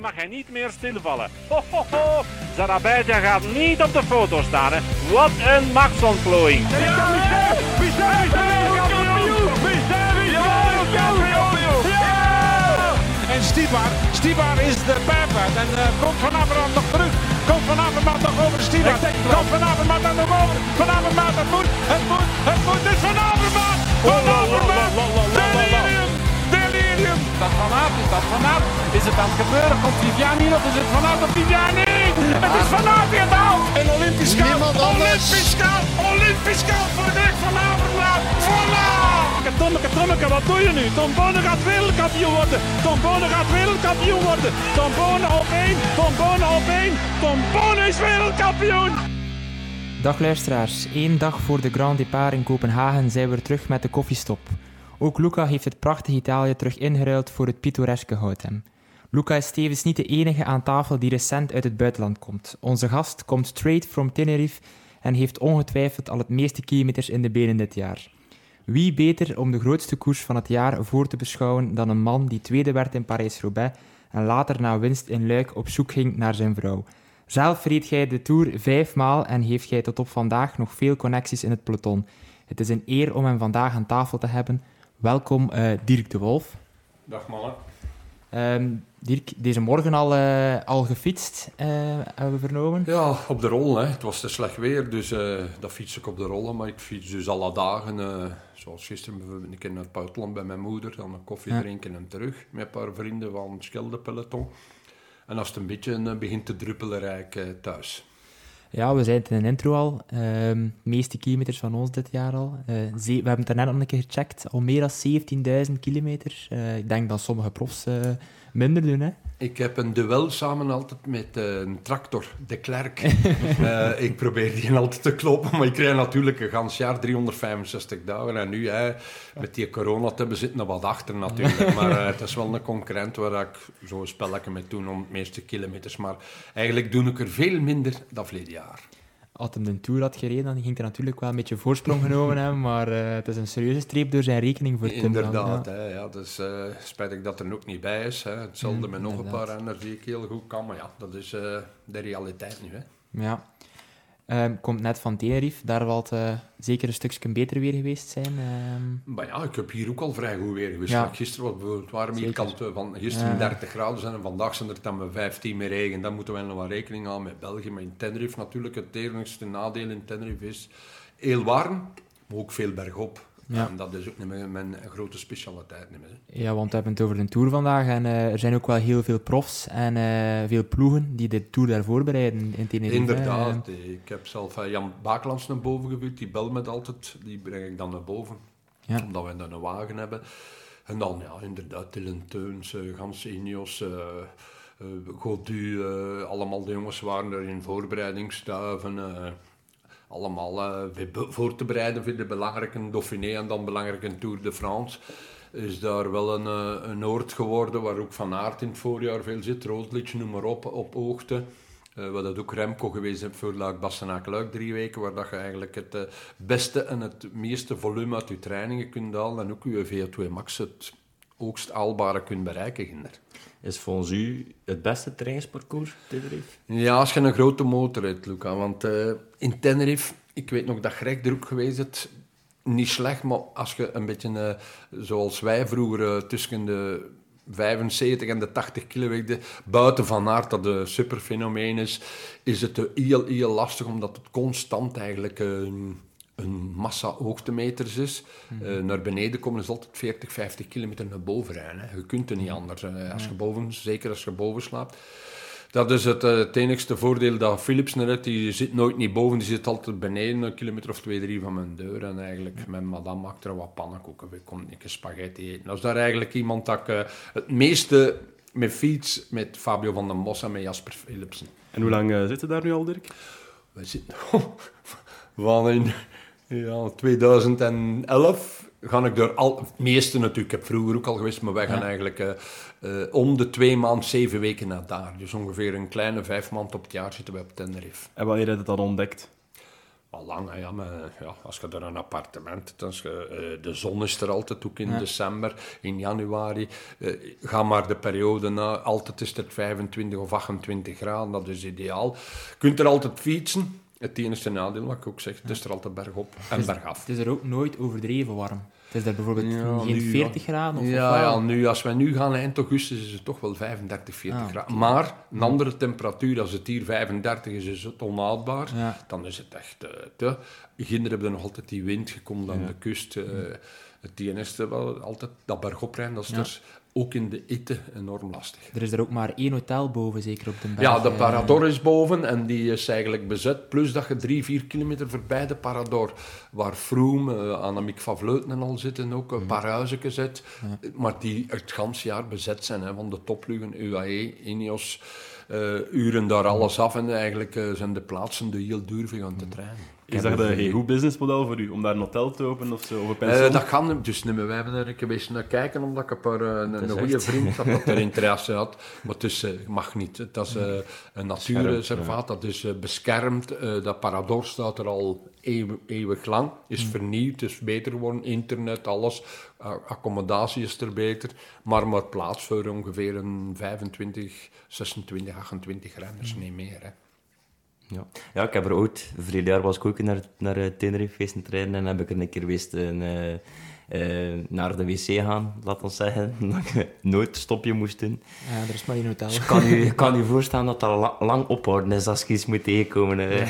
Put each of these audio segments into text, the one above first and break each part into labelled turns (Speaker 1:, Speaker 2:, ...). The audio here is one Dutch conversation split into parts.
Speaker 1: mag hij niet meer stilvallen. Ho, ho, ho. Zarabijtja gaat niet op de foto staan. Hè. Wat een machtsontplooiing.
Speaker 2: En Stibar, Stibar is de pijper. En uh, komt Van Avermaat nog terug. Komt Van Avermaat nog over Stibar. Komt Van Avermaat dan nog over. Van Avermaat, het moet, het moet, het moet. Het is Van Avermaat. Van Avermaat.
Speaker 3: Dat Van Aert is dat Van Aert. Is het aan het gebeuren? Komt Viviani nog? Is het Van Aert of Viviani? Het is Van Aert die het haalt.
Speaker 2: En Olympisch goud. Olympisch goud. Olympisch goud voor de weg van Avermaat. Voilà.
Speaker 1: Tommeke, Tommeke, wat doe je nu? Tom Bonen gaat wereldkampioen worden. Tom Bonen gaat wereldkampioen worden. Tom Bonen op één. Tom Bonen op één. Tom Bonen is wereldkampioen.
Speaker 4: Dag luisteraars, één dag voor de Grand Départ in Kopenhagen zijn we terug met de koffiestop. Ook Luca heeft het prachtige Italië terug ingeruild voor het pittoreske Houten. Luca is tevens niet de enige aan tafel die recent uit het buitenland komt. Onze gast komt straight from Tenerife en heeft ongetwijfeld al het meeste kilometers in de benen dit jaar. Wie beter om de grootste koers van het jaar voor te beschouwen dan een man die tweede werd in Parijs-Roubaix en later na winst in Luik op zoek ging naar zijn vrouw. Zelf reed jij de Tour vijfmaal en heeft jij tot op vandaag nog veel connecties in het peloton. Het is een eer om hem vandaag aan tafel te hebben. Welkom uh, Dirk de Wolf.
Speaker 5: Dag mannen.
Speaker 4: Um, Dirk, deze morgen al, uh, al gefietst, uh, hebben we vernomen?
Speaker 5: Ja, op de rol. Hè. Het was te slecht weer, dus dat fiets ik op de rollen. Maar ik fiets dus alle dagen, zoals gisteren bijvoorbeeld een keer naar het buitenland bij mijn moeder. Dan een koffie ja. drinken en terug met een paar vrienden van het Schilderpeloton. En als het een beetje begint te druppelen, rijd ik thuis.
Speaker 4: Ja, we zijn het in een intro al. Uh, meeste kilometers van ons dit jaar al. Uh, we hebben het daarnet nog een keer gecheckt. Al meer dan 17.000 kilometer. Uh, ik denk dat sommige profs uh, minder doen. Hè?
Speaker 5: Ik heb een duel samen altijd met een tractor, de Klerk. ik probeer die altijd te kloppen, maar ik krijg natuurlijk een gans jaar 365 dagen. En nu, hè, met die corona te hebben, zitten er wat achter natuurlijk. Maar het is wel een concurrent waar ik zo'n spelletje mee doe om het meeste kilometers. Maar eigenlijk doe ik er veel minder dan verleden jaar.
Speaker 4: Als hij de Tour had gereden, dan ging hij natuurlijk wel een beetje voorsprong genomen hebben, maar uh, het is een serieuze streep door zijn rekening voor Tim.
Speaker 5: Inderdaad, ja. Hè, ja, dus uh, spijtig dat er ook niet bij is. Hè. Hetzelfde mm, met nog inderdaad. een paar renners die ik heel goed kan, maar ja, dat is uh, de realiteit nu. Hè.
Speaker 4: Ja. Um, komt net van Tenerife, daar zal het uh, zeker een stukje beter weer geweest zijn. Um...
Speaker 5: Maar ja, ik heb hier ook al vrij goed weer geweest. Ja. Gisteren was het warm hier kant van gisteren ja. 30 graden zijn en vandaag zijn er dan met 15 meer regen. Dan moeten we nog wat rekening houden met België. Maar in Tenerife natuurlijk, het enigste nadeel in Tenerife is heel warm, maar ook veel bergop. Ja. En dat is ook niet meer mijn grote specialiteit. Niet meer.
Speaker 4: Ja, want we hebben het over de Tour vandaag. En uh, er zijn ook wel heel veel profs en uh, veel ploegen die de Tour daar voorbereiden in Tenerife.
Speaker 5: Inderdaad. Uh, ik heb zelf Jan Baaklands naar boven gebuurd. Die belt me altijd. Die breng ik dan naar boven. Ja. Omdat we dan een wagen hebben. En dan, ja, inderdaad, Dylan Teuns, Gans Ineos... Godu, allemaal de jongens waren er in voorbereidingsstuiven allemaal uh, voor te bereiden voor de belangrijke Dauphiné en dan belangrijke Tour de France. Is daar wel een, uh, een oord geworden waar ook Van Aert in het voorjaar veel zit. Roodlitsch, noem maar op, op hoogte. Uh, wat dat ook Remco geweest heeft voor Luik Bassenaak Luik drie weken, waar dat je eigenlijk het beste en het meeste volume uit je trainingen kunt halen en ook je VO2 max het hoogst haalbare kunt bereiken. Ginder.
Speaker 6: Is volgens u het beste trainingsparcours, Tenerife?
Speaker 5: Ja, als je een grote motor hebt, Luca. Want uh, in Tenerife, ik weet nog dat Greg er ook geweest is, niet slecht, maar als je een beetje uh, zoals wij vroeger uh, tussen de 75 en de 80 kilo weegde, buiten van aard dat een superfenomeen is, is het heel, heel lastig omdat het constant eigenlijk een massa hoogtemeters is. Mm -hmm. uh, naar beneden komen is altijd 40, 50 kilometer naar boven rijden. Hè. Je kunt er niet anders. Uh, als je boven, zeker als je boven slaapt. Dat is het, uh, het enigste voordeel dat Philips net heeft. Die zit nooit niet boven, die zit altijd beneden, een kilometer of twee, drie van mijn deur. En eigenlijk, met madame maakt er wat pannenkoeken. We komen een spaghetti eten. Dat is daar eigenlijk iemand dat ik het meeste met fiets, met Fabio van den Bos en met Jasper Philipsen.
Speaker 6: En hoe lang zitten daar nu al, Dirk?
Speaker 5: We zitten... van in ja, 2011 ga ik door al... Meeste natuurlijk, ik heb vroeger ook al geweest, maar wij gaan eigenlijk uh, uh, om de twee maanden zeven weken naar daar. Dus ongeveer een kleine vijf maanden op het jaar zitten we op Tenerife.
Speaker 6: En wanneer heb je dat dan ontdekt?
Speaker 5: Al lang, hè, ja, maar ja, als je er een appartement hebt, als je, eh, de zon is er altijd, ook in december, in januari. eh, ga maar de periode na, altijd is het 25 of 28 graden, dat is ideaal. Je kunt er altijd fietsen. Het enige nadeel, wat ik ook zeg, het is er altijd bergop en bergaf.
Speaker 4: Het is er ook nooit overdreven warm. Het is er bijvoorbeeld
Speaker 5: Ja,
Speaker 4: geen
Speaker 5: nu,
Speaker 4: 40 graden of
Speaker 5: Ja,
Speaker 4: of
Speaker 5: ja nu, als wij nu gaan eind augustus, is het toch wel 35, 40
Speaker 4: Ah,
Speaker 5: graden. Maar een andere temperatuur, als het hier 35 is, is het onhoudbaar. Dan is het echt eh, te... Ginder hebben we nog altijd die wind, je komt aan de kust. eh, het enige wel altijd dat bergoprijden, dat is
Speaker 4: Ja.
Speaker 5: Ook in de hitte enorm lastig.
Speaker 4: Er is er ook maar één hotel boven, zeker op de berg.
Speaker 5: Ja, de
Speaker 4: eh,
Speaker 5: Parador is boven en die is eigenlijk bezet. Plus dat je drie, vier kilometer voorbij de Parador, waar Froome, uh, Annemiek van Vleuten al zitten, ook een paar huizen zit. Maar die het ganse jaar bezet zijn, hè, van de topplugen, UAE, Ineos, eh, uren daar alles af en eigenlijk zijn de plaatsen die heel duur voor gaan te trainen.
Speaker 7: Is dat een heel goed businessmodel voor u, om daar een hotel te openen of zo? Of een
Speaker 5: Eh, dat kan dus niet meer. Wij hebben er een keer eens naar kijken, omdat ik een, paar, eh, een, goede
Speaker 6: echt.
Speaker 5: vriend had dat er interesse had. Maar het is, eh, mag niet. Dat is een natuurreservaat, dat is eh, beschermd. Eh, dat Parador staat er al eeuw- eeuwig lang. Is vernieuwd, is beter geworden. Internet, alles. Accommodatie is er beter. Maar maar plaats voor ongeveer een 25, 26, 28 renners, niet meer. Hè.
Speaker 6: Ja. ja, ik heb er ooit, vorig jaar was ik ook naar, naar uh, Tenerife feesten trainen en heb ik er een keer geweest een, uh, uh, naar de wc gaan, laat ons zeggen, dat ik nooit stopje moest doen.
Speaker 4: Ja, er is maar één hotel.
Speaker 6: Dus kan u, kan u voorstellen dat dat la lang ophouden is als je iets moet tegenkomen. Uh.
Speaker 5: Ja,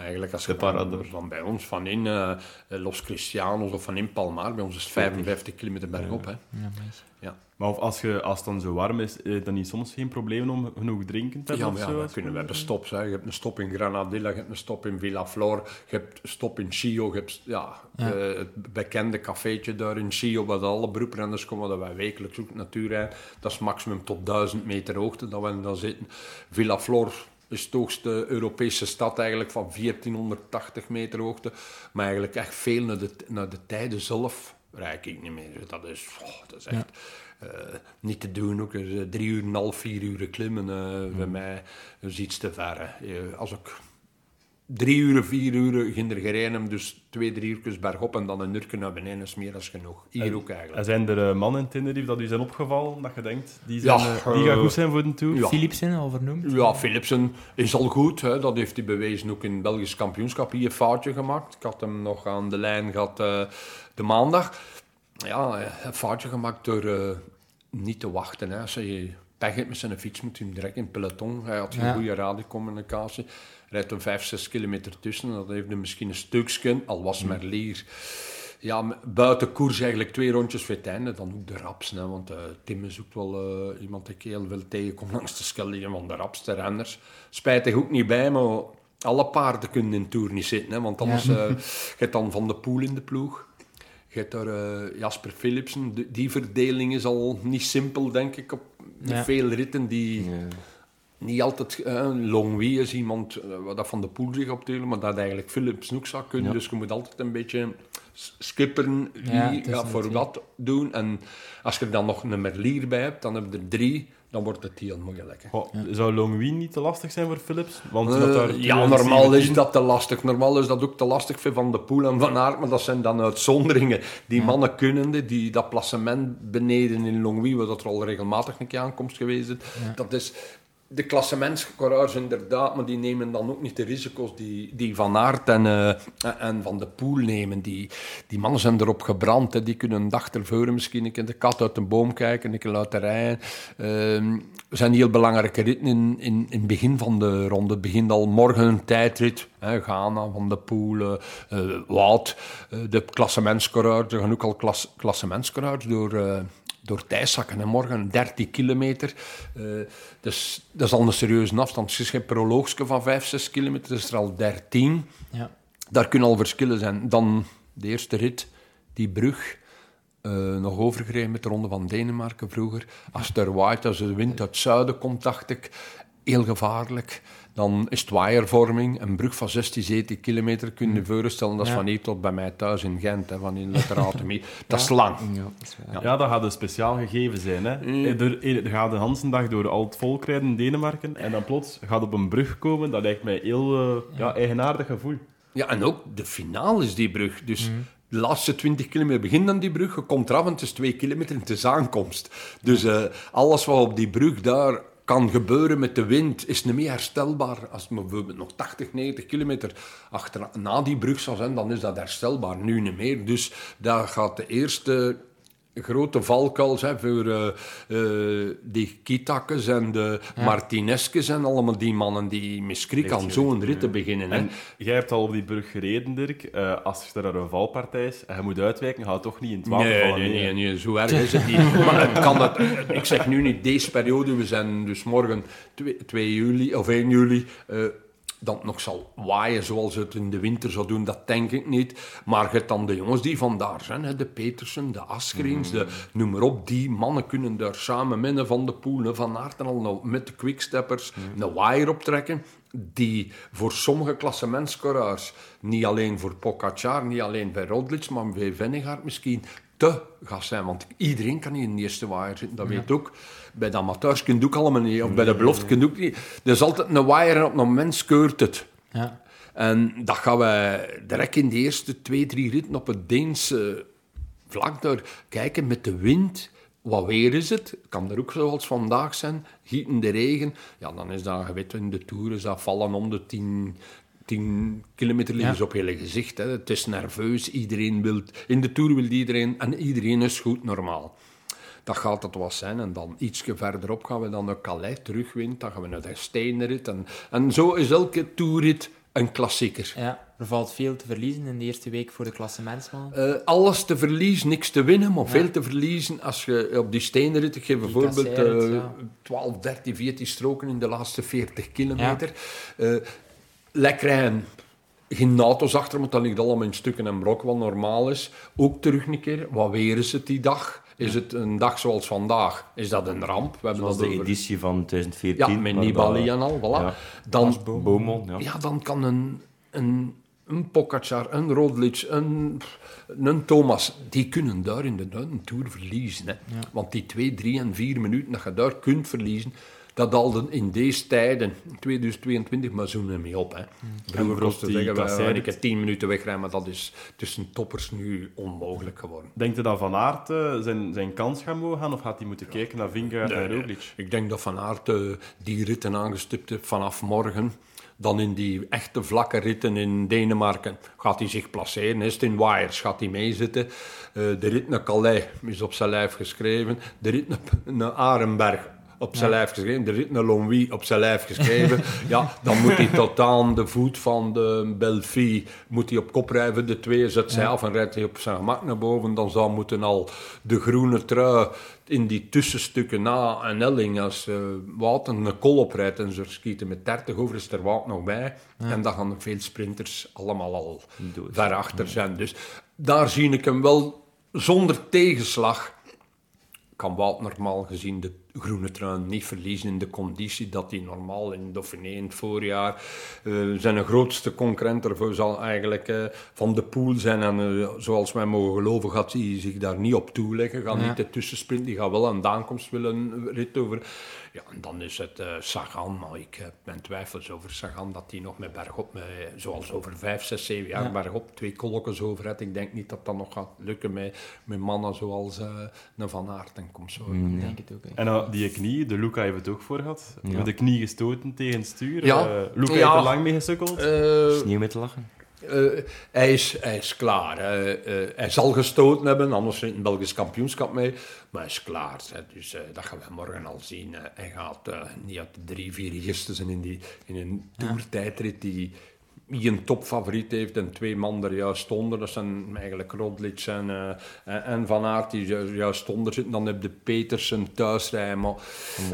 Speaker 5: eigenlijk als je
Speaker 6: Parador.
Speaker 5: van bij ons, van in uh, Los Cristianos of van in Palmar, bij ons is het 55 kilometer bergop. Hè.
Speaker 4: Ja, maar
Speaker 5: Ja.
Speaker 7: Of als, je, als het dan zo warm is, is dan niet soms geen probleem om genoeg drinken te
Speaker 5: Ja,
Speaker 7: hebben?
Speaker 5: ja,
Speaker 7: zo?
Speaker 5: we kunnen we hebben stops. Hè. Je hebt een stop in Granadilla, je hebt een stop in Villaflor, je hebt een stop in Chio, je hebt ja,
Speaker 4: Ja.
Speaker 5: eh, het bekende cafeetje daar in Chio, waar alle beroeprenners komen, dat wij wekelijks ook rijden. Dat is maximum tot 1000 meter hoogte dat we dan zitten. Villaflor is de hoogste Europese stad eigenlijk van 1480 meter hoogte. Maar eigenlijk echt veel naar de, naar de tijden zelf rijd ik niet meer. Dat is, oh, dat is echt uh, niet te doen. Ook uh, drie uur en een half, vier uur klimmen uh, bij mij is iets te ver. hè. als ik drie uur, vier uur ging er gereden, dus twee, drie uur bergop en dan een uur naar beneden is meer dan genoeg. Hier
Speaker 7: En-
Speaker 5: ook eigenlijk.
Speaker 7: En zijn er eh, mannen in Tenerife dat u zijn opgevallen, dat je denkt, die, zijn,
Speaker 5: Ja,
Speaker 7: eh, die gaan
Speaker 5: eh,
Speaker 7: goed zijn voor de Tour?
Speaker 5: ja.
Speaker 4: Philipsen, al vernoemd.
Speaker 5: Ja, Philipsen is al goed. Hè. Dat heeft hij bewezen ook in het Belgisch kampioenschap. Hier een foutje gemaakt. Ik had hem nog aan de lijn gehad uh, de maandag. Ja, een foutje gemaakt door uh, niet te wachten. Hè. Als je pech hebt met zijn fiets, moet hem direct in het peloton. Hij had geen
Speaker 4: Ja.
Speaker 5: goede radiocommunicatie. Rijdt hem 5, 6 kilometer tussen. Dat heeft hem misschien een stukje, al was Merlier. Ja, buiten koers eigenlijk twee rondjes voor het einde. Dan ook de raps. Hè, want uh, Tim is ook wel uh, iemand die ik heel veel tegenkom langs de Schelde. Van de rapste renners. Spijtig ook niet bij, maar alle paarden kunnen in de Tour niet zitten. Hè, want anders ja. uh, je hebt dan Van de Poel in de ploeg. Je hebt daar uh, Jasper Philipsen. De, die verdeling is al niet simpel, denk ik, op
Speaker 4: Ja.
Speaker 5: veel ritten die...
Speaker 6: Ja.
Speaker 5: Niet altijd, uh, Longwy is iemand uh, wat dat van de poel zich optelen, maar dat eigenlijk Philips ook zou kunnen.
Speaker 6: Ja.
Speaker 5: Dus je moet altijd een beetje skipperen wie gaat voor wat doen. En als je er dan nog een merlier bij hebt, dan heb je er drie, dan wordt het heel moeilijk. hè.
Speaker 7: Goh, Zou Longwy niet te lastig zijn voor Philips? Want
Speaker 5: Eh,
Speaker 7: dat daar
Speaker 5: ja,
Speaker 7: 217
Speaker 5: normaal is dat te lastig. Normaal is dat ook te lastig voor Van de Poel en Van Aert, maar dat zijn dan uitzonderingen. Die mannen kunnende, die dat placement beneden in Longwy, waar dat er al regelmatig een keer aankomst geweest is, dat is... De klassementscoureurs inderdaad, maar die nemen dan ook niet de risico's die, die Van Aert en, eh, en Van de Poel nemen. Die, die mannen zijn erop gebrand. Hè. Die kunnen een dag tevoren misschien een keer de kat uit de boom kijken, een keer laten rijden. Er zijn heel belangrijke ritten in, in, in het begin van de ronde. Het begint al morgen een tijdrit. Hè. Van de Poel, eh, Wout. de klassementscoureurs, er gaan ook al klas, klassementscoureurs door... door Thijszakken en morgen 13 kilometer. Eh, dus dat is al een serieuze afstand. Je proloogske van 5, 6 kilometer, is er al 13.
Speaker 4: Ja.
Speaker 5: Daar kunnen al verschillen zijn. Dan de eerste rit, die brug. eh, nog overgereden met de Ronde van Denemarken vroeger. Als er waait, als de wind uit het zuiden komt, dacht ik, heel gevaarlijk. Dan is het waaiervorming, een brug van 16, 17 kilometer. Kun je je voorstellen, dat is
Speaker 4: Ja.
Speaker 5: van hier tot bij mij thuis in Gent, hè, van in Leteratomie. Dat is lang.
Speaker 4: Ja, dat
Speaker 7: Ja, dat gaat een speciaal gegeven zijn. Hè. Er, er gaat de Hansendag door al het volk rijden in Denemarken en dan plots gaat op een brug komen. Dat lijkt mij heel eh, ja, eigenaardig gevoel.
Speaker 5: Ja, en ook de finale is die brug. Dus de laatste 20 kilometer begint dan die brug. Je komt eraf en het is 2 kilometer en het is aankomst. Dus eh, alles wat op die brug daar kan gebeuren met de wind, is niet meer herstelbaar. Als het bijvoorbeeld nog 80, 90 kilometer achter, na die brug zou zijn, dan is dat herstelbaar. Nu niet meer. Dus daar gaat de eerste grote valkuil zijn voor eh, die Kitakkes en de Martineskes en allemaal die mannen die met schrik aan zo'n rit te beginnen. hè.
Speaker 7: En jij hebt al op die brug gereden, Dirk. Eh, als er een valpartij is en je moet uitwijken, gaat toch niet in het water
Speaker 5: Nee,
Speaker 7: vallen.
Speaker 5: nee, nee, nee, zo erg is het niet. Maar het kan dat, ik zeg nu niet deze periode, we zijn dus morgen 2, 2 juli of 1 juli. Dat nog zal waaien zoals het in de winter zou doen, dat denk ik niet. Maar je dan de jongens die vandaar zijn, hè, de Petersen, de Asgrins, de, noem maar op. Die mannen kunnen daar samen met een Van de Poel, een Van Aert en al nou met de quicksteppers een waaier optrekken. Die voor sommige klassementscoureurs, niet alleen voor Pogacar, niet alleen bij Roglic, maar bij Vennegaard misschien te gas zijn. Want iedereen kan in de eerste waaier zitten, dat weet ook. Bij de amateurs kun je ook allemaal niet, of bij de belofte kun je ook niet. Er is altijd een waaier en op een moment scheurt het.
Speaker 4: Ja.
Speaker 5: En dat gaan we direct in de eerste twee, drie ritten op het Deense vlak daar kijken met de wind. Wat weer is het? Kan er ook zoals vandaag zijn. Gieten de regen. Ja, dan is dat, je weet, in de Tour is dat vallen om de 10, 10 kilometer liggen ze op hele gezicht. Hè. Het is nerveus. Iedereen wil... In de Tour wil iedereen... En iedereen is goed normaal. Dat gaat het wel zijn. En dan ietsje verderop gaan we dan naar Calais terugwind. Dan gaan we naar de Steenrit. En, en zo is elke toerrit een klassieker.
Speaker 4: ja. Er valt veel te verliezen in de eerste week voor de klassementsman.
Speaker 5: Eh, alles te verliezen, niks te winnen, maar veel te verliezen. Als je op die steenrit, ik geef bijvoorbeeld
Speaker 4: kasseirrit,
Speaker 5: eh,
Speaker 4: ja.
Speaker 5: 12, 13, 14 stroken in de laatste 40 kilometer. Lekker rijden. Geen auto's achter, want dat ligt allemaal in stukken en brok, wat normaal is. Ook terug een keer. Wat weer is het die dag? Is het een dag zoals vandaag? Is dat een ramp? We hebben
Speaker 6: Zoals
Speaker 5: dat
Speaker 6: de
Speaker 5: over-
Speaker 6: editie van 2014.
Speaker 5: Ja, met Nibali
Speaker 6: dat-
Speaker 5: en al, voilà.
Speaker 6: Ja.
Speaker 5: Dan,
Speaker 6: Beaumont, ja.
Speaker 5: ja, dan kan een, een, een Pogacar, een Roglic, een, een Thomas, die kunnen daar in de een Tour verliezen. Hè. Want die twee, drie en vier minuten dat je daar kunt verliezen, dat al de- in deze tijden, 2022, maar zo niet mee op. Hè. Vroeger
Speaker 7: voor
Speaker 5: kost te
Speaker 7: die
Speaker 5: zeggen, wij ik heb tien minuten wegrijden, maar dat is tussen toppers nu onmogelijk geworden.
Speaker 7: Denkt je dat Van Aert eh, zijn, zijn kans gaat mogen gaan, of gaat hij moeten kijken naar Vingegaard en Roglic?
Speaker 5: Ik denk dat Van Aert eh, die ritten aangestipt heeft vanaf morgen. Dan in die echte vlakke ritten in Denemarken gaat hij zich placeren. Is het in Wires gaat hij meezitten. Eh, de rit naar Calais is op zijn lijf geschreven. De rit naar, naar Arenberg op zijn lijf geschreven. De rit naar Longwy op zijn lijf geschreven. ja, dan moet hij tot aan de voet van de Belfie moet hij op kop rijden. De twee zet zij af en rijdt hij op zijn gemak naar boven. Dan zou moeten al de groene trui in die tussenstukken na en Elling, als uh, Wout een kol oprijdt en ze skieten met 30 over, is er Wout nog bij. En dan gaan veel sprinters allemaal al ver achter zijn. Dus daar zie ik hem wel zonder tegenslag. Kan Wout normaal gezien de groene trui niet verliezen in de conditie dat hij normaal in Dauphiné in het voorjaar uh, zijn grootste concurrent ervoor zal eigenlijk uh, van de pool zijn en uh, zoals wij mogen geloven gaat hij zich daar niet op toeleggen, gaat ja. niet de tussensprint, die gaat wel een aankomst willen rit over. Ja, en dan is het Sagan, maar ik heb mijn twijfels over Sagan dat hij nog met bergop, met, zoals over vijf, zes, zeven jaar ja. bergop twee kolkjes over heeft. Ik denk niet dat dat nog gaat lukken met, met mannen zoals een Van Aert en komt zo.
Speaker 4: Mm, ja. denk het ook.
Speaker 7: En uh, die knie, de Luca heeft het ook voor gehad. Ja. Met de knie gestoten tegen het stuur.
Speaker 5: Ja.
Speaker 7: Uh, Luca
Speaker 5: ja.
Speaker 7: heeft er lang mee gesukkeld.
Speaker 5: Uh,
Speaker 6: Sneeuw met te lachen.
Speaker 5: Uh, hij, is, hij is klaar. Uh, uh, hij zal gestoten hebben, anders zit een Belgisch kampioenschap mee. Maar hij is klaar. Hè. Dus dat gaan we morgen al zien. hij gaat niet uit de drie, vier zijn in, die, in een toertijdrit die een topfavoriet heeft en twee man er juist onder. Dat zijn eigenlijk Rodlic en, en Van Aert die juist onder zitten. Dan heb je Petersen thuisrijden. Maar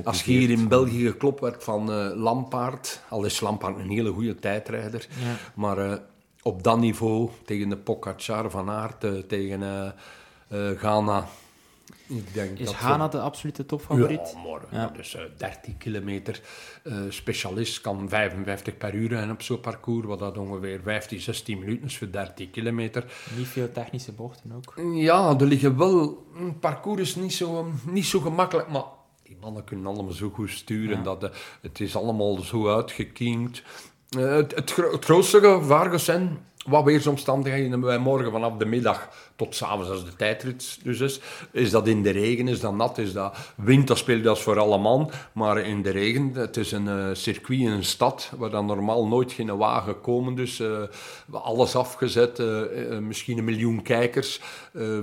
Speaker 5: als je hier in België geklopt werd van Lampaard, al is Lampaard een hele goede tijdrijder, ja. maar op dat niveau tegen de Pogacar Van Aert, tegen Ghana...
Speaker 4: Ik denk is Hana de absolute topfavoriet?
Speaker 5: Ja, morgen. Ja. Dus uh, 13 kilometer. Uh, specialist kan 55 per uur rijden op zo'n parcours, wat dat ongeveer 15, 16 minuten is voor 13 kilometer.
Speaker 4: Niet veel technische bochten ook.
Speaker 5: Ja, er liggen wel... Een parcours is niet zo, niet zo gemakkelijk, maar die mannen kunnen allemaal zo goed sturen. Ja. Dat, het is allemaal zo uitgekiemd. Eh, het, het, gro- het grootste gevaar zijn wat weersomstandigheden hebben morgen vanaf de middag tot s'avonds als de tijdrit dus is. Is dat in de regen, is dat nat, is dat wind, dat speelt dat voor alle man. Maar in de regen, het is een eh, circuit in een stad waar dan normaal nooit geen wagen komen. Dus eh, alles afgezet, eh, misschien een miljoen kijkers. Eh,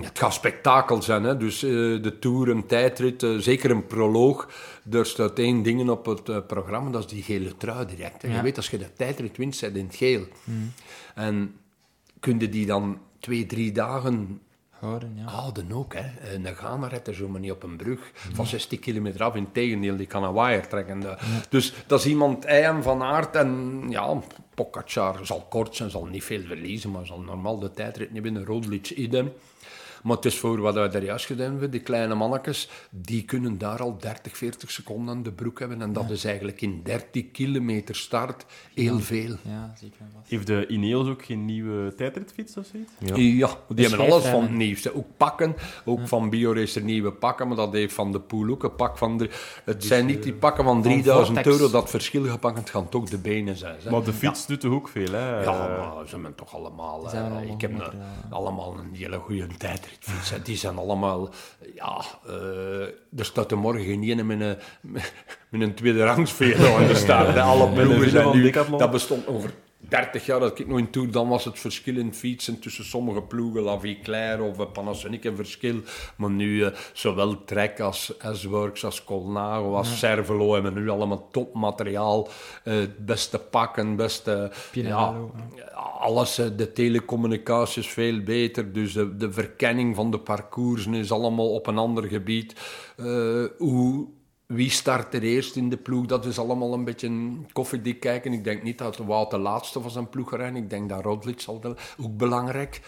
Speaker 5: Het gaat spektakel zijn, hè? dus de Tour, een tijdrit, zeker een proloog. Er staat één ding op het programma, dat is die gele trui direct. Je weet, als je de tijdrit wint, zit in het geel. En kun je die dan twee, drie dagen
Speaker 4: Houden, ja.
Speaker 5: houden ook. Hè. Een Ghana redt er zomaar niet op een brug van 60 kilometer af. Integendeel, die kan een wire trekken. Eh, Dus dat is iemand, IJm van aard. En ja, Pogacar zal kort zijn, zal niet veel verliezen, maar zal normaal de tijdrit niet winnen. Roglic idem. Maar het is voor wat we daar juist gedaan hebben, die kleine mannetjes, die kunnen daar al 30, 40 seconden aan de broek hebben. En dat is eigenlijk in 30 kilometer start heel veel.
Speaker 4: Ja, zeker vast.
Speaker 7: Heeft de Ineos ook geen nieuwe tijdritfiets of zoiets?
Speaker 6: Ja.
Speaker 5: Ja, die hebben alles van het nieuwste. Ook pakken, ook van BioRacer nieuwe pakken, maar dat heeft van de Poel ook een pak van... drie- Het zijn niet die pakken van 3000
Speaker 4: Vortex.
Speaker 5: euro, dat verschil gepakt, het gaan toch de benen zijn. Hè?
Speaker 7: Maar de fiets doet toch ook veel, hè?
Speaker 5: Ja, maar ze hebben toch allemaal...
Speaker 4: zijn
Speaker 5: eh,
Speaker 4: allemaal
Speaker 5: ik heb een- allemaal een hele goede tijdritfiets. Hè. Die zijn allemaal... Ja, eh, er staat er morgen geen ene met een, met een tweede rangsvelo aan de start. hè. Alle ploegen zijn nu... Dat bestond over 30 jaar dat ik nog in Tour, dan was het verschil in fietsen tussen sommige ploegen, La Vie Claire of eh, Panasonic een verschil. Maar nu, eh, zowel Trek als S-Works, als Colnago, als Cervelo hebben nu allemaal topmateriaal. eh, Het beste pakken, beste... Ja, alles, eh, de telecommunicatie is veel beter, dus de, de verkenning van de parcoursen is allemaal op een ander gebied. Eh, hoe, wie start er eerst in de ploeg, dat is allemaal een beetje een koffiedik kijken. Ik denk niet dat Wout de laatste van zijn ploeg rijden. Ik denk dat Roglic zal ook belangrijk.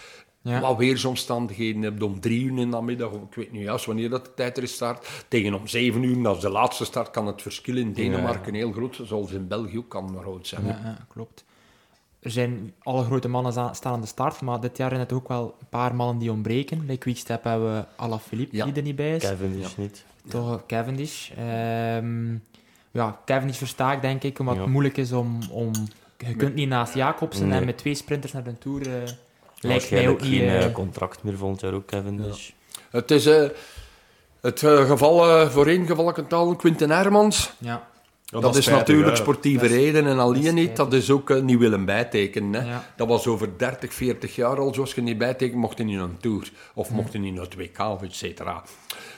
Speaker 4: Ja.
Speaker 5: Wat weersomstandigheden heb je om drie uur in de middag, of ik weet niet juist wanneer dat de tijd er is start. Tegen om zeven uur, als de laatste start, kan het verschil in Denemarken heel groot zijn, zoals in België ook kan groot zijn.
Speaker 4: Ja, ja, klopt. Er zijn alle grote mannen staan aan de start, maar dit jaar zijn het ook wel een paar mannen die ontbreken. Bij Quickstep hebben we Alaphilippe,
Speaker 5: Ja.
Speaker 4: die er niet bij is.
Speaker 6: Kevin is niet.
Speaker 4: Toch Cavendish. Ehm, ja, Cavendish versta ik denk ik, omdat
Speaker 6: Ja.
Speaker 4: het moeilijk is om... om je kunt niet naast Jacobsen
Speaker 6: Nee.
Speaker 4: en met twee sprinters naar de Tour... eh, lijkt mij ook niet...
Speaker 6: geen
Speaker 4: eh,
Speaker 6: eh, contract meer volgend jaar ook. Dus.
Speaker 5: Het is eh, het geval eh, voor één geval, ik het al, Quinten Hermans.
Speaker 4: ja,
Speaker 7: Ja,
Speaker 5: dat, is
Speaker 7: spijtig,
Speaker 5: natuurlijk sportieve reden en alleen niet. Dat is ook niet willen bijtekenen. Hè.
Speaker 4: Ja.
Speaker 5: Dat was over 30, 40 jaar al. Zoals je niet bijtekent, mocht je niet naar een Tour. Of mocht je niet naar het WK of et cetera.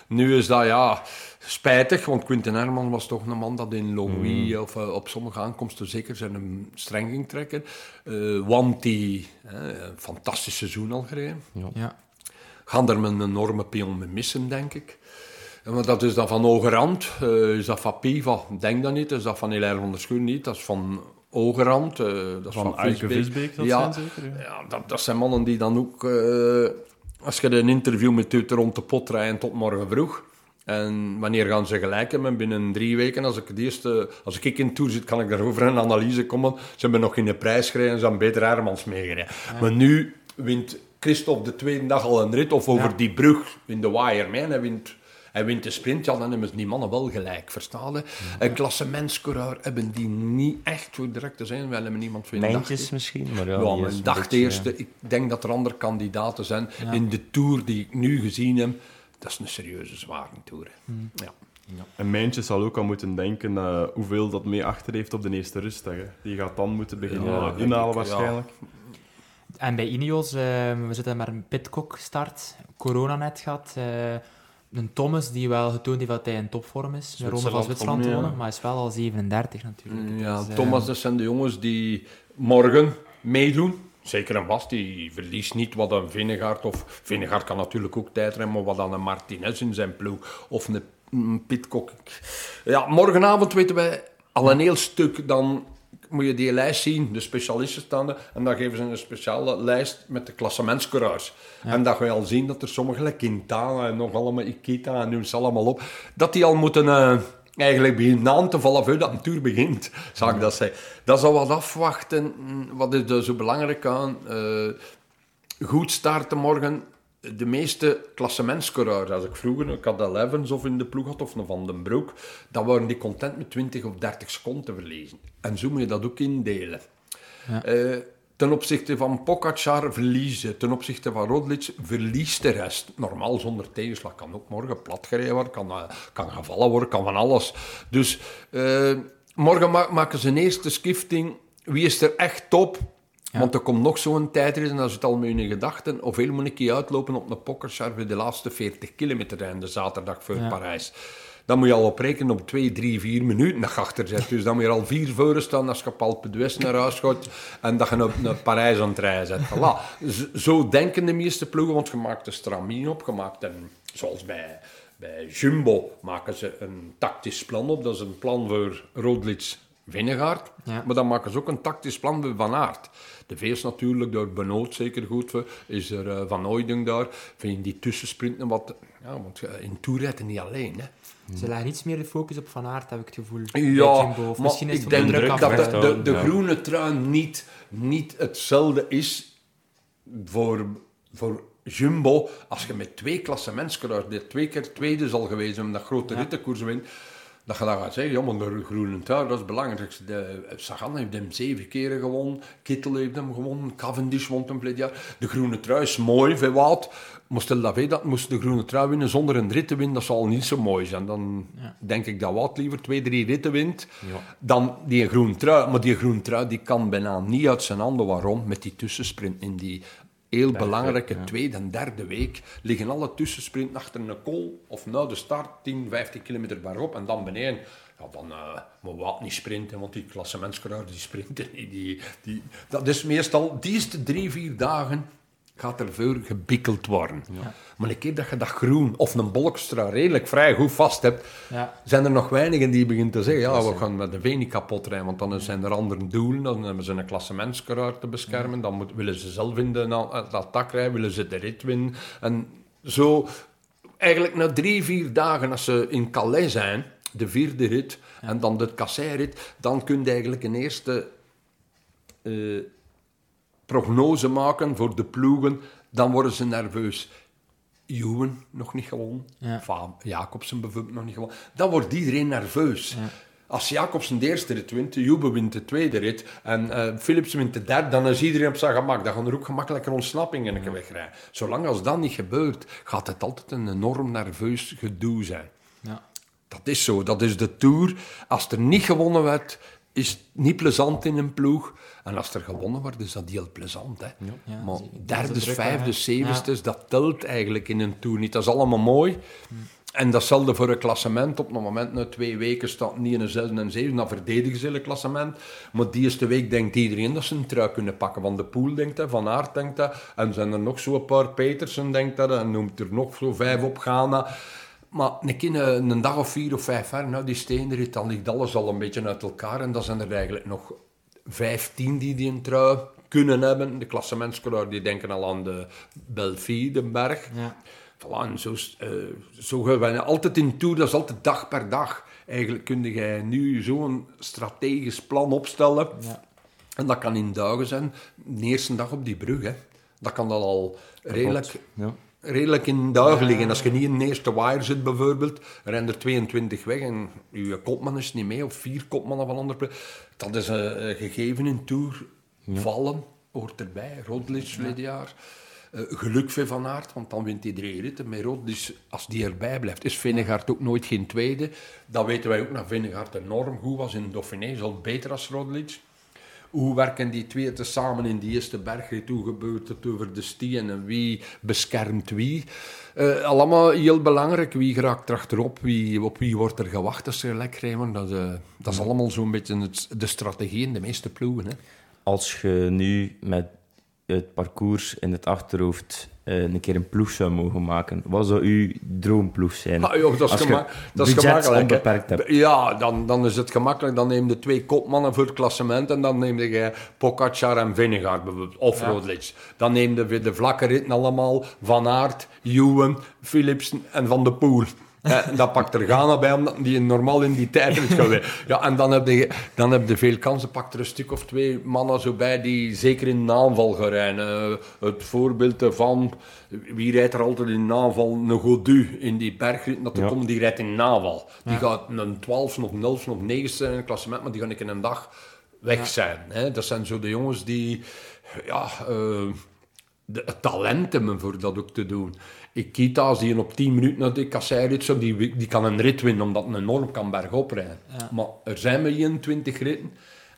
Speaker 5: Nu is dat ja spijtig, want Quinten Herman was toch een man dat in Longwy of eh, op sommige aankomsten zeker zijn een streng ging trekken. Eh want die een fantastisch seizoen al gereden.
Speaker 4: ja.
Speaker 5: Gaan er een enorme pion mee missen, denk ik. Maar dat is dan van Ogerand, eh, is dat van Piva? Denk dat niet. Is dat van Hilaire van der Schuur niet? Dat is van Ogerand. eh, dat is
Speaker 7: Van
Speaker 5: van,
Speaker 7: Eike
Speaker 5: Visbeek.
Speaker 7: Visbeek, dat
Speaker 5: ja,
Speaker 7: zijn zeker, ja.
Speaker 5: ja, dat, dat zijn mannen die dan ook... eh, als je een interview met u rond de pot rijden tot morgen vroeg... En wanneer gaan ze gelijk hebben? Binnen drie weken, als ik, het eerste, als ik in Tour zit, kan ik daarover een analyse komen. Ze hebben nog in de prijs gereden, ze hebben beter Hermans meegereden. Maar nu wint Christophe de tweede dag al een rit, of over
Speaker 4: Ja.
Speaker 5: die brug in de wire. Hij, wint, hij wint de sprint, ja, dan hebben ze die mannen wel gelijk, verstaan je? Een klassementscoureur hebben die niet echt voor direct te zijn. Wij hebben niemand voor.
Speaker 6: Mijntjes misschien, maar ja.
Speaker 5: Ja, maar dag
Speaker 6: beetje,
Speaker 5: eerste. Ik denk dat er andere kandidaten zijn. In de Tour die ik nu gezien heb, dat is een serieuze zware Tour. hè. Ja.
Speaker 7: En Mijntje zal ook al moeten denken eh, hoeveel dat mee achter heeft op de eerste rustdag. Hè. Die gaat dan moeten beginnen
Speaker 5: Ja,
Speaker 7: inhalen
Speaker 5: ik,
Speaker 7: waarschijnlijk.
Speaker 4: En bij Ineos, eh, we zitten met een Pitcock start, corona net gehad. eh, een Thomas die wel getoond heeft dat hij in topvorm is. Een ronde van
Speaker 7: Zwitserland komt, ja.
Speaker 4: wonen, maar hij is wel al 37 natuurlijk.
Speaker 5: Ja,
Speaker 4: Dus, eh,
Speaker 5: Thomas, dat zijn de jongens die morgen meedoen. Zeker en vast, die verliest niet wat een Vinegaard of... Vinegaard kan natuurlijk ook tijdremmen, maar wat dan een Martinez in zijn ploeg of een mm, Pitcock. Ja, morgenavond weten wij al een heel stuk. Dan moet je die lijst zien, de specialisten staan er, en dan geven ze een speciale lijst met de klassementscoureurs. En dan ga je al zien dat er sommige, like Quintana en nog allemaal Ikita en noem ze allemaal op, dat die al moeten... eh, Eigenlijk beginnen aan te vallen voordat een tour begint, zou ik dat zeggen. Dat zal wat afwachten. Mm, Wat is er zo belangrijk aan? Eh, goed starten morgen. De meeste klassementscoureurs, als ik vroeger, ik had Elevens of in de ploeg had, of een Van den Broek, dan waren die content met 20 of 30 seconden te verliezen. En zo moet je dat ook indelen. Eh, ten opzichte van Pogacar verliezen, ten opzichte van Roglic verliest de rest. Normaal zonder tegenslag kan ook morgen platgereden worden, kan, eh, kan gevallen worden, kan van alles. Dus eh, morgen ma- maken ze een eerste skifting. Wie is er echt top? Want er komt nog zo'n tijdrit en dat is het al met hun gedachten. Hoeveel moet ik uitlopen op een voor de laatste 40 kilometer en de zaterdag voor Parijs? Dan moet je al op rekenen op 2, 3, 4 minuten je achter zit. Dus dan moet je al vier voor staan als je op Alpe d'Huez naar huis gaat en dat je op naar Parijs aan het rijden zet. Voilà. Zo denken de meeste ploegen, want je maakt een stramien op. Je maakt een, zoals bij, bij Jumbo maken ze een tactisch plan op. Dat is een plan voor Roglic Vingegaard.
Speaker 4: Ja.
Speaker 5: Maar dan maken ze ook een tactisch plan voor Van Aert. De Veers natuurlijk, door Benoot zeker goed voor. Is er eh, Van Ooyding daar. Vind je die tussensprinten wat... Ja, want eh, in Tour rijden niet alleen, hè.
Speaker 4: Ze leggen iets meer de focus op Van Aert, heb ik het gevoel.
Speaker 5: Ja, maar
Speaker 4: misschien is
Speaker 5: ik
Speaker 4: het
Speaker 5: denk
Speaker 4: de druk
Speaker 5: dat de, de, de
Speaker 6: ja.
Speaker 5: groene trui niet, niet hetzelfde is voor, voor Jumbo. Als je met twee klassementscoureurs, die twee keer tweede zal geweest zijn, dat grote rittenkoers wint, dat je dan gaat zeggen, ja, maar de groene trui, dat is het belangrijkste. De, Sagan heeft hem zeven keren gewonnen, Kittel heeft hem gewonnen, Cavendish won hem vorig jaar. De groene trui is mooi, veel wat. Maar stel dat wij dat moest de groene trui winnen zonder een rit te winnen, dat zal niet zo mooi zijn. Dan denk ik dat Wout liever twee, drie ritten wint dan die groene trui. Maar die groene trui die kan bijna niet uit zijn handen. Waarom? Met die tussensprint in die heel belangrijke tweede en derde week liggen alle tussensprinten achter een kool of na de start 10, 15 kilometer bergop en dan beneden. Ja, dan uh, moet Wout niet sprinten, want die klassementscoureurs die sprinten niet. Die, die, dat is meestal, die eerste drie, vier dagen gaat er veel gebikkeld worden. Maar een keer dat je dat groen of een bolkstra redelijk vrij goed vast hebt,
Speaker 4: Ja.
Speaker 5: zijn er nog weinigen die beginnen te zeggen, ja, we gaan met de V niet kapot rijden, want dan zijn er andere doelen, dan hebben ze een klassementscoureur te beschermen, dan moet, willen ze zelf in de het attack rijden, willen ze de rit winnen. En zo, eigenlijk na drie, vier dagen, als ze in Calais zijn, de vierde rit, en dan de kasseirit, dan kun je eigenlijk een eerste eh, prognose maken voor de ploegen, dan worden ze nerveus. Juwen nog niet gewonnen.
Speaker 4: Ja.
Speaker 5: Van Jacobsen bijvoorbeeld nog niet gewonnen. Dan wordt iedereen nerveus. Als Jacobsen de eerste rit wint, Juwe wint de tweede rit en eh, Philips wint de derde, dan is iedereen op zijn gemak. Dan gaan er ook gemakkelijker ontsnappingen een wegrijden. Zolang als dat niet gebeurt, gaat het altijd een enorm nerveus gedoe zijn.
Speaker 4: Ja.
Speaker 5: Dat is zo, dat is de Tour. Als er niet gewonnen werd, is het niet plezant in een ploeg. En als er gewonnen wordt, is dat heel plezant. Hè?
Speaker 4: Ja,
Speaker 5: maar
Speaker 4: zeker. Dat is
Speaker 5: derdes,
Speaker 4: de druk, hè.
Speaker 5: vijfdes, zevensdes, dat telt eigenlijk in een Tour niet. Dat is allemaal mooi. En datzelfde voor een klassement. Op het moment na twee weken staat niet in een zesde en zeven. Dan verdedigen ze een klassement. Maar die eerste week denkt iedereen dat ze een trui kunnen pakken. Van de Poel denkt dat, Van Aert denkt dat. En zijn er nog zo'n paar, Petersen denkt dat. En noemt er nog zo vijf op Ghana. Maar een, keer een, dag of vier of vijf ver, nou die steenrit, dan ligt alles al een beetje uit elkaar. En dan zijn er eigenlijk nog vijftien die die een trui kunnen hebben. De klassementscoureur die denken al aan de Belfie, de berg.
Speaker 4: Ja.
Speaker 5: Voilà, en zo, eh, zo gaan wij altijd in toe, dat is altijd dag per dag. Eigenlijk kun je nu zo'n strategisch plan opstellen.
Speaker 4: Ja.
Speaker 5: En dat kan in dagen zijn. De eerste dag op die brug, hè. Dat kan dan al redelijk,
Speaker 6: Ja.
Speaker 5: Redelijk in dagen liggen. Als je niet in de eerste wire zit bijvoorbeeld, rennen er 22 weg en je kopman is niet mee, of vier kopmannen van andere. Dat is een gegeven in Tour. Vallen hoort erbij. Roglic verleden jaar. Eh, geluk voor Van Aert, want dan wint hij drie ritten. Met Roglic, als die erbij blijft, is Vingegaard ook nooit geen tweede. Dat weten wij ook dat Vingegaard enorm goed was in Dauphiné. Is al beter als Roglic. Hoe werken die twee tezamen in die eerste bergrit? Hoe gebeurt het over de stien en wie beschermt wie? Eh, allemaal heel belangrijk. Wie geraakt erachterop? Wie, op wie wordt er gewacht als ze krijgen? Dat, is, eh, dat is allemaal zo'n beetje het- de strategie in de meeste ploegen. Hè?
Speaker 6: Als je nu met het parcours in het achterhoofd eh, een keer een ploeg zou mogen maken, wat zou uw droomploeg zijn?
Speaker 5: Ah, joh, dat is,
Speaker 6: Als je
Speaker 5: gema- dat is gemakkelijk.
Speaker 6: onbeperkt hebt.
Speaker 5: Ja, dan, dan is het gemakkelijk. Dan neem je twee kopmannen voor het klassement en dan neem je Pogacar en bijvoorbeeld, of Roglic. Dan neem je weer de vlakke ritten allemaal, Van Aert, Ewan, Philipsen en Van de Poel. Eh, dat pakt er Ghana bij, omdat die normaal in die tijd is geweest. Ja, en dan heb, je, dan heb je veel kansen. Pakt er een stuk of twee mannen zo bij die zeker in aanval gaan rijden. Eh, het voorbeeld van, wie rijdt er altijd in aanval? Een Godu in die bergrit. Dat er komt, die rijdt in aanval. Die gaat een 12 of 11 of 9 zijn in het klassement, maar die gaan ik in een dag weg zijn. Hè? Dat zijn zo de jongens die ja, uh, de, het talent hebben voor dat ook te doen. Ikita, als die op 10 minuten naar de kasseirrit zo, die, die kan een rit winnen, omdat een enorm kan bergop rijden. Ja. Maar er zijn maar 21 ritten.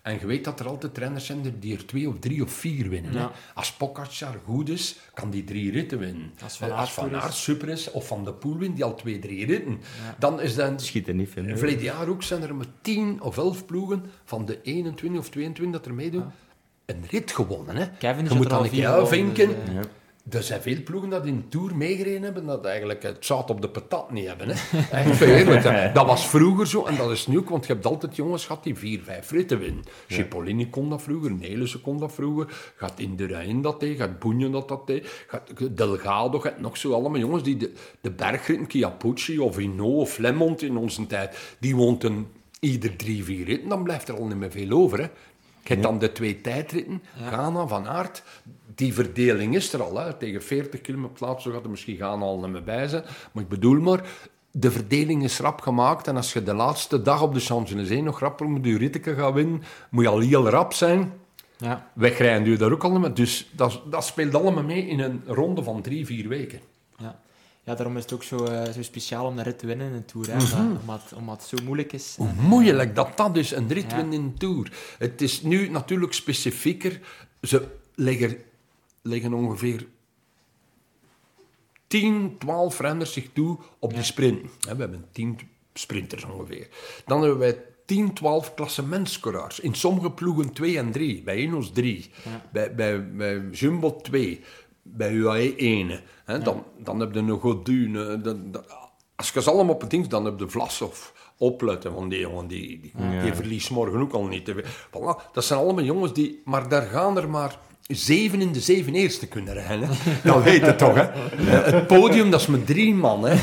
Speaker 5: En je weet dat er altijd renners zijn die er twee of drie of vier winnen. Ja. Als Pogacar goed is, kan die drie ritten winnen. Als Van Aert, Van Aert super is, of Van de Poel wint, die al twee, drie ritten. Ja. Dan is dan...
Speaker 6: Schiet er niet veel.
Speaker 5: Verleden jaar ook zijn er maar 10 of 11 ploegen van de 21 of 22 dat er meedoen. Een rit gewonnen. Hè.
Speaker 4: Kevin
Speaker 5: je moet dan een keer vinken. Er zijn veel ploegen dat in de Tour meegereden hebben, dat eigenlijk het zout op de patat niet hebben. Hè. dat was vroeger zo en dat is nu ook, want je hebt altijd jongens gehad die vier, vijf ritten winnen. Ja. Cipollini kon dat vroeger, Nelissen kon dat vroeger, gaat Indurain dat deed, gaat Boenje dat dat deed, gaat Delgado, gaat nog zo allemaal jongens die de, de bergritten, of Hinault of Lemont in onze tijd, die woonden ieder drie, vier ritten, dan blijft er al niet meer veel over. Hè. Je hebt dan de twee tijdritten, Ghana, Van Aert, die verdeling is er al. Hè. Tegen 40 kilometer plaats gaat er misschien gaan al niet meer bij zijn. Maar ik bedoel maar, de verdeling is rap gemaakt. En als je de laatste dag op de Champs-Élysées nog rapper moet je ritten gaan winnen, moet je al heel rap zijn. Ja. Wegrijden je daar ook al niet meer. Dus dat, dat speelt allemaal mee in een ronde van drie, vier weken.
Speaker 4: Ja. Ja, daarom is het ook zo, uh, zo speciaal om de rit te winnen in een Tour. Hè? Mm -hmm. omdat, omdat het zo moeilijk is.
Speaker 5: Hoe moeilijk dat dat is, een rit winnen in een Tour. Het is nu natuurlijk specifieker. Ze leggen leggen ongeveer 10, 12 renners zich toe op die sprint. We hebben 10 sprinters ongeveer. Dan hebben wij 10, 12 klassementscoureurs. In sommige ploegen 2 en 3. Bij Enos 3. Bij, bij, bij Jumbo 2. Bij UAE 1. He, dan, dan heb je een Godune. Als je ze allemaal op het ding, dan heb je Vlasov opletten van die jongen. Die, die, die verliest morgen ook al niet. Voilà. Dat zijn allemaal jongens die... Maar daar gaan er maar zeven in de zeven eerste kunnen rennen. Dat weet je toch, hè? Het podium, dat is met drie man, hè?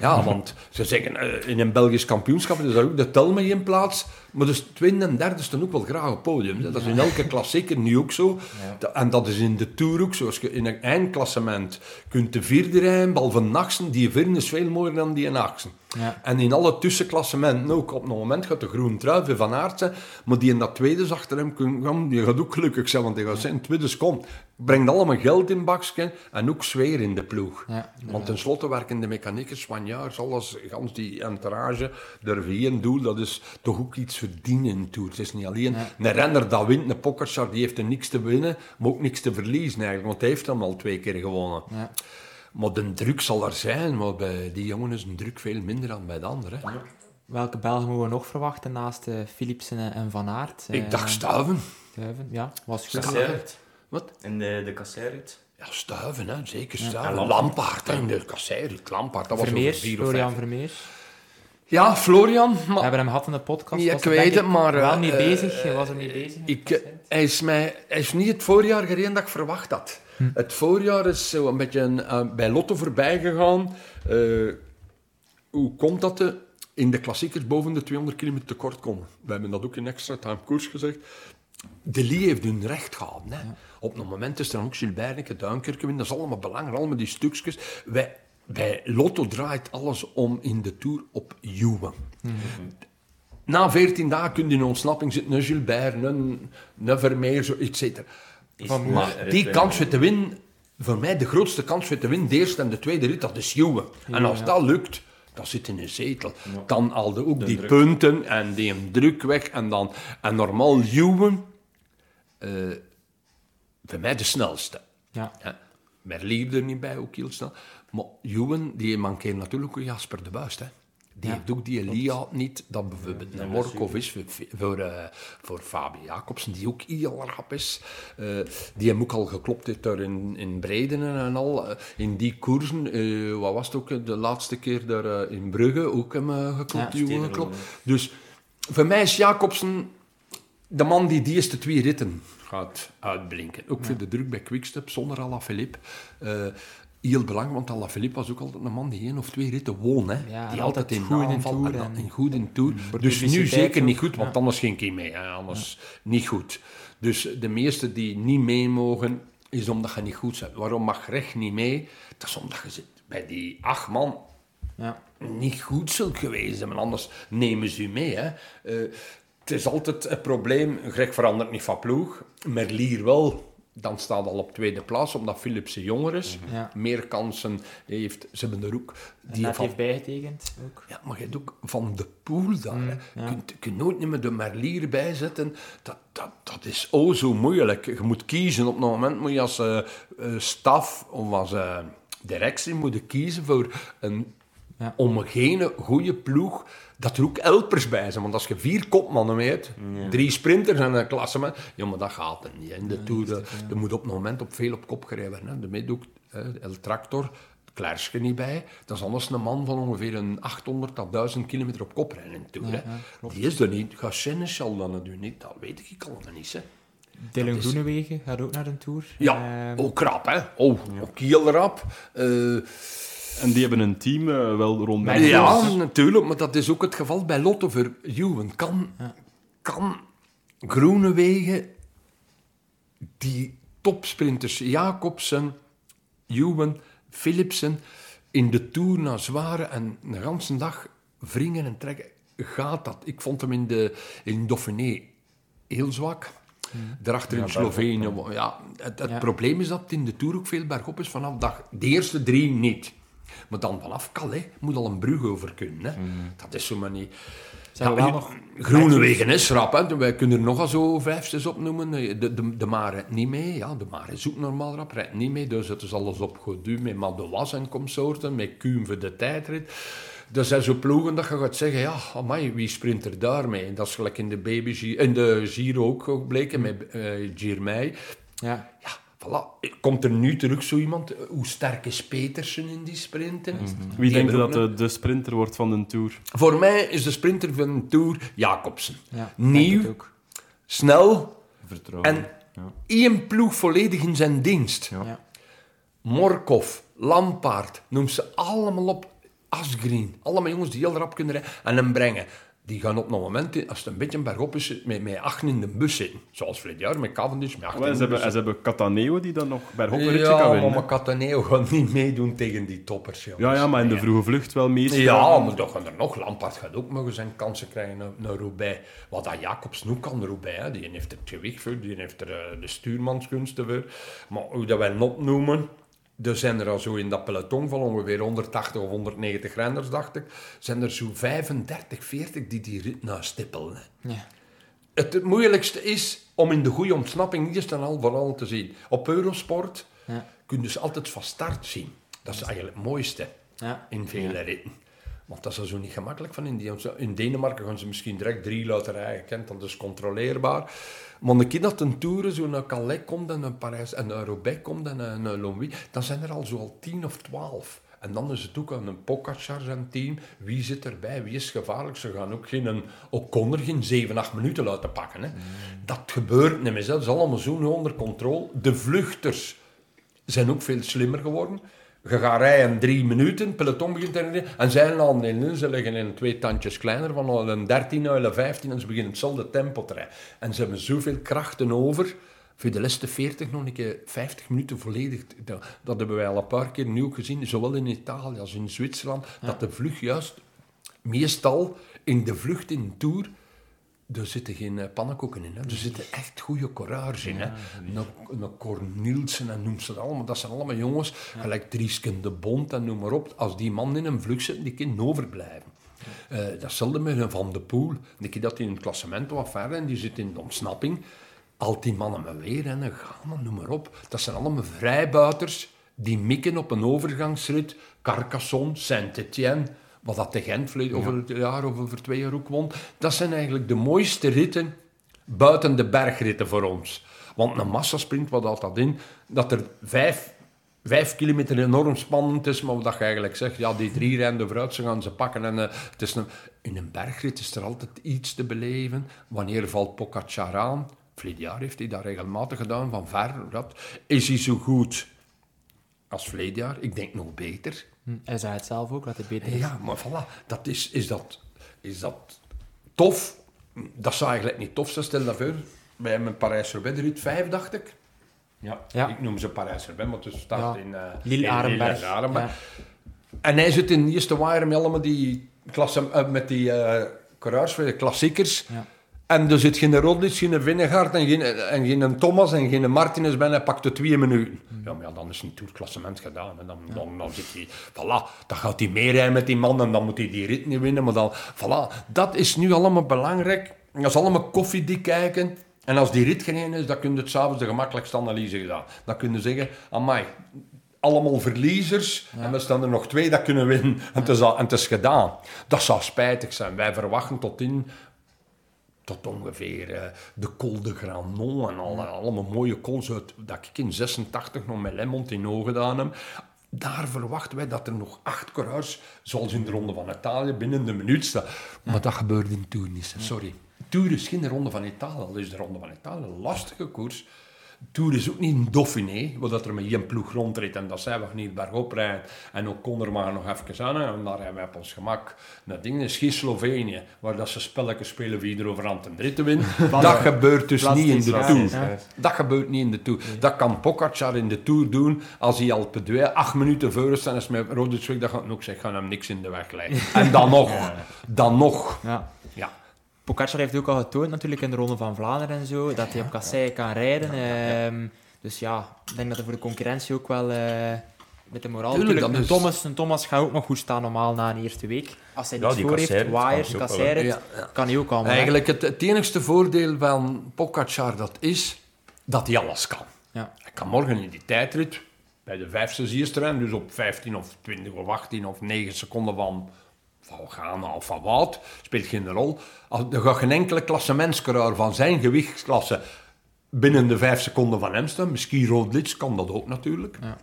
Speaker 5: Ja, want ze zeggen, eh, in een Belgisch kampioenschap is daar ook de tel mee in plaats. Maar dus tweede en derde staan ook wel graag op podium. Dat is in elke klassieker nu ook zo. En dat is in de Tour ook zo. Als je in een eindklassement kunt de vierde rijden, behalve Naxen, die vierde is veel mooier dan die Naxen. Ja. En in alle tussenklassementen ook. Op het moment gaat de groen trui van aard zijn, maar die in dat tweede achter hem kunnen die gaat ook gelukkig zijn, want die gaat zijn tweede komt. Brengt allemaal geld in bakje en ook sfeer in de ploeg. Ja, want tenslotte werken de mechaniekers, Spanjaards, alles, gans die entourage, de v doel, dat is toch ook iets verdienen in Tour. Het is niet alleen een renner dat wint, een Pogacar, die heeft er niks te winnen, maar ook niks te verliezen eigenlijk, want hij heeft hem al twee keer gewonnen. Maar de druk zal er zijn, maar bij die jongen is een druk veel minder dan bij de anderen.
Speaker 4: Welke Belgen moeten we nog verwachten naast uh, Philipsen en Van Aert?
Speaker 5: Ik uh, dacht Stuiven.
Speaker 4: Stuiven, ja. Was goed.
Speaker 6: Wat? En de, de kasseirrit?
Speaker 5: Ja, Stuiven, hè. zeker Stuiven. Ja, Lampaard, en de kasseirrit. Lampaard, dat
Speaker 4: Vermeers, was vier Florian Vermeers.
Speaker 5: Ja, Florian. Maar...
Speaker 4: We hebben hem gehad in de podcast.
Speaker 5: Ja, ik weet het, maar...
Speaker 4: Wel uh, mee bezig, hij was er mee bezig.
Speaker 5: Ik, hij, is mij, hij is niet het voorjaar gereden dat ik verwacht had. Hm. Het voorjaar is zo een beetje uh, bij Lotto voorbij gegaan. Uh, hoe komt dat de, in de klassiekers boven de 200 kilometer tekort komen? We hebben dat ook in extra time koers gezegd. De Lee heeft hun recht gehad. Hè. Ja. Op het moment is er dan ook Gilbert, Duinkerke Dat is allemaal belangrijk, allemaal die stukjes. Wij, bij Lotto draait alles om in de Tour op Juwen. Mm -hmm. Na 14 dagen kun je in ontsnapping zitten, een Gilbert, een, een Vermeer, zo, et cetera. Van, maar die kans voor te winnen, voor mij de grootste kans voor te winnen, de eerste en de tweede rit, dat is Juwen. En als dat lukt, dan zit in een zetel. Dan al de, ook die punten en die druk weg. En, dan, en normaal Juwen, uh, voor mij de snelste. Ja. ja. Merlier er niet bij, ook heel snel. Maar Juwen, die mankeert natuurlijk ook Jasper de Buist. Hè. Die heeft ook die Elia niet, dat bijvoorbeeld een Morkov is voor, voor, uh, voor Fabi Jacobsen, die ook heel rap is. Uh, die hem ook al geklopt heeft daar in, in Breiden en al. Uh, in die koersen, wat was het ook de laatste keer daar in Brugge, ook hem geklopt, ja, geklopt. Dus voor mij is Jacobsen de man die die eerste twee ritten gaat uitblinken. Ook voor de druk bij Quickstep, zonder Alaphilippe. Heel belangrijk, want Alaphilippe was ook altijd een man die één of twee ritten won. Hè.
Speaker 4: Ja,
Speaker 5: die altijd in
Speaker 4: goed in
Speaker 5: aanval
Speaker 4: Tour
Speaker 5: en, goed in.
Speaker 4: Voor
Speaker 5: Dus nu zeker niet goed, want
Speaker 4: ja.
Speaker 5: anders ging hij mee. Hè. Anders niet goed. Dus de meesten die niet mee mogen, is omdat je niet goed bent. Waarom mag recht niet mee? Dat is omdat je zit bij die acht man
Speaker 4: Ja.
Speaker 5: niet goed zult geweest zijn, anders nemen ze u mee. Hè. Eh, het is altijd een probleem, Greg verandert niet van ploeg, Merlier wel. Dan staat al op tweede plaats, omdat Philipsen jonger is.
Speaker 4: Ja.
Speaker 5: Meer kansen heeft. Ze hebben er ook...
Speaker 4: Die
Speaker 5: van,
Speaker 4: heeft bijgetekend ook.
Speaker 5: ja, maar je hebt ook Van de Poel daar. hè. Je kunt, kunt nooit meer de Merlier bijzetten. Dat, dat, dat is oh zo moeilijk. Je moet kiezen. Op een moment moet je als eh, eh, staf of als eh, directie moeten kiezen voor een
Speaker 4: Ja.
Speaker 5: homogene, goede ploeg. Dat er ook helpers bij zijn. Want als je vier kopmannen mee hebt, drie sprinters en een klassement, ja, maar dat gaat het niet. In de Tour, er moet op het moment op veel op kop gereden worden. hè. De middoek, eh, El Tractor, Klerske niet bij. Dat is anders een man van ongeveer een 800 tot 1000 kilometer op kop rijden in de Tour. hè. Die is er niet. Ga Seneschal dan het doen niet? Dat weet ik allemaal niet. Hè.
Speaker 4: Dylan
Speaker 5: is-
Speaker 4: Groenewegen gaat ook naar een tour.
Speaker 5: Ja,
Speaker 4: Eh,
Speaker 5: ook krap, hè? Oh, ook heel rap. Eh,
Speaker 7: En die hebben een team eh, wel rond
Speaker 4: Maar
Speaker 7: mij.
Speaker 5: ja, natuurlijk, maar dat is ook het geval bij Lotto voor Juwen. Kan, kan Groenewegen die topsprinters Jacobsen, Juwen, Philipsen in de Tour naar zware en een ganse dag wringen en trekken? Gaat dat? Ik vond hem in, de, in Dauphiné heel zwak. Daarachter in Slovenië. Ja, het het
Speaker 4: Ja.
Speaker 5: probleem is dat het in de Tour ook veel bergop is vanaf dag... De eerste drie niet. Maar dan vanaf Calais moet al een brug over kunnen. Hè. Dat is zo maar niet...
Speaker 4: Wel nog
Speaker 5: Groenewegen is rap, hè. Wij kunnen er nogal zo vijf, zes opnoemen. De, de, de Maar rijdt niet mee. Ja, de Maar is ook normaal rap, rijdt niet mee. Dus het is alles op Godu, met Madouas en consorten, met Kuhn voor de tijdrit. Er zijn zo ploegen dat je gaat zeggen, ja, amai, wie sprint er daarmee? En dat is gelijk in de, baby, in de Giro ook gebleken, met eh Girmay.
Speaker 4: Ja.
Speaker 5: Ja, voilà. Komt er nu terug zo iemand? Hoe sterk is Petersen in die sprinten?
Speaker 7: Wie
Speaker 5: Die
Speaker 7: denkt dat de, de sprinter wordt van de Tour?
Speaker 5: Voor mij is de sprinter van de Tour Jacobsen.
Speaker 4: Ja,
Speaker 5: Nieuw. Snel
Speaker 7: Vertrouwen.
Speaker 5: en één ploeg volledig in zijn dienst.
Speaker 4: Ja.
Speaker 5: Morkov, Lampaard, noem ze allemaal op. Asgreen, allemaal jongens die heel rap kunnen rijden en hem brengen. Die gaan op een moment, als het een beetje bergop is, met, met achten in de bus zitten. Zoals vorig jaar met Cavendish, met
Speaker 7: Maar
Speaker 5: in de
Speaker 7: hebben,
Speaker 5: bus.
Speaker 7: ze hebben Cataneo die dan nog bij Hop een ritje
Speaker 5: Ja,
Speaker 7: kan
Speaker 5: maar
Speaker 7: winnen.
Speaker 5: Cataneo gaat niet meedoen tegen die toppers. jongens.
Speaker 7: Ja, ja, maar in de vroege vlucht wel meestal.
Speaker 5: Ja, maar toch gaan er nog. Lampaard gaat ook mogen zijn kansen krijgen naar, naar Roubaix. Wat dat Jacobs nu kan, Roubaix. Hè. Die heeft er het gewicht voor, die heeft er eh, de stuurmanskunsten voor. Maar hoe dat wij opnoemen... Er zijn er al zo in dat peloton van ongeveer 180 of 190 renners, dacht ik. Zijn er zo 35, 40 die die rit nastippelen. hè.
Speaker 4: Ja.
Speaker 5: Het, moeilijkste is om in de goede ontsnapping eerst en al vooral te zien. Op Eurosport
Speaker 4: Ja.
Speaker 5: kun je dus altijd van start zien. Dat is eigenlijk het mooiste
Speaker 4: Ja.
Speaker 5: in vele ritten. Want dat is zo niet gemakkelijk van India. In Denemarken gaan ze misschien direct drie laten rijden. Kent, dat is controleerbaar. Maar een keer dat een Tour zo naar Calais komt en naar Parijs en naar Roubaix komt en naar, Longwy, dan zijn er al zo al tien of twaalf. En dan is het ook aan een Pogacar zijn team. Wie zit erbij? Wie is gevaarlijk? Ze gaan ook geen een O'Connor geen 7, 8 minuten laten pakken. Hè. Dat gebeurt niet meer. Dat is allemaal zo nu onder controle. De vluchters zijn ook veel slimmer geworden. Je gaat rijden drie minuten, peloton begint te rijden, en zijn al in ze liggen in twee tandjes kleiner, van al een 13 naar een 15, en ze beginnen hetzelfde tempo te rijden. En ze hebben zoveel krachten over, voor de laatste 40 nog een keer 50 minuten volledig. Dat, dat hebben wij al een paar keer ook gezien, zowel in Italië als in Zwitserland, dat de vlucht juist, meestal in de vlucht in de Tour, er zitten geen eh, pannenkoeken in. Hè. Er zitten echt goede coureurs in. Hè. Een, een en noem ze dat allemaal. Dat zijn allemaal jongens, gelijk Driesken de Bond en noem maar op. Als die man in een vlucht zit, die kan overblijven. Eh datzelfde met een Van de Poel. Die keer dat hij in het klassement wat verder en die zit in de ontsnapping. Al die mannen maar weer en gaan en noem maar op. Dat zijn allemaal vrijbuiters die mikken op een overgangsrit. Carcassonne, Saint-Étienne, wat dat de Gent verleden- over het jaar of over twee jaar ook won. Dat zijn eigenlijk de mooiste ritten buiten de bergritten voor ons. Want een massasprint, wat houdt dat in? Dat er vijf, vijf kilometer enorm spannend is, maar wat je eigenlijk zegt, ja, die drie rennen vooruit, ze gaan ze pakken. En, eh, het is een, in een bergrit is er altijd iets te beleven. Wanneer valt Pogacar aan? Vorig jaar heeft hij dat regelmatig gedaan, van ver. Dat, is hij zo goed als verleden jaar. Ik denk nog beter.
Speaker 4: Hm, Hij zei het zelf ook, dat het beter is.
Speaker 5: Ja, maar voilà, dat is, is, dat, is dat tof? Dat zou eigenlijk niet tof zijn. Stel dat voor, wij hebben een Parijs-Roubaix, rit 5, dacht ik. Ja,
Speaker 4: Ja.
Speaker 5: ik noem ze Parijs-Roubaix, maar het staat
Speaker 4: Ja.
Speaker 5: in... eh,
Speaker 4: Lille
Speaker 5: in
Speaker 4: Arenberg.
Speaker 5: Lille Arenberg.
Speaker 4: Ja.
Speaker 5: En hij zit in de eerste wire met allemaal die klasse, eh, met die eh coureurs, de klassiekers.
Speaker 4: Ja.
Speaker 5: En er zit geen Roglic, geen Vingegaard en geen, en geen Thomas en geen Martinez bij. Hij pakte twee minuten. Ja, maar ja, dan is een toerklassement gedaan. En dan, dan, dan zit hij... Voilà, dan gaat hij meerijden met die man en dan moet hij die rit niet winnen. Maar dan... Voilà, dat is nu allemaal belangrijk. Dat is allemaal koffiedik kijken. En als die rit gereden is, dan kun je het s'avonds de gemakkelijkste analyse gedaan. Dan kun je zeggen, amai, allemaal verliezers. En we staan er nog twee dat kunnen winnen. En het, is al, en het is gedaan. Dat zou spijtig zijn. Wij verwachten tot in tot ongeveer eh, de Col de Granon en al, allemaal mooie cols uit, dat ik in 86 nog met in ogen gedaan heb. Daar verwachten wij dat er nog acht coureurs, zoals in de Ronde van Italië, binnen de minuut staan. Maar dat gebeurt in Tour niet, sorry. Tour is geen Ronde van Italië, al is de Ronde van Italië een lastige koers. Tour is ook niet een Dauphiné, waar dat er met één ploeg rondreed en dat zij we niet bergop rijden. En ook mag er nog even aan en daar hebben wij op ons gemak. Dat ding is geen Slovenië, waar dat ze spelletjes spelen wie er over aan ten dritten wint. dat gebeurt dus niet in de Tour.
Speaker 4: ja.
Speaker 5: Dat gebeurt niet in de Tour. Dat kan Pogacar in de Tour doen als hij al per twee, acht minuten voor en is met weg, dan gaat ook zeggen, gaan hem niks in de weg leggen. En dan nog, dan nog.
Speaker 4: Ja. Pogacar heeft ook al getoond natuurlijk in de Ronde van Vlaanderen en zo, dat hij op kasseien kan rijden. Ehm, dus ja, ik denk dat er voor de concurrentie ook wel eh, met de moraal...
Speaker 5: Tuurlijk,
Speaker 4: een
Speaker 5: is-
Speaker 4: Thomas, een Thomas gaat ook nog goed staan normaal na een eerste week. Als hij niks
Speaker 6: die
Speaker 4: voor heeft, waaiers, kasseien,
Speaker 5: Ja, ja.
Speaker 4: kan hij ook allemaal.
Speaker 5: Eigenlijk het, het enigste voordeel van Pogacar dat is dat hij alles kan.
Speaker 4: Ja.
Speaker 5: Hij kan morgen in die tijdrit bij de vijfste ziersterrein, dus op 15 of 20 of 18 of 9 seconden van, van Ghana of van Wout, speelt geen rol. Als- Er gaat geen enkele klassementscoureur van zijn gewichtsklasse binnen de 5 seconden van hem staan. Misschien Roglic kan dat ook natuurlijk.
Speaker 4: Ja.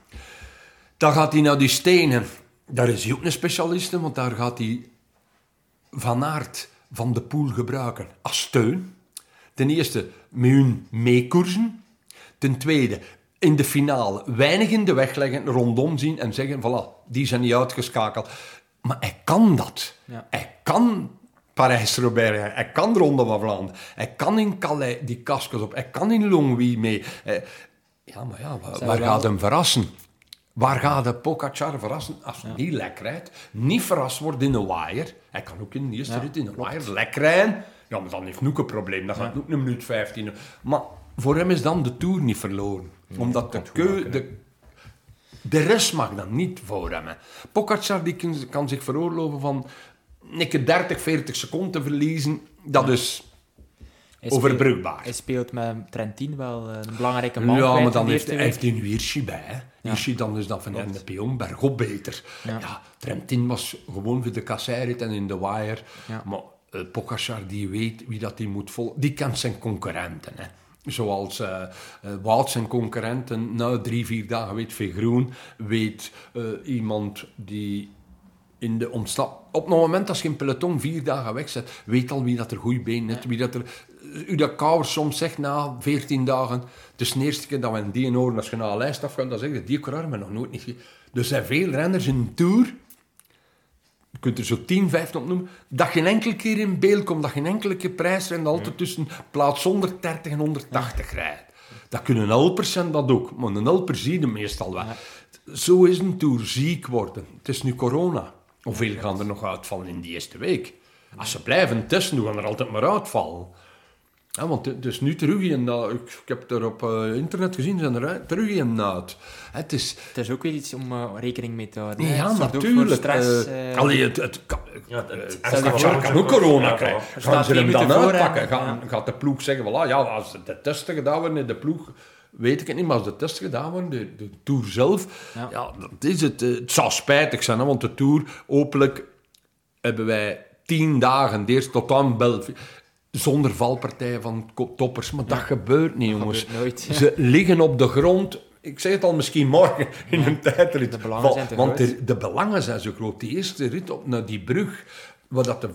Speaker 5: Dan gaat hij naar die stenen. Daar is hij ook een specialist in, want daar gaat hij Van Aert van de Poel gebruiken als steun. Ten eerste met hun meekoersen. Ten tweede, in de finale weinig in de weg leggen, rondom zien en zeggen, voilà, die zijn niet uitgeschakeld. Maar hij kan dat.
Speaker 4: Ja.
Speaker 5: Hij kan Parijs-Roubaix. Hij kan de Ronde van Vlaanderen. Hij kan in Calais die kaskers op. Hij kan in Longwy mee. Hij- ja, maar ja, waar, gaat hem verrassen? Waar gaat de Pogacar verrassen als hij niet lekker rijdt? Niet verrast wordt in een wire. Hij kan ook in de eerste
Speaker 4: Ja,
Speaker 5: rit in een wire lekker rijden. Ja, maar dan heeft ook een probleem. Dan gaat hij ook een minuut 15. Maar voor hem is dan de Tour niet verloren. Omdat de, keu, de, de rest mag dan niet voor hem. hè. Pogacar die kan, kan zich veroorloven van keer 30, 40 seconden verliezen. Dat is
Speaker 4: Hij
Speaker 5: overbrugbaar.
Speaker 4: Speelt, hij speelt met Trentin wel eh, een belangrijke man
Speaker 5: Ja, maar dan heeft, hij heeft hij nu Hirschi bij. Hè. Hirschi, dan is dat van de Pion bergop beter.
Speaker 4: Ja.
Speaker 5: Ja. Trentin was gewoon voor de kasseirit en in de wire.
Speaker 4: Ja.
Speaker 5: Maar uh, Pogacar, die weet wie dat die moet volgen. Die kent zijn concurrenten. Hè. Zoals eh, Wout zijn concurrenten na drie, vier dagen weet veel groen. Weet eh, iemand die in de omstap... Op het moment als je een peloton vier dagen wegzet, weet al wie dat er goede been heeft. Wie dat er... U dat Kouwer soms zegt na 14 dagen, het is de eerste keer dat we in die horen, als je naar een lijst afgaat, dan zeg je, die hebben we nog nooit niet gezien. Dus er zijn veel renners in een Tour, je kunt er zo 10, 15 opnoemen, dat geen enkele keer in beeld komt, dat geen enkele keer prijs en altijd tussen plaats 130 en 180 rijdt. Dat kunnen helpers zijn, dat ook, maar een helper zie je meestal wel. Zo is een Tour ziek worden. Het is nu corona. Hoeveel gaan er nog uitvallen in die eerste week? Als ze blijven testen, dan gaan er altijd maar uitvallen. Ja, want het is nu terug in, dat- ik, ik heb er op eh, internet gezien, zijn er terug in uit. Het is,
Speaker 4: Het is ook weer iets om eh, rekening mee te houden.
Speaker 5: ja, natuurlijk.
Speaker 4: voor stress.
Speaker 5: allee, het, het, kan,
Speaker 6: Ja, het- het-
Speaker 5: Pogacar
Speaker 4: het-
Speaker 5: kan ook corona
Speaker 6: Ja,
Speaker 5: krijgen. Gaan ze hem dan uitpakken? Gaan. Gaat de ploeg zeggen, voilà, ja, als de testen gedaan worden in de ploeg, weet ik het niet, maar als de testen gedaan worden, de, de Tour zelf,
Speaker 4: Ja.
Speaker 5: ja. dat is het. Het zou spijtig zijn, hè, want de Tour, openlijk hebben wij tien dagen, de eerste tot aan België, zonder valpartijen van toppers. Maar dat gebeurt niet, jongens.
Speaker 4: gebeurt nooit, ja.
Speaker 5: Ze liggen op de grond. Ik zeg het al, misschien morgen in een tijdrit.
Speaker 4: De belangen
Speaker 5: Val-
Speaker 4: zijn te
Speaker 5: Want de, de belangen zijn zo groot. Die eerste rit op naar die brug, waar dat de,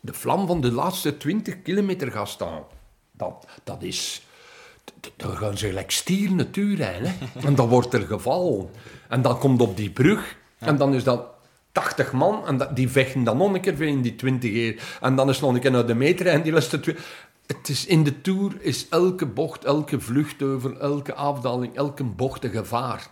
Speaker 5: de vlam van de laatste 20 kilometer gaat staan, dat, dat is... dan gaan ze gelijk stier natuur rijden. Hè? En dan wordt er gevallen. En dan komt op die brug. En dan is dat 80 man. En die vechten dan nog een keer weer in die 20 keer. En dan is nog een keer naar de meter. En die laatste twee... Het is, in de Tour is elke bocht, elke vluchtheuvel, elke afdaling, elke bocht een gevaar.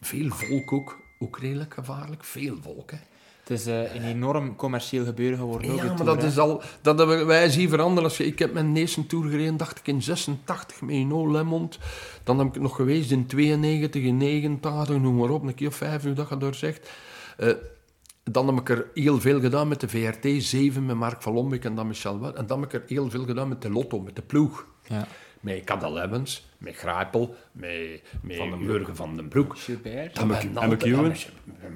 Speaker 5: Veel volk ook. Ook redelijk gevaarlijk. Veel volk, hè.
Speaker 4: Het is eh, een enorm commercieel gebeuren geworden.
Speaker 5: Ja, maar
Speaker 4: Tour,
Speaker 5: dat
Speaker 4: hè.
Speaker 5: is al... Dat hebben we- wij zien veranderen. Als je, ik heb mijn eerste Tour gereden, dacht ik, in 86 met Ino Lemond. Dan heb ik het nog geweest in 92, in 89, noem maar op. Een keer of vijf uur dat je daar zegt. Eh, dan heb ik er heel veel gedaan met de VRT 7, met Mark van en dan Michel Wel. En dan heb ik er heel veel gedaan met de Lotto, met de ploeg.
Speaker 4: Ja.
Speaker 5: Met Cadel Evans, met Grijpel, met, met Jurgen van den Broek.
Speaker 4: Gilbert.
Speaker 7: En
Speaker 5: altijd-
Speaker 7: McEwen?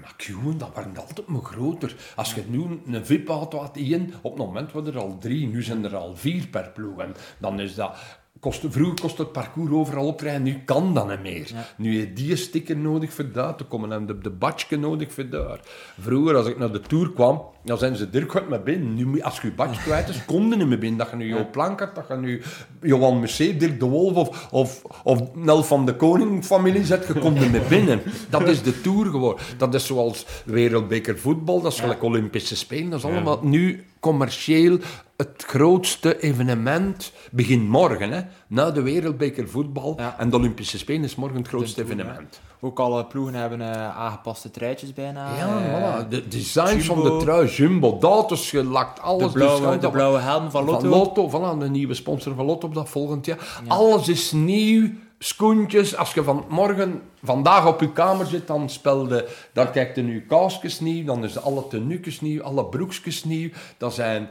Speaker 5: McEwen, dat waren altijd maar groter. Als je nu een VIP-auto had in, op het moment waren er al drie, nu zijn er al vier per ploeg. En dan is dat... Kost, vroeger kostte het parcours overal oprijden, nu kan dat niet meer. Nu heb je die sticker nodig voor daar te komen en de, de nodig voor daar. Vroeger, als ik naar de Tour kwam, dan zijn ze Dirk gaat met binnen. Nu, als je je badge kwijt is, kom je niet meer binnen. Dat je nu Jo Plank hebt, dat je nu Johan Museet, Dirk de Wolf of, of, of Nel van de Koning familie zet, je komt er meer binnen. Dat is de Tour geworden. Dat is zoals wereldbeker voetbal, dat is gelijk Olympische Spelen. Dat is allemaal nu commercieel het grootste evenement begint morgen. Hè? Na de wereldbeker voetbal
Speaker 4: Ja.
Speaker 5: en de Olympische Spelen is morgen het grootste evenement.
Speaker 4: Ook alle ploegen hebben eh, aangepaste truitjes bijna.
Speaker 5: Ja, voilà. De designs van de trui, Jumbo, daters gelakt, alles.
Speaker 4: de, blauwe,
Speaker 5: dus,
Speaker 4: de
Speaker 5: dat-
Speaker 4: blauwe helm van Lotto.
Speaker 5: Van Lotto, voilà, de nieuwe sponsor van Lotto op dat volgend jaar. Alles is nieuw, schoentjes. Als je van morgen, vandaag op je kamer zit, dan spelde, dan kijkt je nu kaaskes nieuw, dan is alle tenuukjes nieuw, alle broekjes nieuw. Dat zijn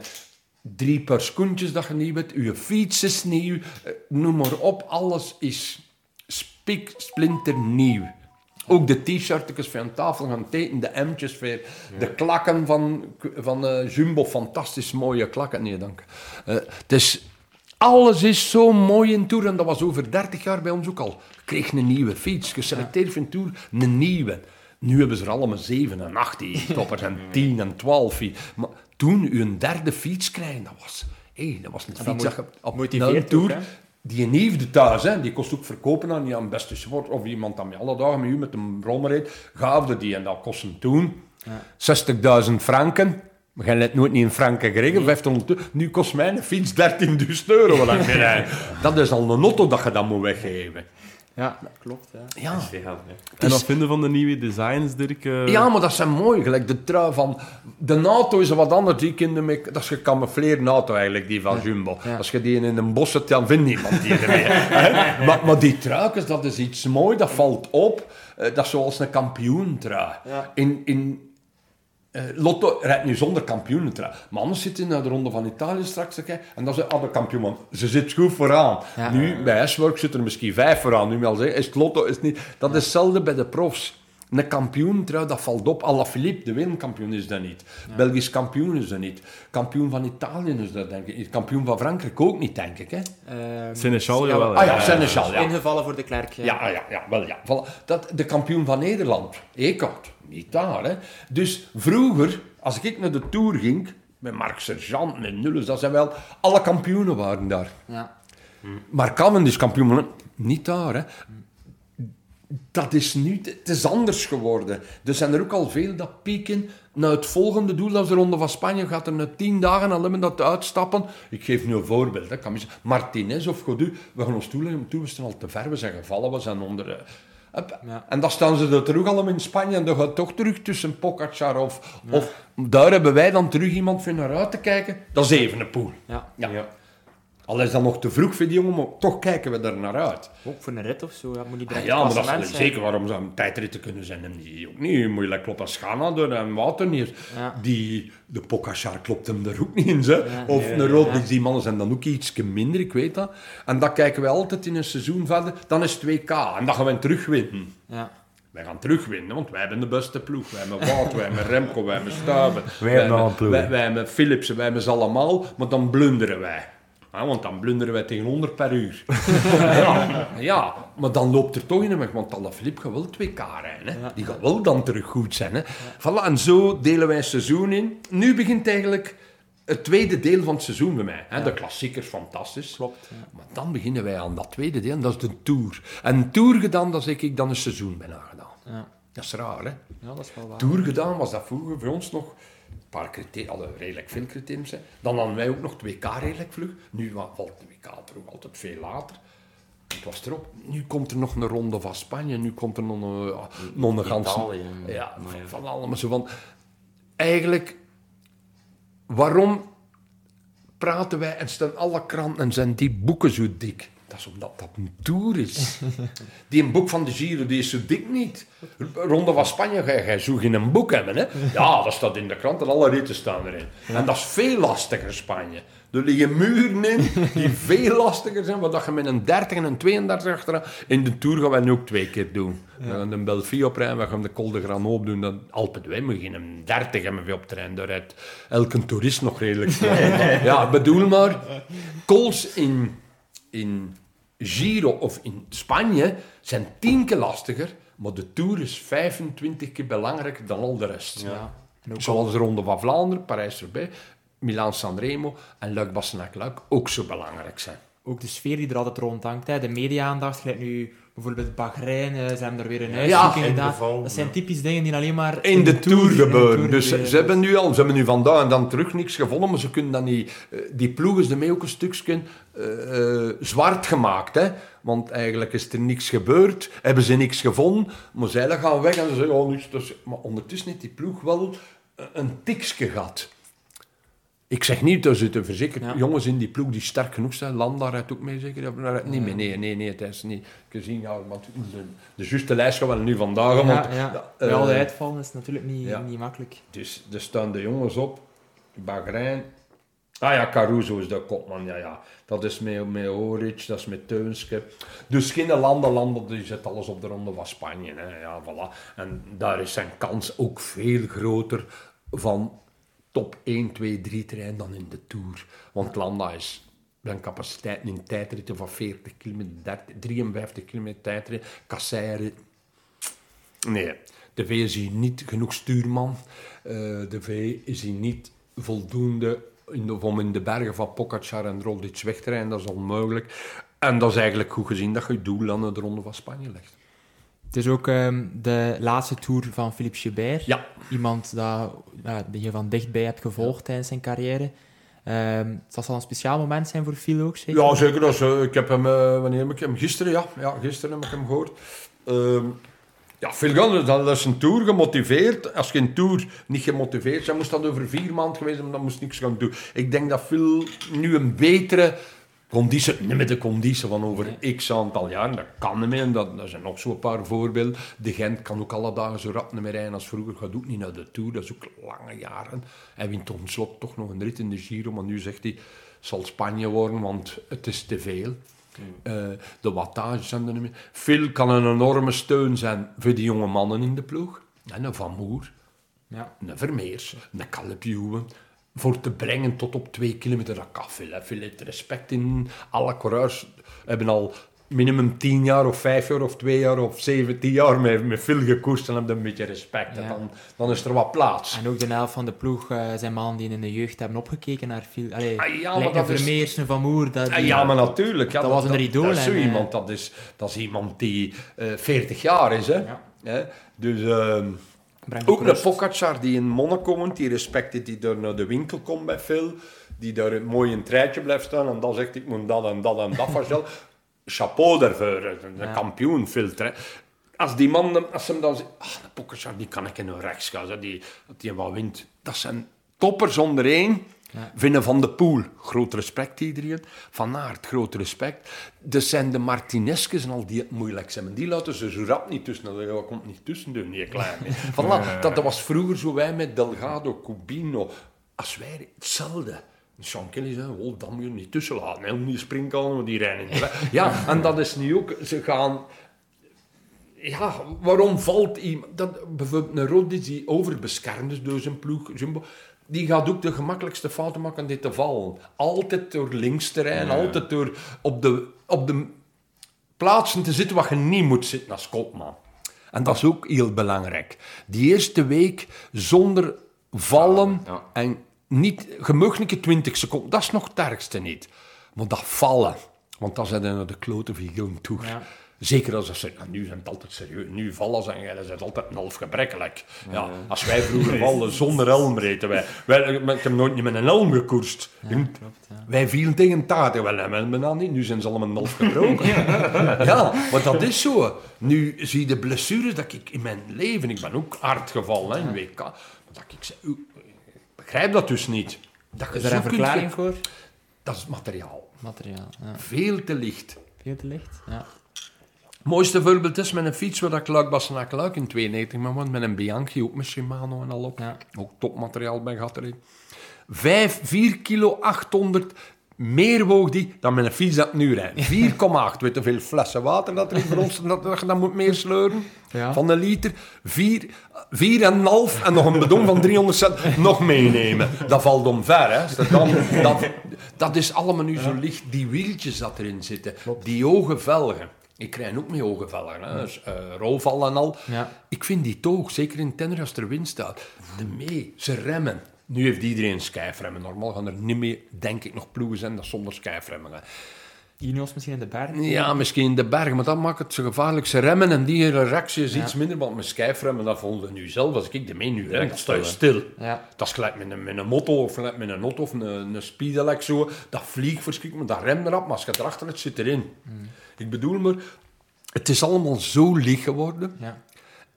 Speaker 5: drie paar schoentjes dat je nieuw hebt, je fiets is nieuw, eh, noem maar op, alles is spik, splinter nieuw. Ook de t-shirtjes van tafel gaan tekenen, de M'tjes weer, de klakken van, van eh, Jumbo, fantastisch mooie klakken. Nee, dank. Is, alles is zo mooi in Tour en dat was over 30 jaar bij ons ook al. Je kreeg een nieuwe fiets, geselecteerd een Tour, een nieuwe. Nu hebben ze er allemaal 7 en 8 die toppers en 10 en 12. Maar toen u een derde fiets krijgen, dat was, hey, dat was een fiets dat je op een Tour...
Speaker 4: ook?
Speaker 5: Die nieuwde thuis, hè, die kost ook verkopen aan aan beste sport. Of iemand dat met alle dagen met u met een brommer reed, gaafde die. En dat kostte toen 60.000 franken. We gaan het nooit niet in franken geregeld, 500 euro. Nu kost mijn fiets 13.000 euro. dat is al een auto dat je dat moet weggeven.
Speaker 4: Ja, dat klopt. Ja.
Speaker 5: Ja.
Speaker 7: En wat vinden van de nieuwe designs, Dirk? eh?
Speaker 5: Ja, maar dat zijn mooi. Gelijk de trui van... De auto is wat anders. Die kinderen mee, dat is gecamoufleerde auto eigenlijk, die van Jumbo.
Speaker 4: Ja.
Speaker 5: Als je die in een bos zet, dan vindt niemand die er meer. Hè? maar, maar die truikens, dat is iets moois. Dat valt op. Eh, dat is zoals een kampioentrui.
Speaker 4: Ja.
Speaker 5: In... in Lotto rijdt nu zonder kampioenentrui. Maar anders zit hij naar de Ronde van Italië straks te kijken. En dan is ah, de kampioen. want Ze zit goed vooraan.
Speaker 4: Ja.
Speaker 5: Nu, bij S-Work zit er misschien vijf vooraan. Nu wil zeggen, is het Lotto is het niet... Dat is hetzelfde bij de profs. Een kampioentrui, dat valt op. Alaphilippe, de wereldkampioen, is dat niet. Belgisch kampioen is dat niet. Kampioen van Italië is dat, denk ik. Kampioen van Frankrijk ook niet, denk ik. Hè?
Speaker 4: Ehm,
Speaker 7: Seneschal,
Speaker 4: ja,
Speaker 7: jawel.
Speaker 5: Ah ja, Seneschal, ja.
Speaker 4: Ingevallen voor de klerk. Ja.
Speaker 5: Ja, ja, ja, wel ja. Voilà. Dat, de kampioen van Nederland, Eekhout, niet daar. Hè. Dus vroeger, als ik naar de Tour ging, met Mark Sergeant, met Nulles, dat zijn wel... Alle kampioenen waren daar.
Speaker 4: Ja.
Speaker 5: Maar Cavendish kampioen, maar niet daar. Hè. Dat is nu... Het is anders geworden. Er zijn er ook al veel dat pieken naar het volgende doel. Dat is de Ronde van Spanje. Gaat er na tien dagen alleen dat uitstappen. Ik geef nu een voorbeeld. Hè. Martinez of Godu. We gaan ons toeleggen. Toen we al te ver. We zijn gevallen. We zijn onder...
Speaker 4: Ja.
Speaker 5: En dan staan ze er terug allemaal in Spanje. En dan gaat toch terug tussen Pogacar of... of daar hebben wij dan terug iemand voor naar uit te kijken. Dat is even een poel.
Speaker 4: Ja.
Speaker 5: Ja. Al is dat nog te vroeg voor die jongen, maar toch kijken we er naar uit.
Speaker 4: Ook voor een rit of zo. Ja, moet niet
Speaker 5: Ja,
Speaker 4: direct
Speaker 5: ja maar dat is zeker waarom ze een tijdrit te kunnen zijn. En die ook niet. Je moet je lekker kloppen als Ghana door en water niet.
Speaker 4: Ja.
Speaker 5: Die, de Pogacar klopt hem er ook niet in. Ze.
Speaker 4: Ja,
Speaker 5: of
Speaker 4: nee,
Speaker 5: een rood,
Speaker 4: ja.
Speaker 5: die mannen zijn dan ook iets minder, ik weet dat. En dat kijken we altijd in een seizoen verder. Dan is het 2K en dan gaan we terugwinnen.
Speaker 4: Ja.
Speaker 5: Wij gaan terugwinnen, want wij hebben de beste ploeg. Wij hebben Wout, wij hebben Remco, wij hebben Stuiven.
Speaker 6: Wij hebben.
Speaker 5: Wij, wij hebben Philipsen, wij hebben ze allemaal, maar dan blunderen wij. Ja, want dan blunderen wij tegen 100 per uur. ja, ja, maar dan loopt er toch in hem weg, want Alaphilippe gaat wel 2K rijden. Hè. Die gaat wel dan terug goed zijn. Hè. Voilà, en zo delen wij een seizoen in. Nu begint eigenlijk het tweede deel van het seizoen bij mij. Hè? De klassiekers, fantastisch.
Speaker 4: Klopt, ja.
Speaker 5: Maar dan beginnen wij aan dat tweede deel, en dat is de Tour. En een Tour gedaan, dat zeg ik dan een seizoen bijna gedaan.
Speaker 4: Ja.
Speaker 5: Dat is raar, hè?
Speaker 4: ja, dat is wel waar.
Speaker 5: Tour gedaan was dat vroeger voor ons nog paar criteria, hadden redelijk veel criteriums. hè. Dan hadden wij ook nog 2K redelijk vlug. Nu valt de WK er ook altijd veel later. Het was erop. Nu komt er nog een ronde van Spanje, nu komt er nog een, ah, nog een ganse... Ja,
Speaker 6: maar ja.
Speaker 5: van allemaal zo van... Eigenlijk, waarom praten wij en staan alle kranten en zijn die boeken zo dik? Dat is omdat dat een tour is. Die een boek van de Giro, die is zo dik niet. Ronde van Spanje zo in een boek hebben. Hè? Ja, dat staat in de krant en alle ritten staan erin. En dat is veel lastiger, Spanje. Er liggen muren in die veel lastiger zijn, wat dat je met een 30 en een 32 achteraan... In de Tour gaan wij nu ook twee keer doen. We gaan de Belfie oprijden, we gaan de Col de Granoop doen. Dat, Alpe d'Huez, we beginnen een 30 hebben we op terrein. Daar rijdt elke toerist nog redelijk snel. ja, bedoel maar, cols in, in Giro of in Spanje zijn tien keer lastiger, maar de Tour is 25 keer belangrijker dan al de rest.
Speaker 4: Ja. En ook
Speaker 5: Zoals de Ronde van Vlaanderen, Parijs-Roubaix, Milaan-San Remo en Luik-Bastenaak-Luik ook zo belangrijk zijn.
Speaker 4: Ook de sfeer die er altijd rond hangt. Hè. De media-aandacht, gelijk nu bijvoorbeeld Bahrein, eh, ze hebben er weer een
Speaker 5: Ja,
Speaker 4: gedaan.
Speaker 6: geval,
Speaker 4: dat zijn
Speaker 6: ja.
Speaker 4: typisch dingen die alleen maar
Speaker 5: in de Tour
Speaker 4: in de
Speaker 5: gebeuren.
Speaker 4: Tour
Speaker 5: Dus ze,
Speaker 4: gebeuren.
Speaker 5: ze hebben nu al, ze hebben nu vandaag en dan terug niks gevonden, maar ze kunnen dan niet, eh, die ploeg is ermee ook een stukje eh, eh, zwart gemaakt, hè. Want eigenlijk is er niks gebeurd, hebben ze niks gevonden, maar zij gaan weg en ze zeggen, oh, niks. Dus, maar ondertussen heeft die ploeg wel eh, een tikje gehad. Ik zeg niet, er zitten verzekerd
Speaker 4: Ja.
Speaker 5: jongens in die ploeg die sterk genoeg zijn. Landa rijdt ook mee, zeker? Niet mee? Nee, nee, nee, het is niet gezien. Ja, want de, de juiste lijst gaan we nu vandaag.
Speaker 4: Ja,
Speaker 5: want,
Speaker 4: ja. die uitvallen is natuurlijk niet,
Speaker 5: ja.
Speaker 4: niet makkelijk.
Speaker 5: dus er staan de jongens op. Bahrein. Ah ja, Caruso is de kopman. Ja, ja. Dat is met, met Horic, dat is met Teunske. Dus geen landen, landen, die zet alles op de ronde van Spanje. Hè. Ja, voilà. En daar is zijn kans ook veel groter van top 1, 2, 3 terrein dan in de Tour. Want Landa is een capaciteit in tijdritten van 40 kilometer, 30, 53 kilometer tijdrit. Kasseire Nee, de V is hier niet genoeg stuurman. Eh, de V is hier niet voldoende in de, om in de bergen van Pogacar en Roglic weg te rijden. Dat is onmogelijk. En dat is eigenlijk goed gezien dat je je doel aan de Ronde van Spanje legt.
Speaker 4: Het is ook ehm, de laatste tour van Philippe Gilbert.
Speaker 5: Ja.
Speaker 4: Iemand dat, je van dichtbij hebt gevolgd tijdens zijn carrière. Ehm dat zal een speciaal moment zijn voor Phil ook, zeker?
Speaker 5: Ja, zeker. Eh, ik heb hem, eh, wanneer heb ik hem? Gisteren, ja. ja. Gisteren heb ik hem gehoord. Ehm, ja, veel gander, dat is een tour gemotiveerd. Als je een tour niet gemotiveerd bent, moest dat over vier maanden geweest zijn, dan moest niks gaan doen. Ik denk dat Phil nu een betere conditie, niet met de conditie van over x aantal jaar, dat kan niet meer. En dat, dat zijn nog zo'n paar voorbeelden. De Gent kan ook alle dagen zo rap niet meer rijden als vroeger. Gaat ook niet naar de Tour, dat is ook lange jaren. Hij wint tot slot toch nog een rit in de Giro, maar nu zegt hij, het zal Spanje worden, want het is te veel. Eh, de wattages zijn er niet meer. Phil kan een enorme steun zijn voor die jonge mannen in de ploeg. En een Van Moer,
Speaker 4: Ja.
Speaker 5: een Vermeers, een Caleb Voor te brengen tot op twee kilometer, dat kan veel. Hè. Veel respect in. Alle coureurs hebben al minimum tien jaar of vijf jaar of twee jaar of zeventien jaar met, met Phil gekoerst en hebben een beetje respect. En. Dan, dan is er wat plaats.
Speaker 4: En ook de helft van de ploeg eh, zijn mannen die in de jeugd hebben opgekeken naar Phil. Allee,
Speaker 5: Ah, ja, maar dat is-
Speaker 4: Vermeers, Van Moer. Dat
Speaker 5: Ja,
Speaker 4: die-
Speaker 5: ja, maar natuurlijk. Ja,
Speaker 4: dat was een idool
Speaker 5: Dat is zo
Speaker 4: en,
Speaker 5: iemand, dat is, dat is iemand die eh 40 jaar is. Hè?
Speaker 4: Ja.
Speaker 5: Hè? Dus ehm,
Speaker 4: brengt
Speaker 5: ook een
Speaker 4: rust.
Speaker 5: Pogacar die in Monaco woont, die respect heeft, die daar naar de winkel komt bij Phil, die daar mooi in het rijtje blijft staan en dan zegt ik moet dat en dat en dat van. Chapeau daarvoor, een
Speaker 4: Ja.
Speaker 5: kampioen Phil. Als die man, als hem dan zegt, ah, de Pogacar die kan ik in een rechts gaan, die, dat die wat wint. Dat zijn toppers onder één.
Speaker 4: Ja.
Speaker 5: Vinnen van de Poel, groot respect iedereen. Van Aert, groot respect. Dus zijn de Martineskes en al die het moeilijk zijn. Die laten ze zo rap niet tussen. Dan wat komt niet tussen doen, die klein. Voilà, dat, dat was vroeger zo wij met Delgado, Cubino. Als wij hetzelfde. Sean Kelly zei, oh, dan moet je niet tussen laten. Hè, om die want die rijden de weg. Ja, en dat is nu ook... Ze gaan... Ja, waarom valt iemand... Dat, bijvoorbeeld een Rodis die overbeschermd is door zijn ploeg, Jumbo, die gaat ook de gemakkelijkste fouten maken dit te vallen. Altijd door links te rijden, altijd door op de, op de plaatsen te zitten waar je niet moet zitten als kopman. En dat is ook heel belangrijk. Die eerste week zonder vallen
Speaker 6: Ja.
Speaker 5: en niet, je mag niet 20 seconden, dat is nog het ergste niet. Maar dat vallen, want dan zijn er de klote van toe. Zeker als ze, nou, nu zijn het altijd serieus, nu vallen ze en jij altijd een half gebrekkelijk. Ja, als wij vroeger vallen zonder helm reden wij. wij ik heb nooit niet met een helm gekoerst.
Speaker 4: klopt, ja.
Speaker 5: Wij vielen tegen taart, wel we dat niet. Nu zijn ze allemaal een half gebroken. ja, maar dat is zo. Nu zie je de blessures dat ik in mijn leven, ik ben ook hard gevallen hè, in WK, dat ik zei, oeh, ik begrijp dat dus niet. Dat je
Speaker 4: Is er een verklaring voor?
Speaker 5: Dat is materiaal.
Speaker 4: Materiaal, ja.
Speaker 5: Veel te licht.
Speaker 4: Veel te licht? Ja.
Speaker 5: Mooiste voorbeeld is met een fiets waar ik Luik Bassenaak Luik in 92 maar met een Bianchi, ook met Shimano en al op.
Speaker 4: Ja.
Speaker 5: Ook topmateriaal bij gehad erin. 5, 4 kilo 800 meer woog die dan met een fiets dat nu rijd. 4,8. Weet je hoeveel flessen water dat er in voor ons dat, je dan moet meer sleuren?
Speaker 4: Ja.
Speaker 5: Van een liter. 4, 4,5 en nog een bidon van 300 cent nog meenemen. Dat valt omver, hè. Dat, dan, dat, dat is allemaal nu zo licht. Die wieltjes dat erin zitten. Die hoge velgen. Ik krijg ook mee hoge velgen, hè. Dus, eh, rolval en al.
Speaker 4: Ja.
Speaker 5: Ik vind die toch, zeker in tennis als er wind staat, de mee, ze remmen. Nu heeft iedereen schijfremmen. Normaal gaan er niet meer, denk ik, nog ploegen zijn dat zonder schijfremmen gaan.
Speaker 4: Ineos misschien in de bergen?
Speaker 5: Ja, misschien in de bergen, maar dat maakt het zo gevaarlijk. Ze remmen en die reactie is iets minder, want met schijfremmen, dat vonden we nu zelf. Als ik de mee nu rem, sta je stil.
Speaker 4: Ja.
Speaker 5: Dat is gelijk met een, met een motto of gelijk met een auto of een, een speedelec zo. Dat vliegt verschrikkelijk, maar dat remt erop, maar als je erachter het zit erin. Ik bedoel maar, het is allemaal zo licht geworden.
Speaker 4: Ja.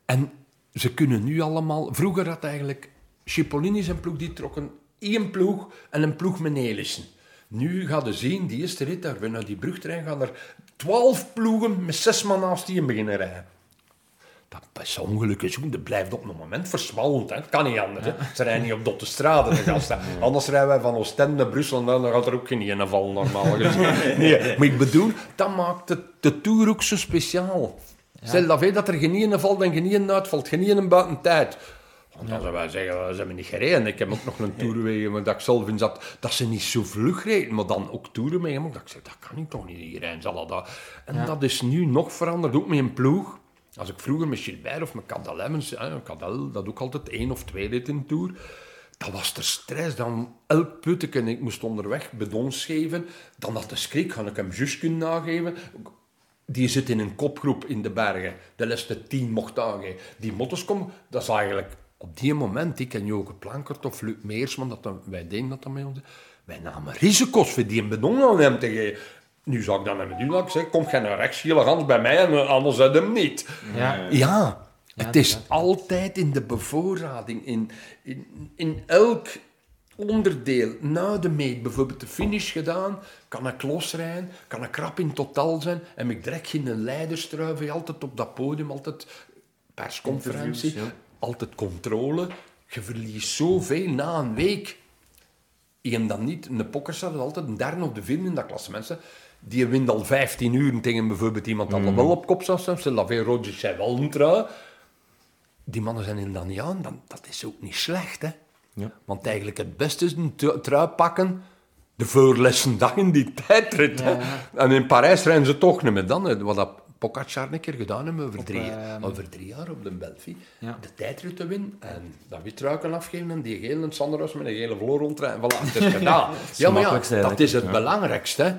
Speaker 5: En ze kunnen nu allemaal... Vroeger had eigenlijk Cipollini zijn ploeg, die trokken één ploeg en een ploeg met Nelissen. Nu gaat je zien, die eerste rit daar, we naar die brugtrein gaan er twaalf ploegen met zes man naast die beginnen rijden. Dat is ongeluk is ook, dat blijft op een moment versmallend. Hè. Het kan niet anders. Hè. Ze rijden niet op dotte straten, de gasten. Anders rijden wij van Oostende naar Brussel en dan gaat er ook geen ene vallen normaal. gezien. nee, maar ik bedoel, dat maakt de, de Tour ook zo speciaal. Stel dat, weet dat er geen ene valt en geen ene uitvalt, geen ene buiten tijd. Want dan zouden wij zeggen, ze hebben niet gereden. Ik heb ook nog een toerwegen, maar dat ik zelf in zat, dat ze niet zo vlug reden, maar dan ook toeren mee. Maar dat ik zeg, dat kan ik toch niet hier rijden, zal dat. En dat is nu nog veranderd, ook met een ploeg. Als ik vroeger met Gilbert of met Cadel Emmens, Cadel, dat ook altijd één of twee reed in de tour. Dat was er stress. Dan elk putteken, ik moest onderweg bidons geven. Dan had de schrik, ga ik hem juist kunnen nageven. Die zit in een kopgroep in de bergen. De laatste tien mocht aangeven. Die mottos komen, dat is eigenlijk op die moment. Ik en Joke Plankert of Luc Meersman, dat wij deden dat dan ons. Wij namen risico's voor die een bidon aan hem te geven. Nu zou ik dan met u dat ik zeg, kom jij naar rechts, gele Hans bij mij en anders uit hem niet.
Speaker 4: Ja.
Speaker 5: Ja, het is altijd in de bevoorrading, in, in, in elk onderdeel. Na de meet, bijvoorbeeld de finish gedaan, kan ik losrijden, kan ik krap in totaal zijn en ik direct geen leiderstruiven, altijd op dat podium, altijd persconferentie, altijd controle. Je verliest zoveel na een week. En dan niet, een pokker staat altijd een derde of de vierde in dat klassement. Die wint al 15 uur tegen bijvoorbeeld iemand dat al wel op kop zou staan. Veel Rodgers zei wel een trui. Die mannen zijn in dan niet aan. Dan, dat is ook niet slecht, hè.
Speaker 6: Ja.
Speaker 5: Want eigenlijk het beste is een tru- trui pakken de voorlessen dag in die tijdrit. hè. En in Parijs rijden ze toch niet meer dan. hè. Wat dat Pogacar een keer gedaan hebben over, drie,
Speaker 4: ehm,
Speaker 5: over drie jaar op de Belfie.
Speaker 4: Ja.
Speaker 5: De tijdrit te winnen en dat witruiken afgeven en die gele en Sanderhuis met een gele vloer rondrijden. Voilà, het is gedaan. ja, maar ja, dat is het
Speaker 6: Ja.
Speaker 5: belangrijkste.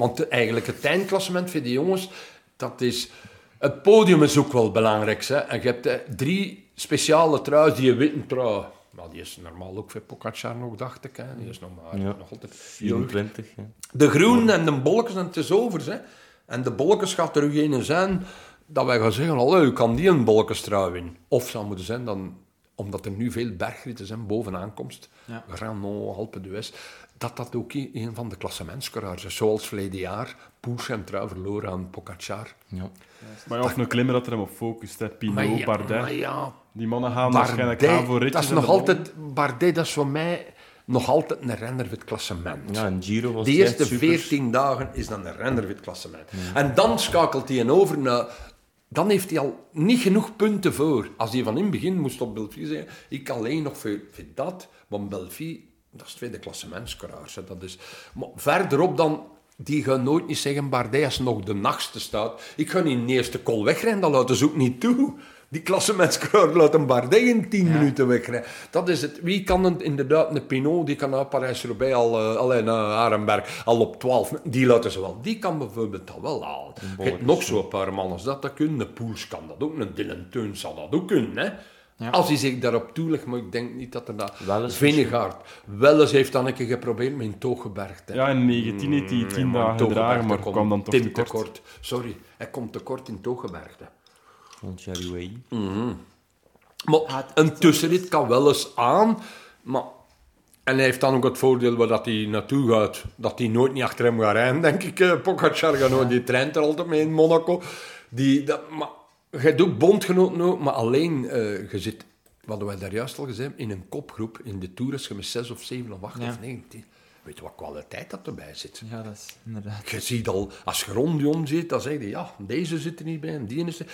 Speaker 5: Want eigenlijk het eindklassement voor die jongens, dat is... Het podium is ook wel het belangrijkste. Hè. En je hebt eh, drie speciale truis, die witte trui. Nou, die is normaal ook voor Pogacar nog, dacht ik. Hè. Die is nog, maar,
Speaker 6: Ja.
Speaker 5: nog altijd...
Speaker 6: 24. Ja.
Speaker 5: De groen en de bolletjes en het is overs. Hè. En de bolletjes gaat er geen zijn dat wij gaan zeggen, allee, u kan die een bolletjestrui winnen. Of zou moeten zijn dan, omdat er nu veel bergritten zijn boven aankomst,
Speaker 4: Ja.
Speaker 5: Granon, Alpe d'Huez, dat dat ook een van de klassementscoureurs is. Zoals verleden jaar, Poels en trui verloren aan Pogacar.
Speaker 6: Ja.
Speaker 7: Maar ja, of een klimmer dat er hem op focust, hè. Pinot,
Speaker 5: Maar ja,
Speaker 7: Bardet.
Speaker 5: maar ja,
Speaker 7: Die mannen gaan waarschijnlijk aan voor ritjes.
Speaker 5: dat is nog altijd, Bardet, dat is voor mij nog altijd een renner voor het klassement.
Speaker 6: ja, en Giro was
Speaker 5: De eerste. 14 dagen is dan een renner voor het klassement. En dan schakelt hij een over naar... Dan heeft hij al niet genoeg punten voor. Als hij van in het begin moest op Belfie zeggen, ik alleen nog voor, voor dat, want Belfie, dat is tweede klassementscourage. hè. Dat is... Maar verderop dan, die gaan nooit niet zeggen, Bardet als nog de nachtste staat. Ik ga niet in de eerste kol wegrennen, dat laten ze ook niet toe. Die klassementscoureur laat een Bardet in 10 minuten wegrijden. Dat is het. Wie kan het inderdaad, een Pinot, die kan naar Parijs-Roubaix al, uh, alleen naar Arenberg, al op 12. Die laten ze wel. Die kan bijvoorbeeld dat wel halen. Je hebt nog zo'n paar mannen als dat dat kunnen. Een Poels kan dat ook. Een Dylan zal dat ook kunnen. Hè?
Speaker 4: Ja.
Speaker 5: Als hij zich daarop toelegt, maar ik denk niet dat er dat...
Speaker 6: Wel eens
Speaker 5: Vinegaard. Wel eens heeft dan een keer geprobeerd met een tooggebergte.
Speaker 7: Ja, in 19 heeft hij 10 dagen gedragen, maar kwam dan toch
Speaker 5: Tim
Speaker 7: tekort.
Speaker 5: Sorry, hij komt tekort in tooggebergte.
Speaker 6: Van Cherry Way.
Speaker 5: Maar een tussenrit kan wel eens aan, maar... En hij heeft dan ook het voordeel waar dat hij naartoe gaat, dat hij nooit niet achter hem gaat rijden, denk ik. Uh, Pogacar gaat nooit, die traint er altijd mee in Monaco. Die, dat, maar, je doet bondgenoten ook, maar alleen, eh, je zit, wat wij daar juist al gezegd, in een kopgroep in de Tour, als je met 6 of 7 of 8
Speaker 4: Ja.
Speaker 5: of 9, weet je wat kwaliteit dat erbij zit.
Speaker 4: Ja, dat is inderdaad.
Speaker 5: Je ziet al, als je rond die om zit, dan zeg je, ja, deze zit er niet bij en die is er.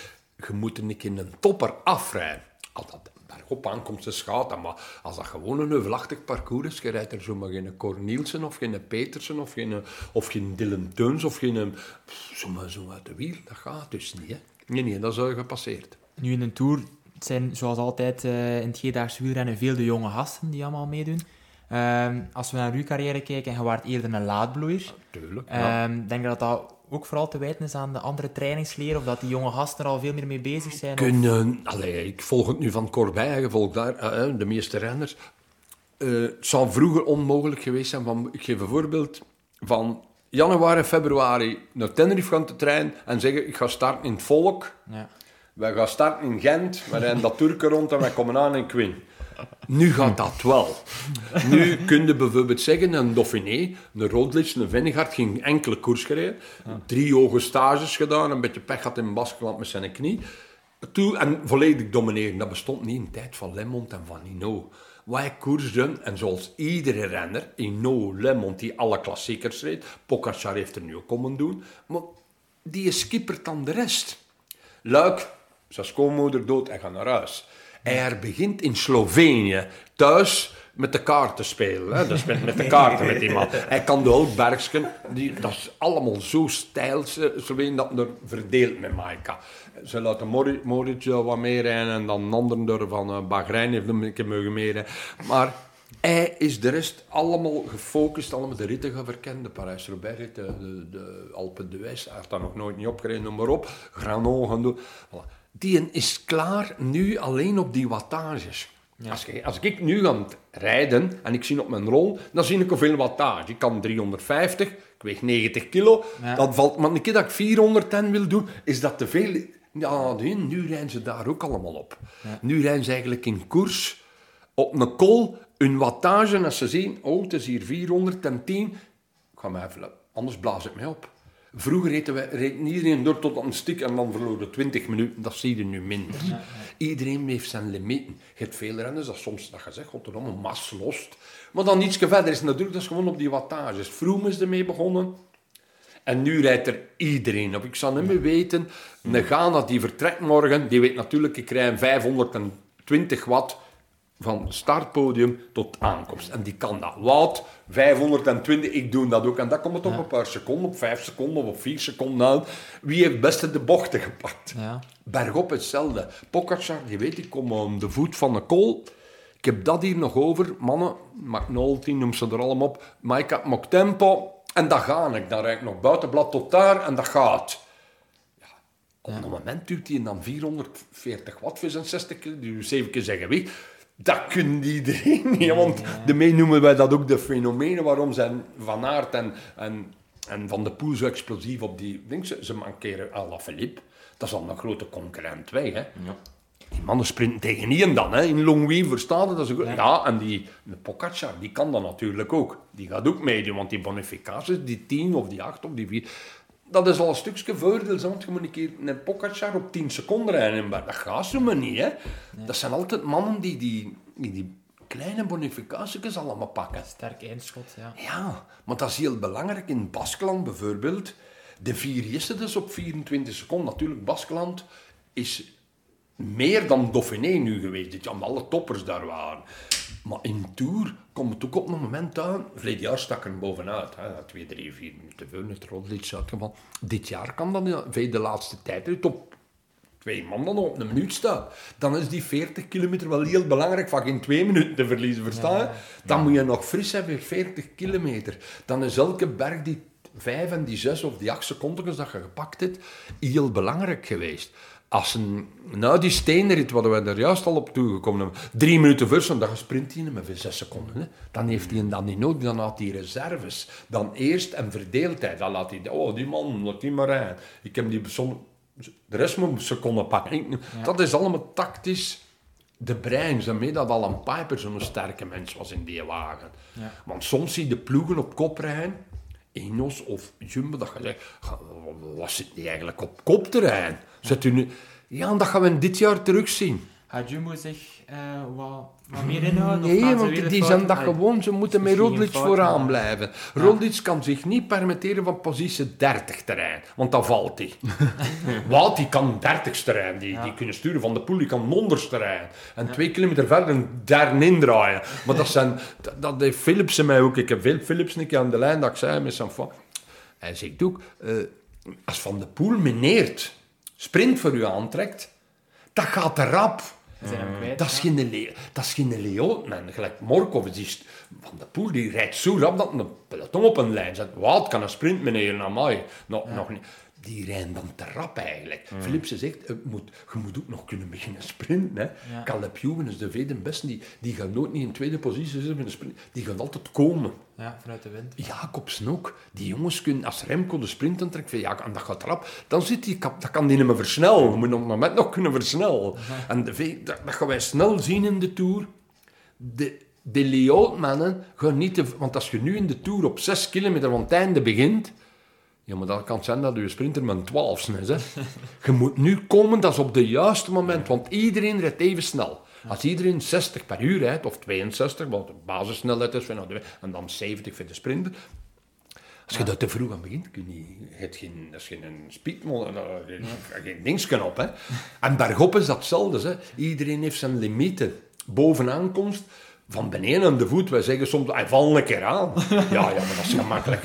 Speaker 5: Je moet er een keer een topper afrijden. Als dat bergop aankomt, is gaat maar als dat gewoon een heuvelachtig parcours is, je rijdt er zomaar geen Cornielsen of geen Petersen of geen, of geen Dylan Teuns of geen... Zomaar zo uit de wiel, dat gaat dus niet, hè. Nee, nee, dat is al gepasseerd.
Speaker 4: Nu in een Tour het zijn zoals altijd eh, in het G-daags wielrennen veel de jonge gasten die allemaal meedoen. Ehm, als we naar uw carrière kijken, je waart eerder een laadbloeier.
Speaker 5: Tuurlijk.
Speaker 4: Ehm, denk je dat dat ook vooral te wijten is aan de andere trainingsleer, of dat die jonge gasten er al veel meer mee bezig zijn? of-
Speaker 5: kunnen... Allee, ik volg het nu van Corbijn, je volgt daar eh, eh, de meeste renners. Het zou vroeger onmogelijk geweest zijn. Van, ik geef een voorbeeld van januari, februari naar Tenerife gaan te trainen en zeggen, ik ga starten in het Volk.
Speaker 4: Ja.
Speaker 5: Wij gaan starten in Gent, we rijden dat Turken rond en wij komen aan in Queen. Nu gaat dat wel. Nu kun je bijvoorbeeld zeggen, een Dauphiné, een Roglic, een Vennegaard ging enkele koers gereden. Drie hoge stages gedaan, een beetje pech had in Baskeland met zijn knie. Toe, en volledig domineren. Dat bestond niet in de tijd van Lemont en van Hino. Wij koersden, en zoals iedere renner, Hino, Lemont, die alle klassiekers reed, Pogacar heeft er nu ook komen doen, maar die skippert dan de rest. Luik, zijn schoonmoeder dood en gaat naar huis. Hij begint in Slovenië, thuis met de kaarten spelen. Hè? Dus met, met de kaarten met iemand. Hij kan de Hulkbergsken, die, dat is allemaal zo stijl, ze- Slovenië, dat er verdeeld met Maika. Ze laten Mori- Moritz wel wat meerijden en dan anderen door van uh, Bahrein heeft hem een keer mogen meerijden. Maar hij is de rest allemaal gefocust, allemaal de ritten gaan verkennen. De Parijs-Roubaix, de, de, de Alpen d'Huez, hij heeft daar nog nooit niet opgereden, noem maar op. Granon gaan doen. Voilà. Die is klaar nu alleen op die wattages. Als, je- als ik nu ga rijden en ik zie op mijn rol, dan zie ik hoeveel wattage. Ik kan 350, ik weeg 90 kilo.
Speaker 4: Ja.
Speaker 5: Dat valt, maar een keer dat ik 410 wil doen, is dat te veel. Ja, nee, nu rijden ze daar ook allemaal op. Nu rijden ze eigenlijk in koers op een kol, een wattage, als ze zien, oh, het is hier 410, ik ga maar even, anders blaas ik mij op. Vroeger reden we, reed iedereen door tot een stuk en dan verloor je 20 minuten. Dat zie je nu minder. Iedereen heeft zijn limieten. Je hebt veel renners dat soms, dat je zegt, god, een mas lost. Maar dan iets verder is natuurlijk, dat is gewoon op die wattages. Vroom is ermee begonnen. En nu rijdt er iedereen op. Ik zou niet meer weten. Een Ghana die vertrekt morgen, die weet natuurlijk, ik krijg 520 watt van startpodium tot aankomst. En die kan dat. Wout, 520, ik doe dat ook. En dat komt het op een paar seconden, op 5 seconden of op 4 seconden aan. Wie heeft het beste de bochten gepakt?
Speaker 4: Ja.
Speaker 5: Bergop hetzelfde. Pogacar, die weet, ik kom om de voet van de kool. Ik heb dat hier nog over. Mannen, McNulty noem ze er allemaal op. Heb nog tempo. En dat ga ik. Dan rijd ik nog buitenblad tot daar en dat gaat. Ja, op een moment duwt hij dan 440 watt voor zijn 60 kilo. Die 7 keer zeggen wie. Dat kunnen iedereen niet. Want daarmee noemen wij dat ook de fenomenen waarom zijn Van Aert en, en, en Van de Poel zo explosief op die ding. Ze, ze mankeren Alaphilippe. Dat is al een grote concurrent weg. Hè. Die mannen sprinten tegen Ian dan, hè. in Longwy, verstaan dat? is ook, ja. en die de Pogacar, die kan dat natuurlijk ook. Die gaat ook meedoen, want die bonificaties, die 10 of die 8 of die 4, dat is al een stukje voordeel, want je moet een keer een Pogacar op 10 seconden rijden Berg. Dat gaat zo maar niet, hè. Dat zijn altijd mannen die die, die, die kleine bonificaties allemaal pakken.
Speaker 4: Sterk eindschot, ja.
Speaker 5: Ja, maar dat is heel belangrijk. In Baskeland bijvoorbeeld, de vier eerste dus op 24 seconden. Natuurlijk, Baskeland is meer dan Dauphiné nu geweest, dit alle toppers daar waren. Maar in Tour komt het ook op een moment aan. Verleden jaar stak er bovenuit. Hè. Twee, drie, vier minuten veel, het Roglic uitgevallen. Dit jaar kan dat, via de laatste tijd, op twee man dan op een minuut staat, dan is die 40 kilometer wel heel belangrijk van geen twee minuten te verliezen, verstaan je? Dan moet je nog fris hebben, 40 kilometer. Dan is elke berg die vijf en die zes of die acht seconden dat je gepakt hebt, heel belangrijk geweest. Als een, nou die steenrit, wat we er juist al op toegekomen hebben, drie minuten voor, dan sprint hij met zes seconden. Hè. Dan heeft hij hem dan niet nodig, dan had hij reserves. Dan eerst en verdeeldheid. Dan laat hij, oh die man, laat die maar rijden. Ik heb die persoon, de rest moet een seconde pakken. Dat is allemaal tactisch de brein. Daarmee dat Alan Piper zo'n sterke mens was in die wagen.
Speaker 4: Ja.
Speaker 5: Want soms zie je de ploegen op kop rijden, Enos of Jumbo, dat je zegt, "Ga- wat zit die eigenlijk op kopterrein? Zet u nu... Ja, dat gaan we dit jaar terugzien.
Speaker 4: Gaat Jumbo zich eh, wat, wat meer inhouden?
Speaker 5: Nee, want die zijn dat gewoon. Ze moeten met
Speaker 4: fout
Speaker 5: vooraan blijven. Roglic kan zich niet permitteren van positie 30 terrein, want dan valt hij. Wout die kan 30 terrein, die, die kunnen sturen. Van de Poel die kan 100 terrein. En twee kilometer verder een derde indraaien. Maar dat zijn, dat, dat heeft Philipsen mij ook. Ik heb veel Philipsen een keer aan de lijn dat ik zei met zijn Hij zegt ook, eh, als Van de Poel meneert, sprint voor u aantrekt, dat gaat te rap.
Speaker 4: Kwijt.
Speaker 5: Dat is geen, le dat is geen leeuw, man. Gelijk Morkov, die van de Poel, die rijdt zo rap dat een peloton op een lijn zet. Wout kan een sprint meneer naar mij. Nog, nog niet. Die rijden dan te rap eigenlijk. Philipsen zegt, het moet, je moet ook nog kunnen beginnen sprinten. Hè.
Speaker 4: Ja.
Speaker 5: Caleb Ewan de vijfde beste, die, die gaat nooit niet in tweede positie zitten met een sprint. Die gaat altijd komen.
Speaker 4: Ja, vanuit de wind.
Speaker 5: Jacobsen ook. Die jongens kunnen, als Remco de sprint aantrekt van ja, en dat gaat rap, dan zit die, kap- dat kan die niet meer versnellen. Je moet op het moment nog kunnen versnellen. En de, dat, dat gaan wij snel zien in de Tour. De, de Lyon-mannen gaan niet... Te, want als je nu in de Tour op 6 kilometer van het einde begint... Ja, maar dat kan zijn dat je sprinter met een 12 is. Hè. Je moet nu komen, dat is op het juiste moment. Want iedereen rijdt even snel. Als iedereen 60 per uur rijdt, of 62, wat de basissnelheid is, en dan 70 voor de sprinter. Als je dat te vroeg aan begint, kun je geen, dat is geen speedmon, eh, geen, geen dingsknop. op. Hè. En bergop is dat hetzelfde. Hè. Iedereen heeft zijn limieten. Bovenaankomst, van beneden aan de voet, wij zeggen soms, hij valt een keer aan. Ja, ja, maar dat is gemakkelijk.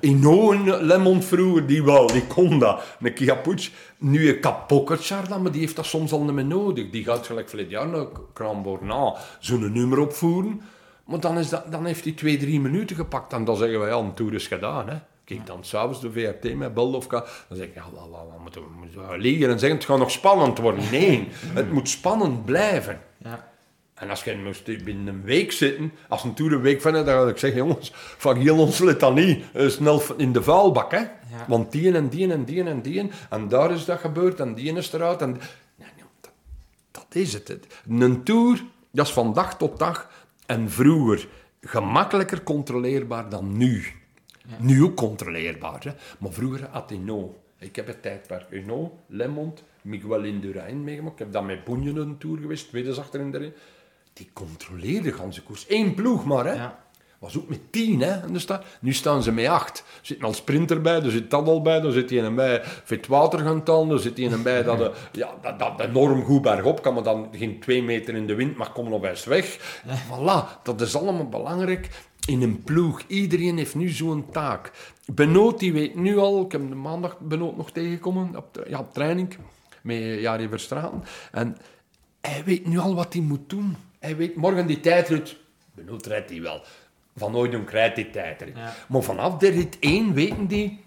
Speaker 5: Inoen Lemon vroeger, die wel, die kon dat. Een Kiapuch. Nu een Kapokkertjar, maar die heeft dat soms al niet meer nodig. Die gaat gelijk vorig jaar naar Kramborna zo'n nummer opvoeren. Maar dan, is dat, dan heeft hij twee, drie minuten gepakt. En dan zeggen wij, ja, een tour is gedaan. Hè. Kijk, dan s'avonds de VRT met bel of ka- Dan zeg ik, ja, wat, wat, wat moeten we, moeten we liggen en zeggen, het gaat nog spannend worden. Nee, het moet spannend blijven.
Speaker 4: Ja.
Speaker 5: En als je moest binnen een week zitten, als een toer een week van dan had ik zeggen, jongens, van heel ons litanie, eh, snel in de vuilbak, hè. Want die en die en die en die, en daar is dat gebeurd, en die is eruit, en... Nee, nee, dat, dat is het. Een tour, dat is van dag tot dag, en vroeger gemakkelijker controleerbaar dan nu. Nu ook controleerbaar, hè. Maar vroeger had hij no. Ik heb het tijdperk Uno, Lemont, Miguel Indurain meegemaakt. Ik heb dan met Boenjen een tour geweest, tweede achter in de. Die controleerde de ganse koers. Eén ploeg maar, hè.
Speaker 4: Ja.
Speaker 5: Was ook met tien, hè. in de stad. Nu staan ze met acht. Er zit een al sprinter bij, er zit dat al bij, er zit een bij vet water gaan talen, er zit een bij dat, de, ja, dat, dat enorm goed bergop kan, maar dan geen twee meter in de wind, maar kom nog best weg. Voilà, dat is allemaal belangrijk in een ploeg. Iedereen heeft nu zo'n taak. Benoot, die weet nu al, ik heb de maandag Benoot nog tegengekomen, op, ja, op training, met Jari Verstraten. En hij weet nu al wat hij moet doen. Hij weet morgen die tijdrit, Benoot rijdt hij wel. Van Ooydonk rijdt die tijdrit.
Speaker 4: Ja.
Speaker 5: Maar vanaf de rit 1 weten die,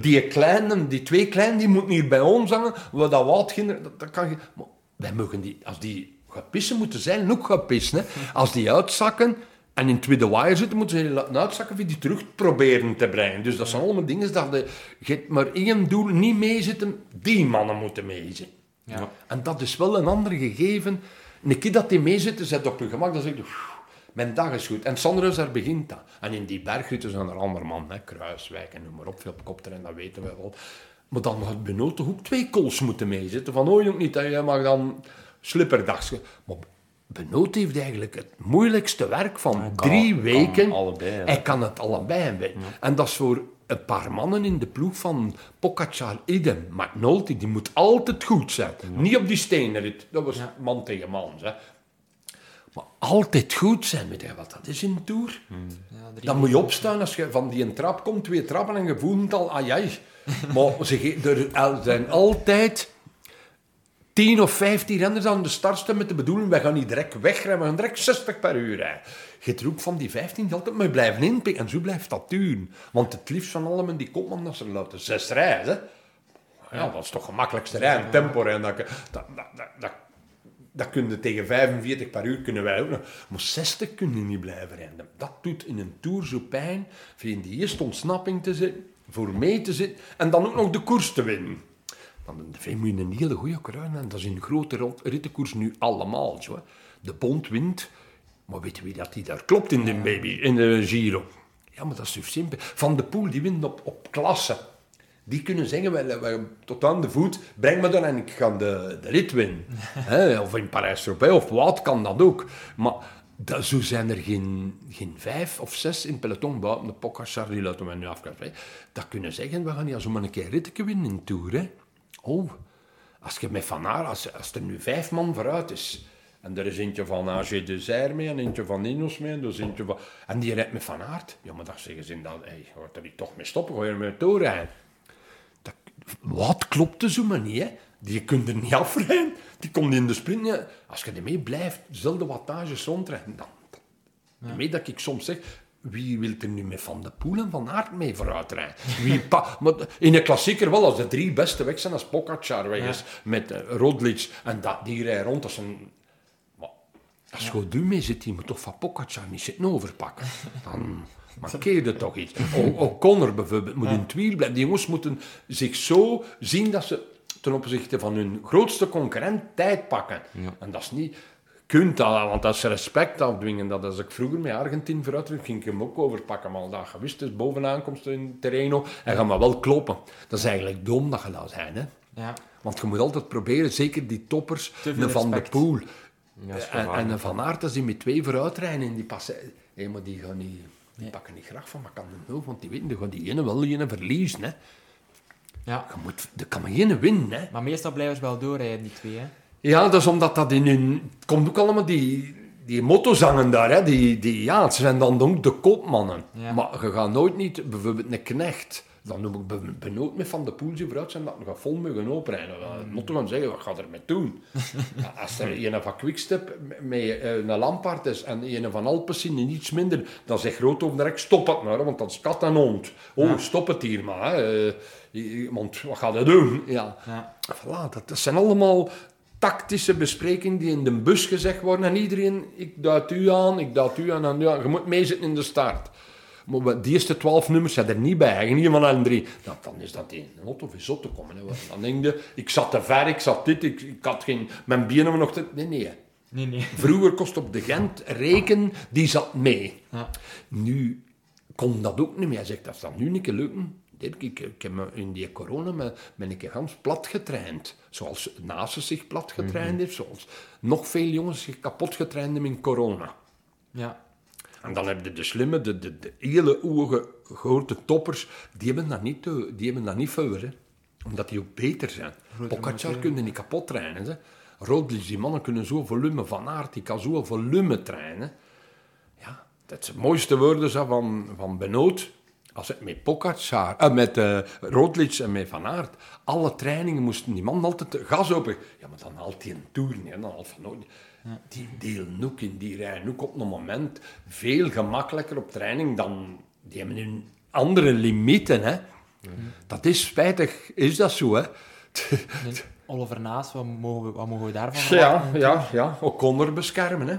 Speaker 5: die kleine, die twee kleinen, die moeten hier bij ons hangen. Wat dat wat dat, dat kan je... Maar wij mogen die, als die gaan pissen, moeten zij ook gaan pissen. Hè. Als die uitzakken en in het tweede wire zitten, moeten ze die laten uitzakken voor die terug proberen te brengen. Dus dat zijn allemaal dingen dat de, je maar één doel, niet meezitten, die mannen moeten meezitten.
Speaker 4: Ja.
Speaker 5: En dat is wel een ander gegeven. Een keer dat die meezitten, zet op je gemak, dan zeg je, "Pff, mijn dag is goed. En Sanders, daar begint dat. En in die bergritten zijn er andere man, hè, Kruiswijk en noem maar op, veel kopterrein, dat weten we wel. Maar dan had Benoot ook twee kools moeten meezitten. Van, oh ook niet, hè, jij mag dan slipperdags. Maar Benoot heeft eigenlijk het moeilijkste werk van drie
Speaker 6: kan
Speaker 5: weken.
Speaker 6: allebei.
Speaker 5: Hij kan het allebei. En dat is voor een paar mannen in de ploeg van Pogacar, idem. McNulty, die moet altijd goed zijn. Niet op die steenrit. Dat was man tegen man. Hè. Maar altijd goed zijn. Weet je wat dat is in een Tour?
Speaker 4: Ja, drie
Speaker 5: Dan moet je opstaan als je van die een trap komt, twee trappen en je voelt het al, ah jij. Maar ze er zijn altijd 10 of 15 renners aan de start staan met de bedoeling, wij gaan niet direct wegrijden, we gaan direct 60 per uur rijden. Je er ook van die 15 die altijd maar blijven inpikken. En zo blijft dat duren. Want het liefst van allemaal die kopman, dat ze laten zes rijden. Ja, dat is toch gemakkelijkste rijden, tempo rijden. Dat, dat, dat, dat, dat, kun je tegen 45 per uur kunnen wij ook nog. Maar 60 kun je niet blijven rijden. Dat doet in een Tour zo pijn. In die eerste ontsnapping te zitten, voor mee te zitten en dan ook nog de koers te winnen. Dan moet je een hele goede kruin en dat is in de grote rot- rittenkoers nu allemaal zo. hè. De Bond wint, maar weet je wie dat die daar klopt in de baby, in de Giro? Ja, maar dat is zo simpel. Van de Poel, die wint op, op klasse. Die kunnen zeggen, wij, tot aan de voet, breng me dan en ik ga de, de rit winnen. Hè, of in Parijs-Roubaix, of wat, kan dat ook. Maar dat, zo zijn er geen, geen vijf of zes in peloton, buiten de Pogacar, die laten we nu afkappen. Dat kunnen zeggen, we gaan niet zomaar een keer ritje winnen in Tour. Hè. Oh, als je met Van Aert, als, als er nu vijf man vooruit is, en er is eentje van AG de mee, en eentje van Ineos mee, en, eentje van, en die rijdt met Van Aert, ja, maar dan zeggen ze dan, hey, je gaat er niet toch mee stoppen, ga je er mee doorrijden. Dat, wat klopt er zo maar niet, hè? Die kunt er niet afrijden. Die komt in de sprint. ja. Als je ermee blijft, dezelfde wattage rondrijden, dan... Daarmee dat ik soms zeg, wie wil er nu met Van de Poel en Van Aert mee vooruit rijden? Wie pa- maar in een klassieker wel, als de drie beste weg zijn, als Pogacar weg is, met uh, en dat, die rijden rond als een... Als je goed mee zit, die moet toch van Pogacar niet zitten overpakken. Dan markeer je toch iets. O'Connor bijvoorbeeld moet in het wiel blijven. Die jongens moeten zich zo zien dat ze ten opzichte van hun grootste concurrent tijd pakken. En dat is niet... Kunt dat, want dat is respect afdwingen. Dat als ik vroeger met Argentin vooruit ging, ik hem ook overpakken. Maar dat je wist, dus bovenaan komt in Terreno en ga maar wel kloppen. Dat is eigenlijk dom dat je dat zijn, hè.
Speaker 4: Ja.
Speaker 5: Want je moet altijd proberen, zeker die toppers, Van de. Poel
Speaker 6: Ja, is
Speaker 5: en, Van Aert, als die met twee vooruit rijden en die passen... Hé, maar die gaan niet... Die pakken niet graag van, maar kan de nul, want die weten, die gaan die ene wel die ene verliezen, hè.
Speaker 4: ja.
Speaker 5: Je moet, er kan maar geen winnen, hè.
Speaker 4: Maar meestal blijven ze wel doorrijden, die twee. Hè?
Speaker 5: Ja, dat is omdat dat in hun... Het komt ook allemaal die, die mottozangen daar, hè. Die, die, ja, het zijn dan ook de kopmannen.
Speaker 4: Ja.
Speaker 5: Maar je gaat nooit niet, bijvoorbeeld een knecht... Dan noem ik be- benoemd met Van de Poel die vooruit zijn, dat we gaan vol mogen openrijden. Dan moet gaan zeggen, wat gaat er mee doen? Ja, als er een van Quickstep met eh, een Lampaard is en een van Alpecin en iets minder, dan zegt Roodhoofd direct, stop het maar, want dat is kat en hond. Oh, stop het hier maar. Eh, Want wat gaat hij doen? Ja.
Speaker 4: Ja.
Speaker 5: Voilà, dat, dat zijn allemaal tactische besprekingen die in de bus gezegd worden. En iedereen, ik duid u aan, ik duid u aan, en aan. Je moet meezitten in de start. Maar die eerste twaalf nummers zijn er niet bij. En niet van allen drie. Nou, dan is dat in een auto of zot te komen. Hè. Dan denk je, ik zat te ver, ik zat dit, ik, ik had geen... Mijn benen nog te... Nee, nee.
Speaker 4: Nee, nee.
Speaker 5: Vroeger kost op de Gent reken, die zat mee.
Speaker 4: Ja.
Speaker 5: Nu kon dat ook niet meer. Hij zegt, dat zal nu niet lukken. Dirk, ik, ik heb me in die corona me, ben ik gans plat getraind. Zoals Naast zich plat getraind heeft, zoals nog veel jongens zich kapot getraind hebben in corona.
Speaker 4: Ja.
Speaker 5: En dan heb je de slimme, de, de, de hele oege grote toppers, die hebben dat niet, te- die hebben dat niet voor, hè. omdat die ook beter zijn. Pogacar kunnen niet kapot trainen. Hè. Die mannen kunnen zo volume, Van Aert, die kan zo volume trainen. Ja, dat is het mooiste woorden zo van, van Benoot. Als het met Pogacar, eh, met eh Roglic en met Van Aert, alle trainingen moesten die man altijd de gas open. Ja, maar dan haalt hij een toer niet. Dan haalt van Die delen ook in die rijden ook op een moment veel gemakkelijker op training dan die hebben hun andere limieten. Hè. Dat is spijtig, is dat zo, hè?
Speaker 4: Oliver Naas, wat mogen we, wat mogen we daarvan?
Speaker 5: Ja, ja, ja. O'Connor beschermen, hè.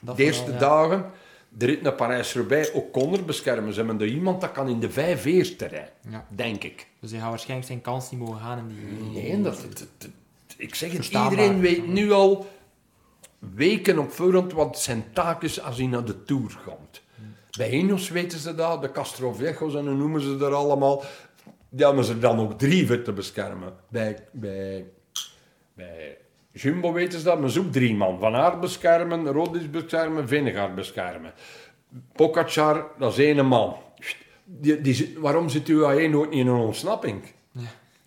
Speaker 4: Dat
Speaker 5: De eerste
Speaker 4: ja.
Speaker 5: dagen, de rit naar Parijs-Roubaix, O'Connor beschermen. Ze hebben er iemand dat kan in de vijf eerste rijden,
Speaker 4: Ja.
Speaker 5: denk ik.
Speaker 4: Dus hij gaat waarschijnlijk zijn kans niet mogen gaan in die...
Speaker 5: Nee, dat, dat- dat- ik zeg het, iedereen weet nu al weken op voorhand wat zijn taak is als hij naar de Tour komt. Bij Ineos weten ze dat, de Castroviejos en hoe noemen ze er allemaal. Die hebben ze dan ook drie voor te beschermen. Bij, bij, bij Jumbo weten ze dat, maar ze ook drie man. Van Aert beschermen, Rodis beschermen, Vinegaard beschermen. Pogacar, dat is één man. Die, die, zit- waarom zit UAE nooit niet in een ontsnapping?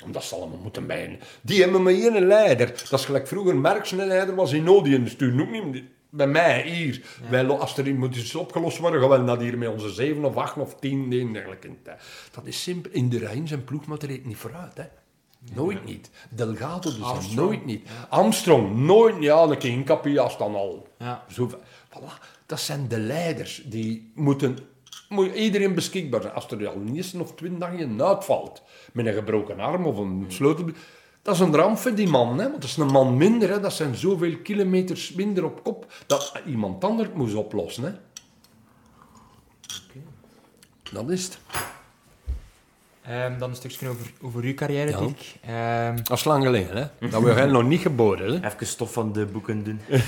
Speaker 5: Omdat ze allemaal moeten bij een... Die hebben maar één leider. Dat is gelijk vroeger Merckx een leider was in Nodi en stuurde ook niet bij mij hier. Wij, als er iets opgelost worden, gaan we naar hier met onze zeven of acht of tien en dergelijke. Dat is simpel. In de Rijn zijn ploeg, maar er reed niet vooruit. Hè. Nooit niet. Delgado dus nooit niet. Armstrong, nooit. Ja, de King Capias dan al.
Speaker 4: Ja.
Speaker 5: Zo, voilà. Dat zijn de leiders. Die moeten... Moet iedereen beschikbaar zijn. Als er al een eerste of twintig dagen uitvalt, met een gebroken arm of een sleutel... Dat is een ramp voor die man, hè? want dat is een man minder. Hè? Dat zijn zoveel kilometers minder op kop dat iemand anders het moest oplossen. Hè? Dat is het.
Speaker 4: Ehm, dan een stukje over, over uw carrière,
Speaker 5: Ja.
Speaker 4: Dirk. Ehm,
Speaker 5: Dat is lang geleden, hè? Dat we nog niet geboren. Hè?
Speaker 6: Even stof van de boeken doen.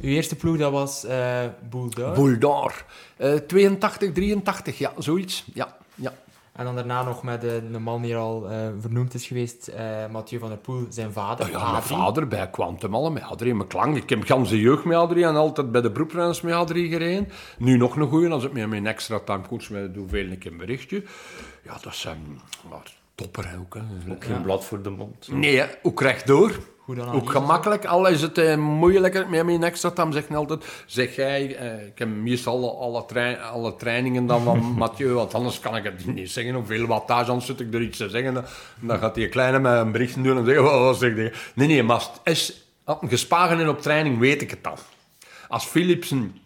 Speaker 4: uw eerste ploeg, dat was eh Boulder.
Speaker 5: Bouldar. Eh 82, 83, ja, zoiets. Ja, ja.
Speaker 4: en dan daarna nog met eh, de man die al eh, vernoemd is geweest, eh, Mathieu van der Poel, zijn vader.
Speaker 5: Ja, mijn vader bij Quantum alle met Adrie. Mijn klank. Ik heb ganse jeugd met Adrie en altijd bij de beroepsrenners met Adrie gereden. Nu nog een goeie, als ik met mijn extra timecoach met doe veel een keer een berichtje. Ja, dat zijn maar topper ook. Hè.
Speaker 6: Ook geen blad voor de mond.
Speaker 5: Nee, ook rechtdoor.
Speaker 4: Goed.
Speaker 5: Ook gemakkelijk, al is het eh, moeilijker met mijn extra tam, zegt altijd, zeg jij, eh, ik heb meestal alle, alle, trein- alle trainingen dan van Mathieu, want anders kan ik het niet zeggen, hoeveel wattage, anders zit ik er iets te zeggen, dan, dan gaat die kleine mij een bericht doen en zeggen, oh, wat zeg je? Nee, nee, maar is gespagen en op training, weet ik het dan. Als Philipsen,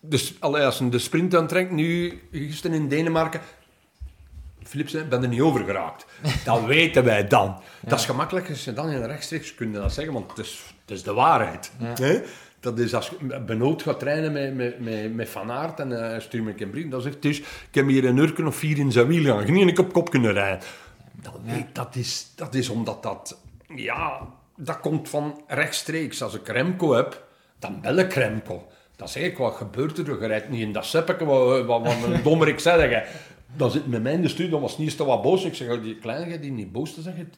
Speaker 5: dus, allee, als de sprint aantrekt, nu, gisteren in Denemarken, Philipsen, ik ben er niet over geraakt. Dat weten wij dan. Dat is gemakkelijk als je dan in rechtstreeks kunt dat zeggen, want het is, het is de waarheid. Dat is als je benood gaat trainen met, met, met, met Van Aert en uh, stuur me een brief, dan zegt hij, ik heb hier een uur of vier in zijn wiel gaan, niet een op kop kunnen rijden. Dat, weet- dat, is, dat is omdat dat, ja, dat komt van rechtstreeks. Als ik Remco heb, dan bel ik Remco. Dan zeg ik, wat gebeurt er? Je rijdt niet in dat seppeke, wat, wat, wat een dommerik zeg je. Dan zit met mij in de studio, dan was niet eens te wat boos. Ik zeg, die kleine gaat die niet boos te zeggen.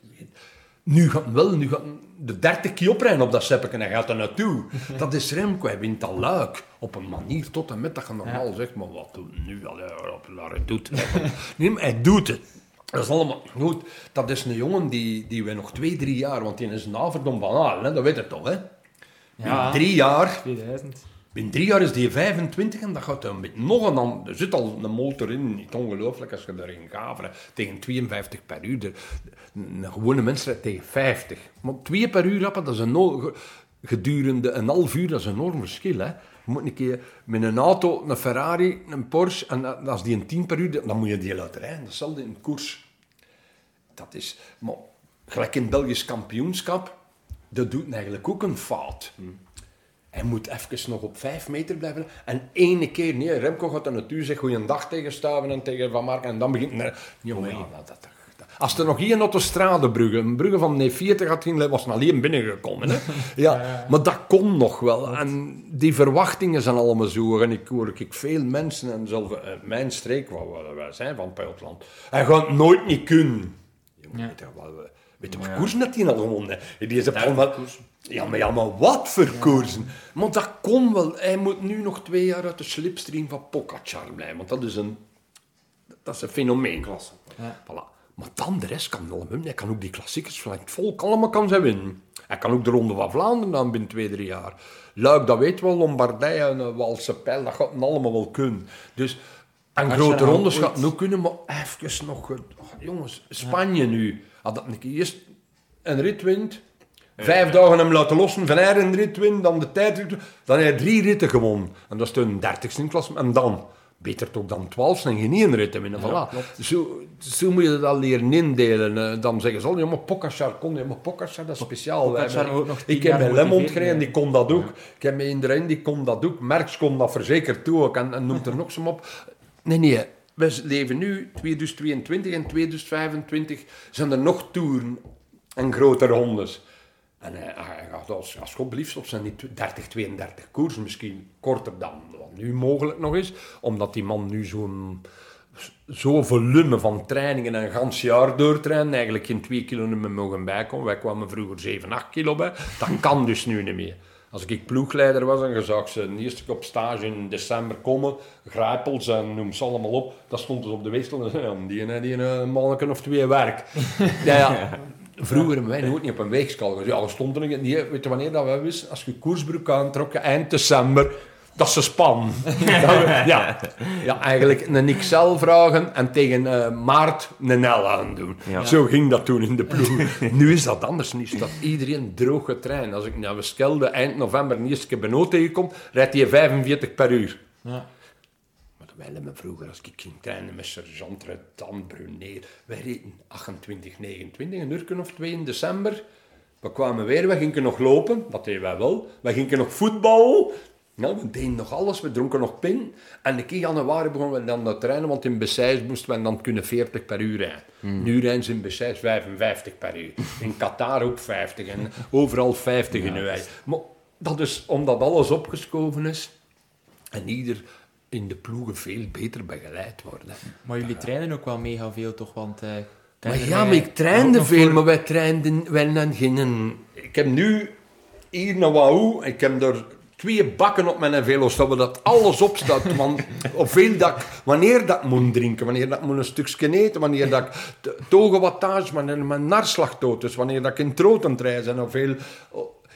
Speaker 5: Nu gaat wel, nu gaat de 30 keer oprijden op dat seppeke en hij gaat er naartoe. Dat is Remco, hij wint al luik. Op een manier tot en met dat je normaal zegt, maar wat doet nu? Allee, laat hij doet het. Nee, maar hij doet het. Dat is allemaal goed. Dat is een jongen die, die we nog twee, drie jaar, want die is een averdom van Aalen, dat weet je toch, hè?
Speaker 4: Ja.
Speaker 5: Drie jaar,
Speaker 4: 2000.
Speaker 5: Binnen drie jaar is die 25 en dat gaat dan met nog een an- Er zit al een motor in, niet ongelooflijk als je daarin gaat. Tegen 52 per uur. De- een gewone mens rijdt tegen 50. Maar twee per uur rappen, dat is een gedurende een half uur, dat is een enorm verschil. Hè? Je moet een keer met een auto, een Ferrari, een Porsche, en dat- als die een 10 per uur, dan moet je die laten rijden. Datzelfde in koers. Dat is... Maar gelijk in Belgisch kampioenschap, dat doet eigenlijk ook een fout. Hij moet even nog op vijf meter blijven. En ene keer, nee, Remco gaat dan natuurlijk zeggen goeiedag tegen Staven en tegen Van Marken. En dan begint hij... Jongen, ja, dat, dat, dat- als er nog hier een autostradebrugge, een brugge van nee 40 had ging, was alleen binnengekomen. Hè? Ja, maar dat kon nog wel. En die verwachtingen zijn allemaal zo. En ik hoor ik veel mensen, en zelfs eh, mijn streek, waar we- wij zijn van Pijltland, hij gaat nooit niet kunnen. Jongen, weet je wel, eh, Weet je wat koersen dat hij al gewonnen? Die is allemaal... Ja, maar, ja, maar wat voor koersen? Maar dat kon wel. Hij moet nu nog twee jaar uit de slipstream van Pogacar blijven. Want dat is een, dat is een fenomeenklasse. Voilà. Maar dan de rest kan wel winnen. Hij kan ook die klassiekers van het volk allemaal kan zij winnen. Hij kan ook de Ronde van Vlaanderen dan binnen twee, drie jaar. Luik, dat weet wel. Lombardije en uh, Walse Pijl, dat gaat allemaal wel kunnen. Dus... En grote rondes
Speaker 4: ooit-
Speaker 5: gaat nu kunnen, maar even nog... eh, oh, jongens, Spanje nu. Had dat een keer eerst een rit wint, vijf dagen hem laten lossen, van hij een rit wint, dan de tijd... Dan heb hij drie ritten gewonnen. En dat is toen dertigste in klas. En dan, beter toch dan twaalfste en geen één rit te winnen. Voilà. Zo, zo moet je dat leren indelen. Eh, Dan zeggen ze al, ja, maar Pogacar kon, ja, maar dat is speciaal. Wij
Speaker 4: ook nog
Speaker 5: ik heb bij Lemond gereden,
Speaker 4: ja.
Speaker 5: die kon dat ook. Ik heb met iedereen, die kon dat ook. Merks kon dat verzekerd toe ook. En, en noemt er nog zo op. Nee, nee. We leven nu 2022 en 2025 zijn er nog toeren en grote rondes. En hij, hij gaat als, als God liefst op zijn die 30, 32 koersen, misschien korter dan wat nu mogelijk nog is, omdat die man nu zo'n zo volume van trainingen en een gans jaar doortrainen, eigenlijk geen 2 kilo meer mogen bijkomen. Wij kwamen vroeger 7, 8 kilo bij. Dat kan dus nu niet meer. Als ik ploegleider was en je zag ze keer op stage in december komen, grijpels en noem ze allemaal op, dat stond dus op de weegstal en die, die, die een manneken of twee werk. ja, ja. Vroeger hebben wij nooit niet op een weegschaal gezien. Ja, er stond er niet. Weet je wanneer dat wij wisten? Als je koersbroek aantrok, eind december, Dat ze span. Dat- ja. ja, eigenlijk een XL vragen en tegen eh, maart een L aandoen.
Speaker 6: Ja.
Speaker 5: Zo ging dat toen in de ploeg. nu is dat anders. Nu staat iedereen droog getraind. Als ik naar Weskelde eind november een eerste keer Benoot tegenkom, rijdt hij 45 per uur.
Speaker 4: Ja.
Speaker 5: Willen me vroeger, als ik ging trainen met sergeant Redan, Bruneer, wij reden 28, 29, een uur of twee in december. We kwamen weer, we gingen nog lopen, dat deden wij wel. We gingen nog voetbal. Nou, we deden nog alles, we dronken nog pin. En de keer januari begonnen we dan te trainen, want in Bessijs moesten we dan kunnen 40 per uur rijden. Nu rijden ze in Bessijs 55 per uur. In Qatar ook 50 en overal 50 in de Maar dat is omdat alles opgeschoven is. En ieder in de ploegen veel beter begeleid worden.
Speaker 4: Maar jullie trainen ook wel mega veel, toch? Want, eh,
Speaker 5: Maar ja, maar ik trainde veel,
Speaker 4: voor-
Speaker 5: maar wij trainden wel dan geen... Ik heb nu hier naar Wahoo, ik heb er twee bakken op mijn velo's, dat we dat alles opstaat. Want op veel dat, ik- wanneer dat ik moet drinken, wanneer dat ik moet een stukje eten, wanneer dat ik t- togenwattage, wanneer mijn narslagtoot is, wanneer dat ik in troten reis en hoeveel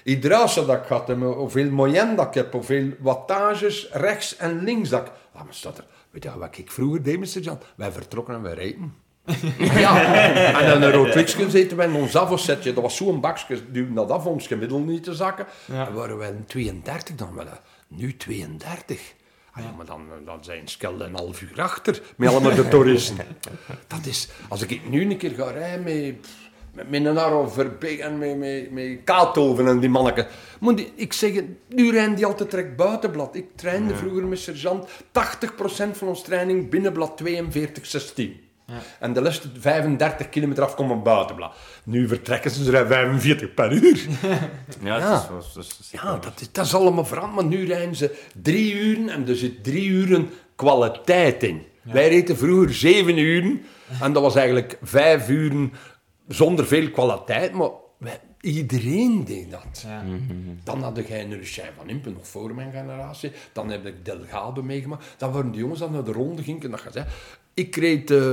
Speaker 5: hydrase dat ik had, hoeveel moyen dat ik heb, hoeveel wattages rechts en links dat ik... Ah, maar staat er... Weet je wat ik vroeger deed, Mr. Jan? Wij vertrokken en wij reden. Ja, en dan een rood witsje zitten wij in ons afzetje. Dat was zo'n bakje, duwden dat af om ons gemiddeld niet te zakken. En waren wij een 32 dan wel. Nu 32. Ah, ja, maar dan, dan zijn Skelde een half uur achter met allemaal de toeristen. Dat is, als ik nu een keer ga rijden met, met, Arro Verbeek en met, met, met Kaathoven en die manneken. Moet die, ik zeg, nu rijden die altijd direct buitenblad. Ik trainde vroeger met sergeant 80% van ons training binnenblad 42, 16. En de laatste 35 kilometer af komen buitenblad. Nu vertrekken ze er 45 per uur.
Speaker 6: Ja,
Speaker 5: Ja.
Speaker 6: het is,
Speaker 5: Ja, dat is, dat is allemaal veranderd. Maar nu rijden ze drie uren en er zit drie uren kwaliteit in. Wij reden vroeger zeven uren en dat was eigenlijk vijf uren zonder veel kwaliteit. Maar iedereen deed dat.
Speaker 4: Ja.
Speaker 5: Dan had jij een Lucien van Impen, nog voor mijn generatie. Dan heb ik Delgado meegemaakt. Dan waren de jongens dat naar de ronde gingen. Dat je zei, ik reed eh,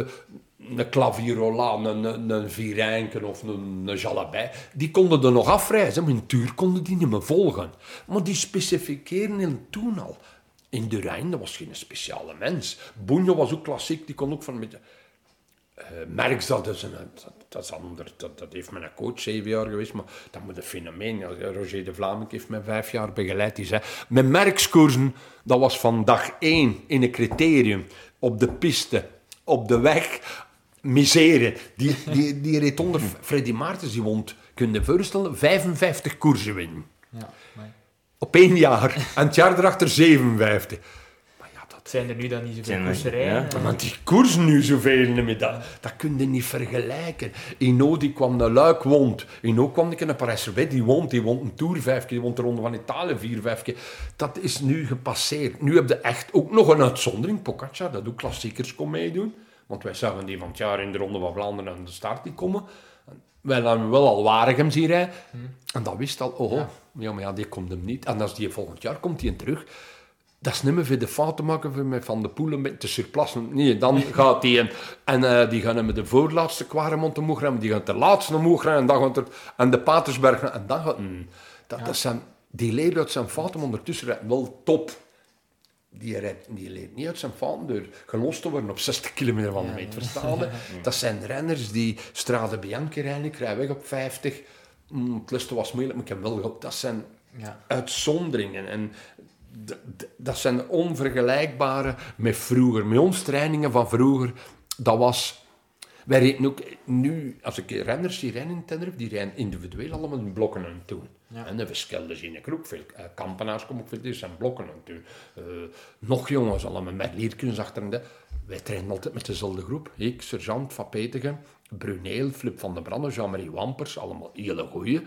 Speaker 5: een Clavirola, een, een, een Virijnken of een, een Jalabij. Die konden er nog afreizen, maar in Tuur konden die niet meer volgen. Maar die specificeren in toen al. In Durijn, dat was geen speciale mens. Boenje was ook klassiek, die kon ook van een beetje... Eh, Merks, dat is, een, dat, is ander, dat, dat heeft mijn coach zeven jaar geweest, maar dat moet een fenomeen. Roger de Vlaming heeft mij vijf jaar begeleid. Die zei, met Merkskoersen, dat was van dag één in een criterium, op de piste, op de weg, miseren. Die, die, die reed onder Freddy Maartens, die won, kun je voorstellen, 55 koersen winnen.
Speaker 4: Ja, maar
Speaker 5: Op één jaar. En het jaar erachter 57. Ja,
Speaker 4: zijn er nu dan niet zoveel
Speaker 6: er-
Speaker 4: koerserijen?
Speaker 6: ja.
Speaker 4: eh?
Speaker 5: want die koersen nu zoveel niet meer. Dat, dat kun je niet vergelijken. Ino die kwam naar Luik, wond. Ino kwam ik naar Parijs-Roubaix, die wond. Die wond een Tour vijf keer, die wond de Ronde van Italië vier, vijf keer. Dat is nu gepasseerd. Nu heb je echt ook nog een uitzondering. Pogacar, dat ook klassiekers kon meedoen. Want wij zagen die van het jaar in de Ronde van Vlaanderen aan de start die komen. Wij hebben wel al Waregem zien rijden. En dat wist al, oh, ja. maar ja, die komt hem niet. En als die volgend jaar komt, die terug. Dat is niet meer voor de fout te maken voor met Van de Poel een beetje te surplassen. Nee, dan gaat die en, en eh, die gaan hem met de voorlaatste Quaremont omhoog remmen, die gaan de laatste omhoog remmen, en dan gaat er, en de Patersberg, en dan gaat, mm, dat, dat zijn, die leert uit zijn fouten, ondertussen rijdt wel top. Die, rijdt, die leert niet uit zijn fouten door gelost te worden op 60 kilometer van de meet, verstaan? Dat zijn renners die Strade Bianchi rijden, ik rij weg op 50. Mm, het laatste was moeilijk, maar ik heb wel. Dat zijn
Speaker 4: Ja.
Speaker 5: uitzonderingen. En dat zijn onvergelijkbare met vroeger. Met ons trainingen van vroeger, dat was... Wij reden ook nu, als ik renners die rijden in Tenerife, die rijden individueel allemaal in blokken aan het doen. En de verschillen zien ik ook veel. Uh, kampenaars komen ook veel, die zijn blokken aan het doen. Eh, nog jongens, allemaal met leerkunst achter de. Wij trainen altijd met dezelfde groep. Ik, Sergeant Van Petegem, Bruneel, Flip van der Branden, Jean-Marie Wampers, allemaal hele goeie.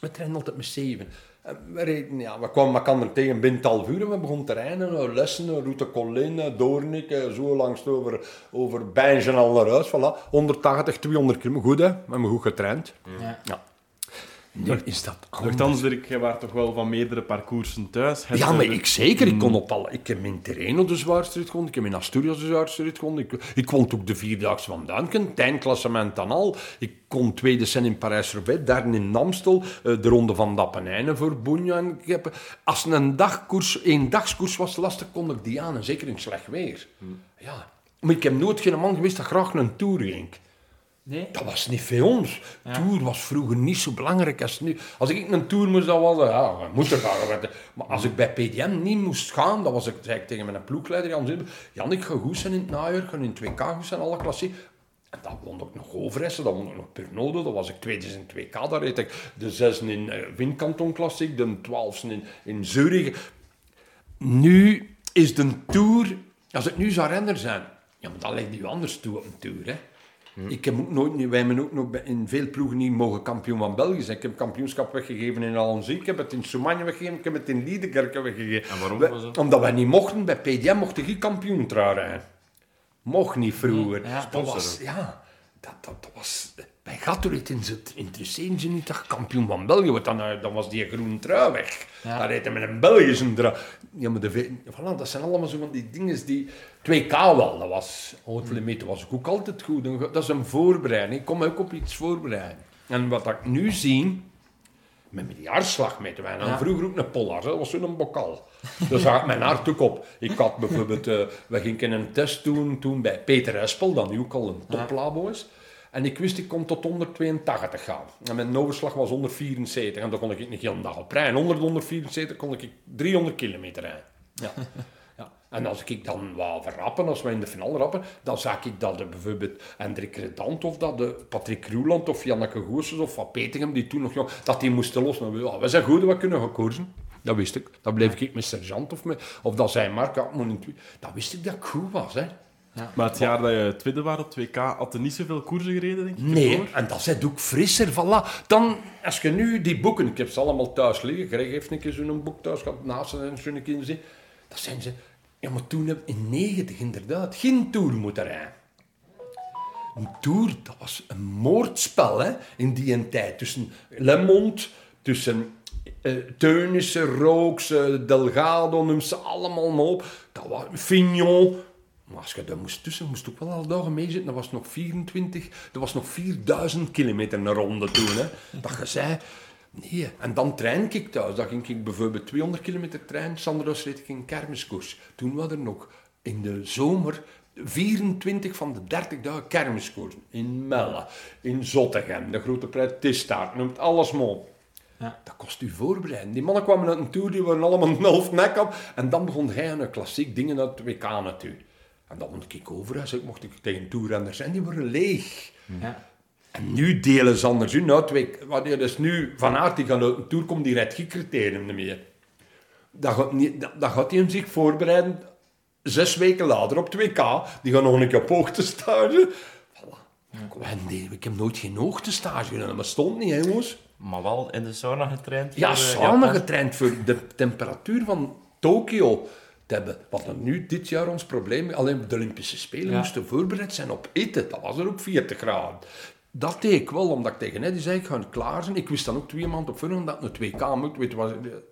Speaker 5: We trainen altijd met zeven. En we, reden, ja, we kwamen elkaar tegen binnen het half uur en we begonnen te rijden. eh, Lessen, eh, Route Colline, Doornik, eh, zo langs over, over Bijngen al naar huis. Voilà. 180, 200 kilometer. Goed hè, we hebben goed getraind.
Speaker 4: Ja.
Speaker 5: Ja. Nu is dat anders.
Speaker 7: Nochtans, Dirk, jij was toch wel van meerdere parcoursen thuis?
Speaker 5: Ja, maar ik zeker. Ik kon op al, ik heb in Terreno de zwaarste rit gewonnen. Ik heb in Asturias de zwaarste rit gewonnen. Ik, ik kon ook de Vierdaagse van Duinken, het eindklassement dan al. Ik kon tweede zijn in Parijs-Roubaix, derde in Namstel, eh, de ronde van Dappenijnen voor Boenja. En ik heb, als een dagkoers, een dagskoers was lastig, kon ik die aan. En zeker in slecht weer. Ja. Maar ik heb nooit geen man geweest dat graag een Tour ging.
Speaker 4: Nee?
Speaker 5: Dat was niet voor ons. Tour was vroeger niet zo belangrijk als nu. Als ik een tour moest, dan was het, ja, we moeten gaan. Maar als ik bij PDM niet moest gaan, dan was ik, zei ik tegen mijn ploegleider Jan Zilber, Jan, ik ga goed zijn in het najaar, ik ga in 2K goed zijn, alle klassiek. En dan won ik nog Overijssel, dan won ik nog Pernode, dan was ik tweede in 2K, daar reed ik de zesde in uh, Windkanton Klassiek, de twaalfde in, in Zurich. Nu is de Tour, als het nu zou renner zijn, ja, maar dan ligt u anders toe op een Tour, hè. Ik heb ook nooit, wij hebben ook nog in veel ploegen niet mogen kampioen van België zijn. Ik heb kampioenschap weggegeven in Alonzi, ik heb het in Soumagne weggegeven, ik heb het in Liedekerke weggegeven.
Speaker 6: En waarom was dat?
Speaker 5: Omdat wij niet mochten, bij PDM mochten geen kampioen trouw rijden. Mocht niet vroeger.
Speaker 4: Ja.
Speaker 5: dat was, ja, dat, dat, dat was... Bij Gatorade in het interesseerde ze niet dat kampioen van België wordt. Dan, eh, dan was die groene trui weg.
Speaker 4: Ja.
Speaker 5: Dan reed hij met een Belgische trui. Ja, maar de, voilà, dat zijn allemaal zo van die dingen die... 2K wel, dat was... Houtlemeter was ik ook altijd goed. Dat is een voorbereiding. Ik kom ook op iets voorbereiden. En wat ik nu zie... Met mijn jaarslag met hadden
Speaker 4: Ja.
Speaker 5: vroeger ook een pollard, hè. dat was zo'n bokal. Daar had mijn hart ook op. Ik had bijvoorbeeld, eh we gingen een test doen toen bij Peter Espel, dat nu ook al een toplabo is. En ik wist, ik kon tot 182 gaan. En mijn overslag was 174 en dan kon ik niet heel dag op rijden. Onder de 174 kon ik 300 kilometer rijden. Ja. Ja. En als ik dan wou verrappen, als we in de finale rappen, dan zag ik dat de, bijvoorbeeld Hendrik Redant of dat de Patrick Roeland of Janneke Goossens of Van Petegem, die toen nog jong, dat die moesten los. Nou, we zijn goed, we kunnen gaan koersen. Dat wist ik. Dan bleef ik met sergeant of, met, of dat zijn Mark, dat wist ik dat ik goed was. Hè.
Speaker 7: Maar het jaar dat je tweede was op 2K, had je niet zoveel koersen gereden, denk ik?
Speaker 5: Nee,
Speaker 7: ervoor?
Speaker 5: en dat is ook frisser. Voilà. Dan, als je nu die boeken, ik heb ze allemaal thuis liggen. Greg heeft een keer zo'n boek thuis gehad, naast ze en zo'n keer gezien. Dat zijn ze. Ja, maar toen heb in 90 inderdaad geen tour moeten rijden. Een tour, dat was een moordspel hè, in die een tijd. Tussen Le Monde, tussen eh Teunissen, Rooks, eh, Delgado, noem ze allemaal maar op. Dat was Fignon. Maar als je daar moest tussen, moest ook wel al dagen meezitten. Dat was nog 24, dat was nog 4000 kilometer een ronde toen. Hè. Dat je zei, nee. En dan trein ik thuis. Dan ging ik bijvoorbeeld 200 kilometer trein. Sanderos reed ik in kermiskoers. Toen was er nog in de zomer 24 van de 30 dagen kermiskoers. In Melle, in Zottegem, de grote prijs Tistaart, noemt alles maar op.
Speaker 4: Ja.
Speaker 5: Dat kost u voorbereiden. Die mannen kwamen uit een tour, die waren allemaal een half nek op. En dan begon hij een klassiek dingen uit het WK natuurlijk. En dan mocht ik over. Ik mocht ik tegen toerrenners zijn, die waren leeg.
Speaker 4: Ja.
Speaker 5: En nu delen ze anders in. Nou, twee, wanneer dus nu Van Aert die gaat uit een tour komt, die rijdt geen criterium niet meer. Dan gaat, niet, dan, dan gaat hij hem zich voorbereiden zes weken later op 2K. Die gaan nog een keer op hoogtestage. Voilà. En nee, ik heb nooit geen hoogtestage gedaan. Dat bestond niet, hè, jongens.
Speaker 6: Maar wel in de sauna getraind.
Speaker 5: Ja,
Speaker 6: eh, Japan.
Speaker 5: getraind voor de temperatuur van Tokio hebben. Wat dan nu dit jaar ons probleem Alleen de Olympische Spelen
Speaker 4: Ja.
Speaker 5: moesten voorbereid zijn op eten. Dat was er ook 40 graden. Dat deed ik wel, omdat ik tegen Eddie zei, ik ga klaar zijn. Ik wist dan ook twee maanden op voorhand dat het naar 2K moet. Weet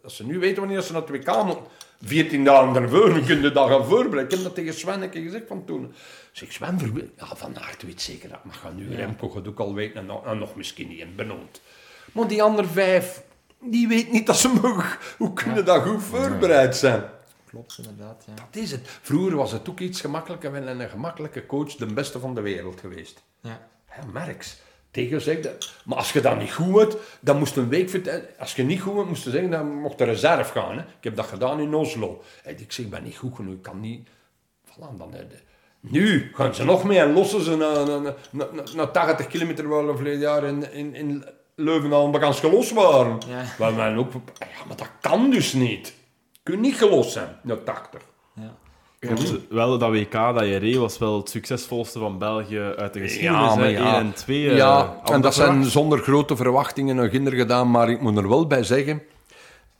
Speaker 5: als ze nu weten wanneer ze naar 2K moeten, 14 dagen daarvoor, dan kun je dat gaan voorbereiden. Ik heb dat tegen Sven keer gezegd van toen. Zeg, Sven, ja, Van Aert weet zeker dat mag gaan nu. Remco gaat ook al weten en nog, en nog misschien niet in benoemd. Maar die andere vijf, die weet niet dat ze mogen. Hoe kunnen dat goed voorbereid zijn?
Speaker 4: Klopt, inderdaad. Ja.
Speaker 5: Dat is het. Vroeger was het ook iets gemakkelijker. We zijn een gemakkelijke coach, de beste van de wereld geweest.
Speaker 4: Ja.
Speaker 5: Hè, Merks. Tegen zegt dat. Maar als je dat niet goed hebt, dan moest een week vertellen. Als je niet goed hebt, moest je zeggen, dan mocht de reserve gaan. Hè. Ik heb dat gedaan in Oslo. En ik zeg, ik ben niet goed genoeg, ik kan niet. Voilà, dan, eh, de- nu gaan ze nog mee en lossen ze na, na, na, na, na 80 kilometer waar we verleden jaar in, in, in Leuven al bekend gelost waren.
Speaker 4: Ja.
Speaker 5: Waar men ook, ja, maar dat kan dus niet. Kun niet gelost zijn, na 80.
Speaker 4: Ja.
Speaker 7: Wel dat WK dat je reed was wel het succesvolste van België uit de geschiedenis.
Speaker 5: Ja, maar
Speaker 7: hè.
Speaker 5: ja.
Speaker 7: 1 en 2. eh,
Speaker 5: Ja,
Speaker 7: hadden
Speaker 5: en dat zijn zonder grote verwachtingen nog ginder gedaan, maar ik moet er wel bij zeggen,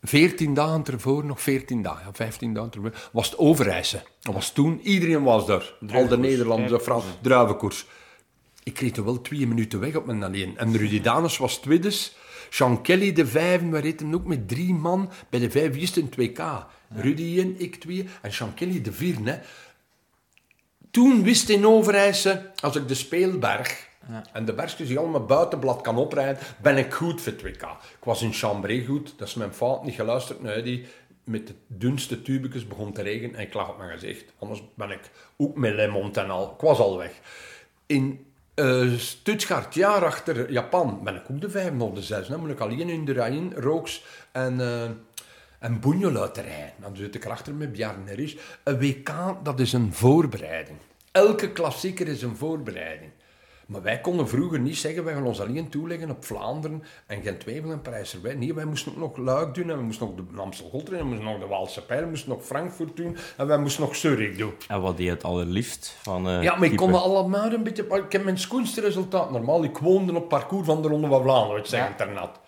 Speaker 5: 14 dagen ervoor, nog 14 dagen, ja, 15 dagen ervoor, was het Overijssen. Dat was toen, iedereen was daar. Al de Nederlandse Frans, druivenkoers. Ik kreeg er wel twee minuten weg op mijn alleen. En Rudy Danes was tweede. Sean Kelly de vijf, we reden ook met drie man. Bij de vijf is een 2K. Rudy en ik twee. En Sean Kelly de vier. Hè. Toen wist in Overijse, als ik de Speelberg en de bergjes die allemaal buitenblad kan oprijden, ben ik goed voor 2K. Ik was in Chambray goed, dat is mijn fout, niet geluisterd naar die met de dunste tubekes begon te regenen en ik lag op mijn gezicht. Anders ben ik ook met Lemont en al. Ik was al weg. In uh, Stuttgart, jaar achter Japan, ben ik ook de vijf of de zes. Dan moet ik alleen in de Rijn, Rooks en, uh, en Rijn. Dan zit ik erachter met Bjarne Risch. Een WK, dat is een voorbereiding. Elke klassieker is een voorbereiding. Maar wij konden vroeger niet zeggen, wij gaan ons alleen toeleggen op Vlaanderen en geen twijfel en parijs erbij. Nee, wij moesten ook nog Luik doen en we moesten nog de Amstel Gold doen en we moesten nog de Waalse Pijl, we moesten nog Frankfurt doen en wij moesten nog Zurich doen.
Speaker 6: En wat deed het allerliefst van uh,
Speaker 5: Ja, maar ik kon allemaal een beetje... Ik heb mijn schoonste resultaat normaal. Ik woonde op parcours van de Ronde van Vlaanderen, het zeg internat.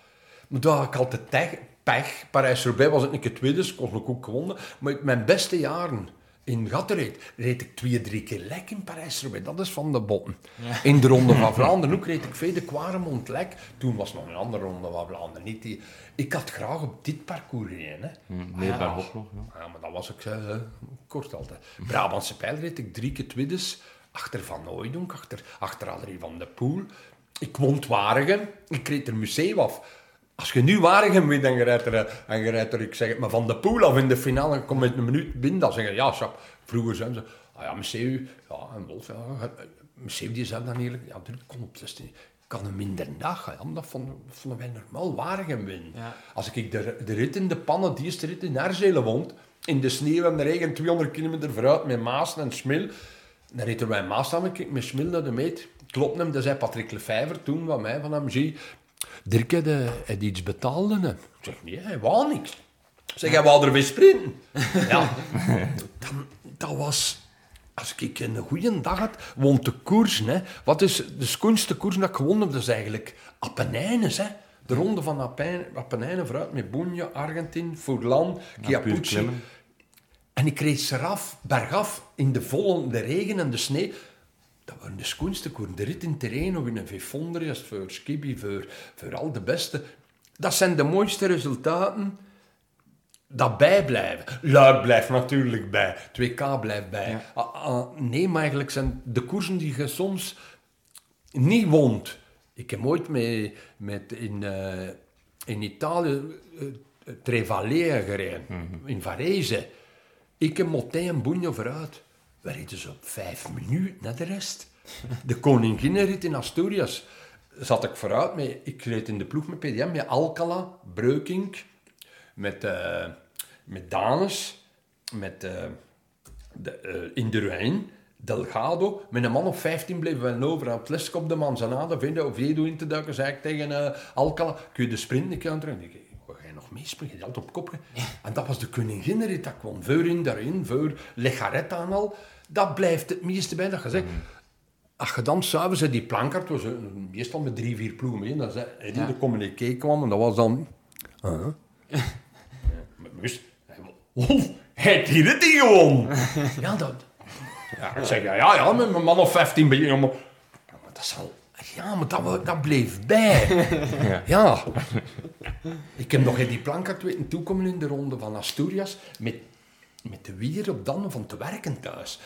Speaker 5: Maar daar had ik altijd pech. pech. Parijs-Roubaix was het niet het tweede, dus ik kon ook gewonnen. Maar mijn beste jaren in Gattereed reed ik twee, drie keer lek in parijs -Roubaix. Dat is van de botten. In de Ronde van Vlaanderen ook reed ik veel de Quaremont lek. Toen was nog een andere Ronde van Vlaanderen. Niet die... Ik had graag op dit parcours gereden. Hè.
Speaker 6: Mm, nee, ja. nog.
Speaker 5: Ja. ja. maar dat was ik uh, kort altijd. Brabantse pijl reed ik drie keer tweedes. Achter Van Ooydonk, achter, achter Adrie van de Poel. Ik woont Waregem. Ik reed er museum af. Als je nu Waregem wint en je rijdt er, en je rijdt er, ik zeg het maar, van de pool af in de finale, kom met een minuut binnen, dan zeggen ja, Sap, vroeger zijn ze, ah ja, Messeu, ja, en Wolf, ja, Messeu die zei dan eerlijk, ja, dat kon op 16, kan een minder dag, ja, dat vonden, vonden wij normaal Waregem winnen. Ja. Als ik de, de rit in de pannen, die eerste rit in woont, in de sneeuw en de regen, 200 kilometer vooruit, met Maas en Smil, dan reden wij Maas samen, ik met Smil naar de meet, klopt hem, dat zei Patrick Lefevre toen, van mij, van hem, zie Dirk had, had iets betaalde. Hè. Ik zeg, nee, hij wou niks. Zeg, hij wou er weer sprinten. ja, dan, dat was... Als ik een goede dag had, won de koers. Hè. Wat is de schoonste koers dat ik gewonnen heb? Dat is eigenlijk Apennijnes. Hè. De ronde van Apennijnen vooruit met Boenje, Argentin, Furlan, Chiapucci. En ik reed eraf, bergaf, in de volle de regen en de sneeuw. Dat waren de schoonste koeren. De rit in terrein of in een Vifondrias voor Skibi, voor, voor al de beste. Dat zijn de mooiste resultaten dat bijblijven. Luik blijft natuurlijk bij. 2K blijft bij. Ah, ah, nee, maar eigenlijk zijn de koersen die je soms niet woont. Ik heb ooit met, met in, uh, in Italië uh, Trevalea gereden, mhm. in Varese. Ik heb Motin en Bugno vooruit. We reden ze op vijf minuten naar de rest. De koninginnenrit in Asturias zat ik vooruit. Met, ik reed in de ploeg met PDM, met Alcala, Breukink, met, uh, met Danes, met uh, de, uh, Indurain, Delgado. Met een man of 15 bleven we over aan het lesk op de Manzanada vinden of Jedo in te duiken. Zei ik tegen Alcala, kun je de sprint keer aan terug? Ik ga je nog meespringen? Je altijd op kop. En dat was de koninginnenrit. Dat kwam voor in daarin, voor Legaretta en al dat blijft het meeste bij dat je zegt. Als je dan s'avonds die plankart was meestal met drie, vier ploegen mee, dan zei hij ja. de communiqué kwam en dat was dan... Uh ja, maar Wolf, hij hier het niet gewoon. ja, dat... Ja, ik zeg, ja, ja, ja, met mijn man of 15 ben je... Maar, dat wel... Ja, maar dat, dat bleef bij. ja. ja. Ik heb nog in die plankart weten toekomen in de ronde van Asturias met met de wier op dan van te werken thuis.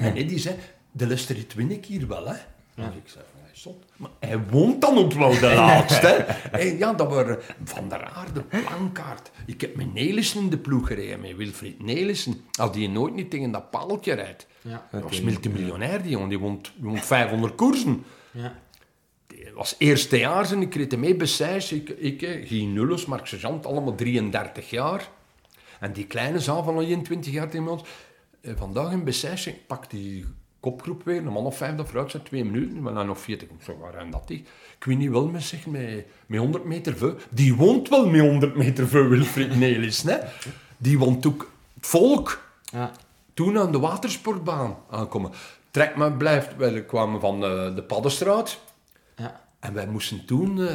Speaker 5: En Eddie zei, de Lesterit win ik hier wel, hè. Ja. Dus ik zei, hij stond. Maar hij woont dan ook wel de laatste, En ja, dat waren Van der Aarde, Plankaart. Ik heb met Nelissen in de ploeg gereden, met Wilfried Nelissen. Als die nooit niet tegen dat paaltje rijdt. Ja. Dat was multimiljonair, die jongen. Die woont, woont 500 koersen. Ja. Was eerstejaars en ik reed mee bij Ik, ik Guy Nulles, Mark Sergeant, allemaal 33 jaar. En die kleine zaal van 21 jaar tegen ons, eh, vandaag in Bessèche, pak die kopgroep weer, een man of vijf dat vooruit zijn, twee minuten, maar dan nog 40, zo waar en dat die. Ik weet niet wel met zich, met, met 100 meter veel. Die woont wel met 100 meter veel, Wilfried Nelis, hè. Die woont ook het volk. Ja. Toen aan de watersportbaan aankomen. Trek maar blijft, wij kwamen van uh, de Paddenstraat. Ja. En wij moesten toen uh,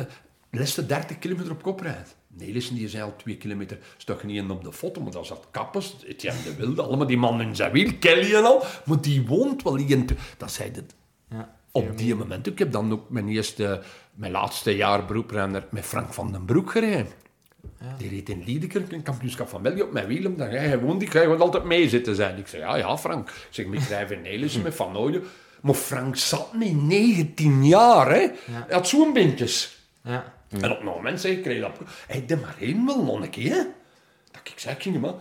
Speaker 5: de 30 kilometer op kop rijden. Nelissen die zei al twee kilometer, stok niet op de foto, maar dat zat Kappers, Etienne de Wilde, allemaal die mannen in zijn wiel, Kelly en al. Maar die woont wel in... Dat zei het. Ja. Op die moment, ik heb dan ook mijn eerste, mijn laatste jaar beroeprenner met Frank van den Broek gereden. Die reed in Liedekerk, een kampioenschap van België, op mijn wiel. Dan je woont, ik ga gewoon altijd mee zitten zijn. Ik zei, ja, ja, Frank. Ik zeg, met Drijven Nelissen, met Van Ooyen. Maar Frank zat met 19 jaar, hè. Hij had zo'n bindjes.
Speaker 4: Ja.
Speaker 5: En op een moment zei ik, kreeg dat... Hij de maar één wel, nonneke, hè. Dat ik zei, ik ging maar...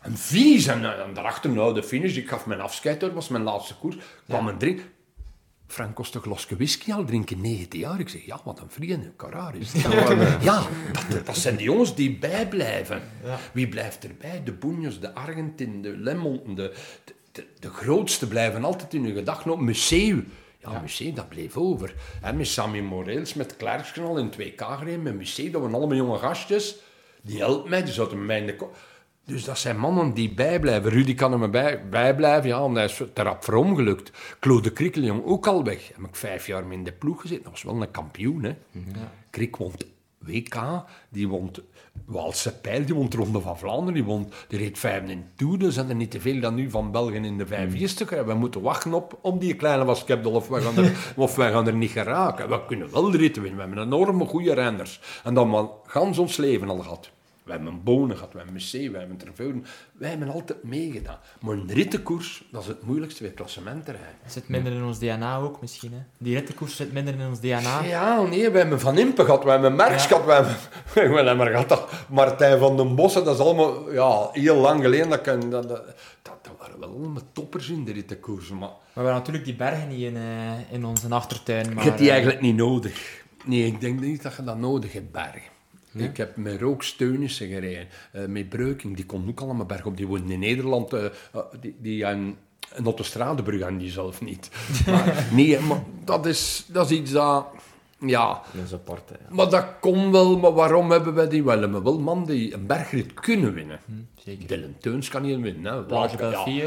Speaker 5: En vies. En, eh, en daarachter, nou, de finish. Ik gaf mijn afscheid, dat was mijn laatste koers. kwam een drink. Frank kost een glasje whisky al drinken, 19 jaar. Ik zeg, ja, wat een vrienden, Cararis. Ja, dat, dat zijn de jongens die bijblijven. Wie blijft erbij? De Boenjes, de Argentin, de Lemont, de, de, grootste blijven altijd in uw gedachten op. Museum. Ja, Museum, dat bleef over. En met Sammy Moreels, met Klerksken al in 2K gereden, met Museum, dat waren allemaal jonge gastjes. Die helpt mij, die zaten mij in de... dus dat zijn mannen die bijblijven. Rudy kan er maar bij, bijblijven, ja, want hij is te rap voor ongelukt. Claude Krikkeljong ook al weg. Heb ik vijf jaar mee in de ploeg gezeten. Dat was wel een kampioen, hè. Krik won WK, die won Waalse Pijl, die won de Ronde van Vlaanderen, die, won, die reed vijf in Tour. Er zijn er niet te veel dan nu van Belgen in de vijf eerste. We moeten wachten op, op die kleine Waskepdel of wij gaan er, of wij gaan er niet geraken. We kunnen wel de ritten winnen. We hebben enorme goede renners. En dan maar gans ons leven al gehad. We hebben Bonen gehad, we hebben Messé, we hebben Terveuden. Wij hebben altijd meegedaan. Maar een rittenkoers, dat is het moeilijkste bij klassementterrein.
Speaker 4: Het zit minder in ons DNA ook misschien. Hè? Die rittenkoers zit minder in ons DNA.
Speaker 5: Ja, nee, we hebben Van Impe gehad, we hebben Merks
Speaker 4: Ja.
Speaker 5: gehad, we hebben, we hebben maar gehad, dat Martijn van den Bossen, dat is allemaal ja, heel lang geleden. Dat, kan, dat, dat, dat, waren wel allemaal toppers in de rittenkoersen, maar
Speaker 4: Maar we hebben natuurlijk die bergen niet in, eh, in onze achtertuin. Maar,
Speaker 5: je hebt die
Speaker 4: eh,
Speaker 5: eigenlijk niet nodig. Nee, ik denk niet dat je dat nodig hebt, bergen. Ik heb met Rook Steunissen gereden, eh, met Breuking, die kon ook allemaal bergen op. Die woont in Nederland, eh, die, die aan een autostradebrug aan die zelf niet. Maar, nee, maar dat is, dat is iets dat... Ja,
Speaker 6: Dat is apart, hè.
Speaker 5: maar dat kon wel, maar waarom hebben wij die wel? We hebben man die een bergrit kunnen winnen.
Speaker 4: zeker.
Speaker 5: Dylan Teuns kan niet winnen. Hè.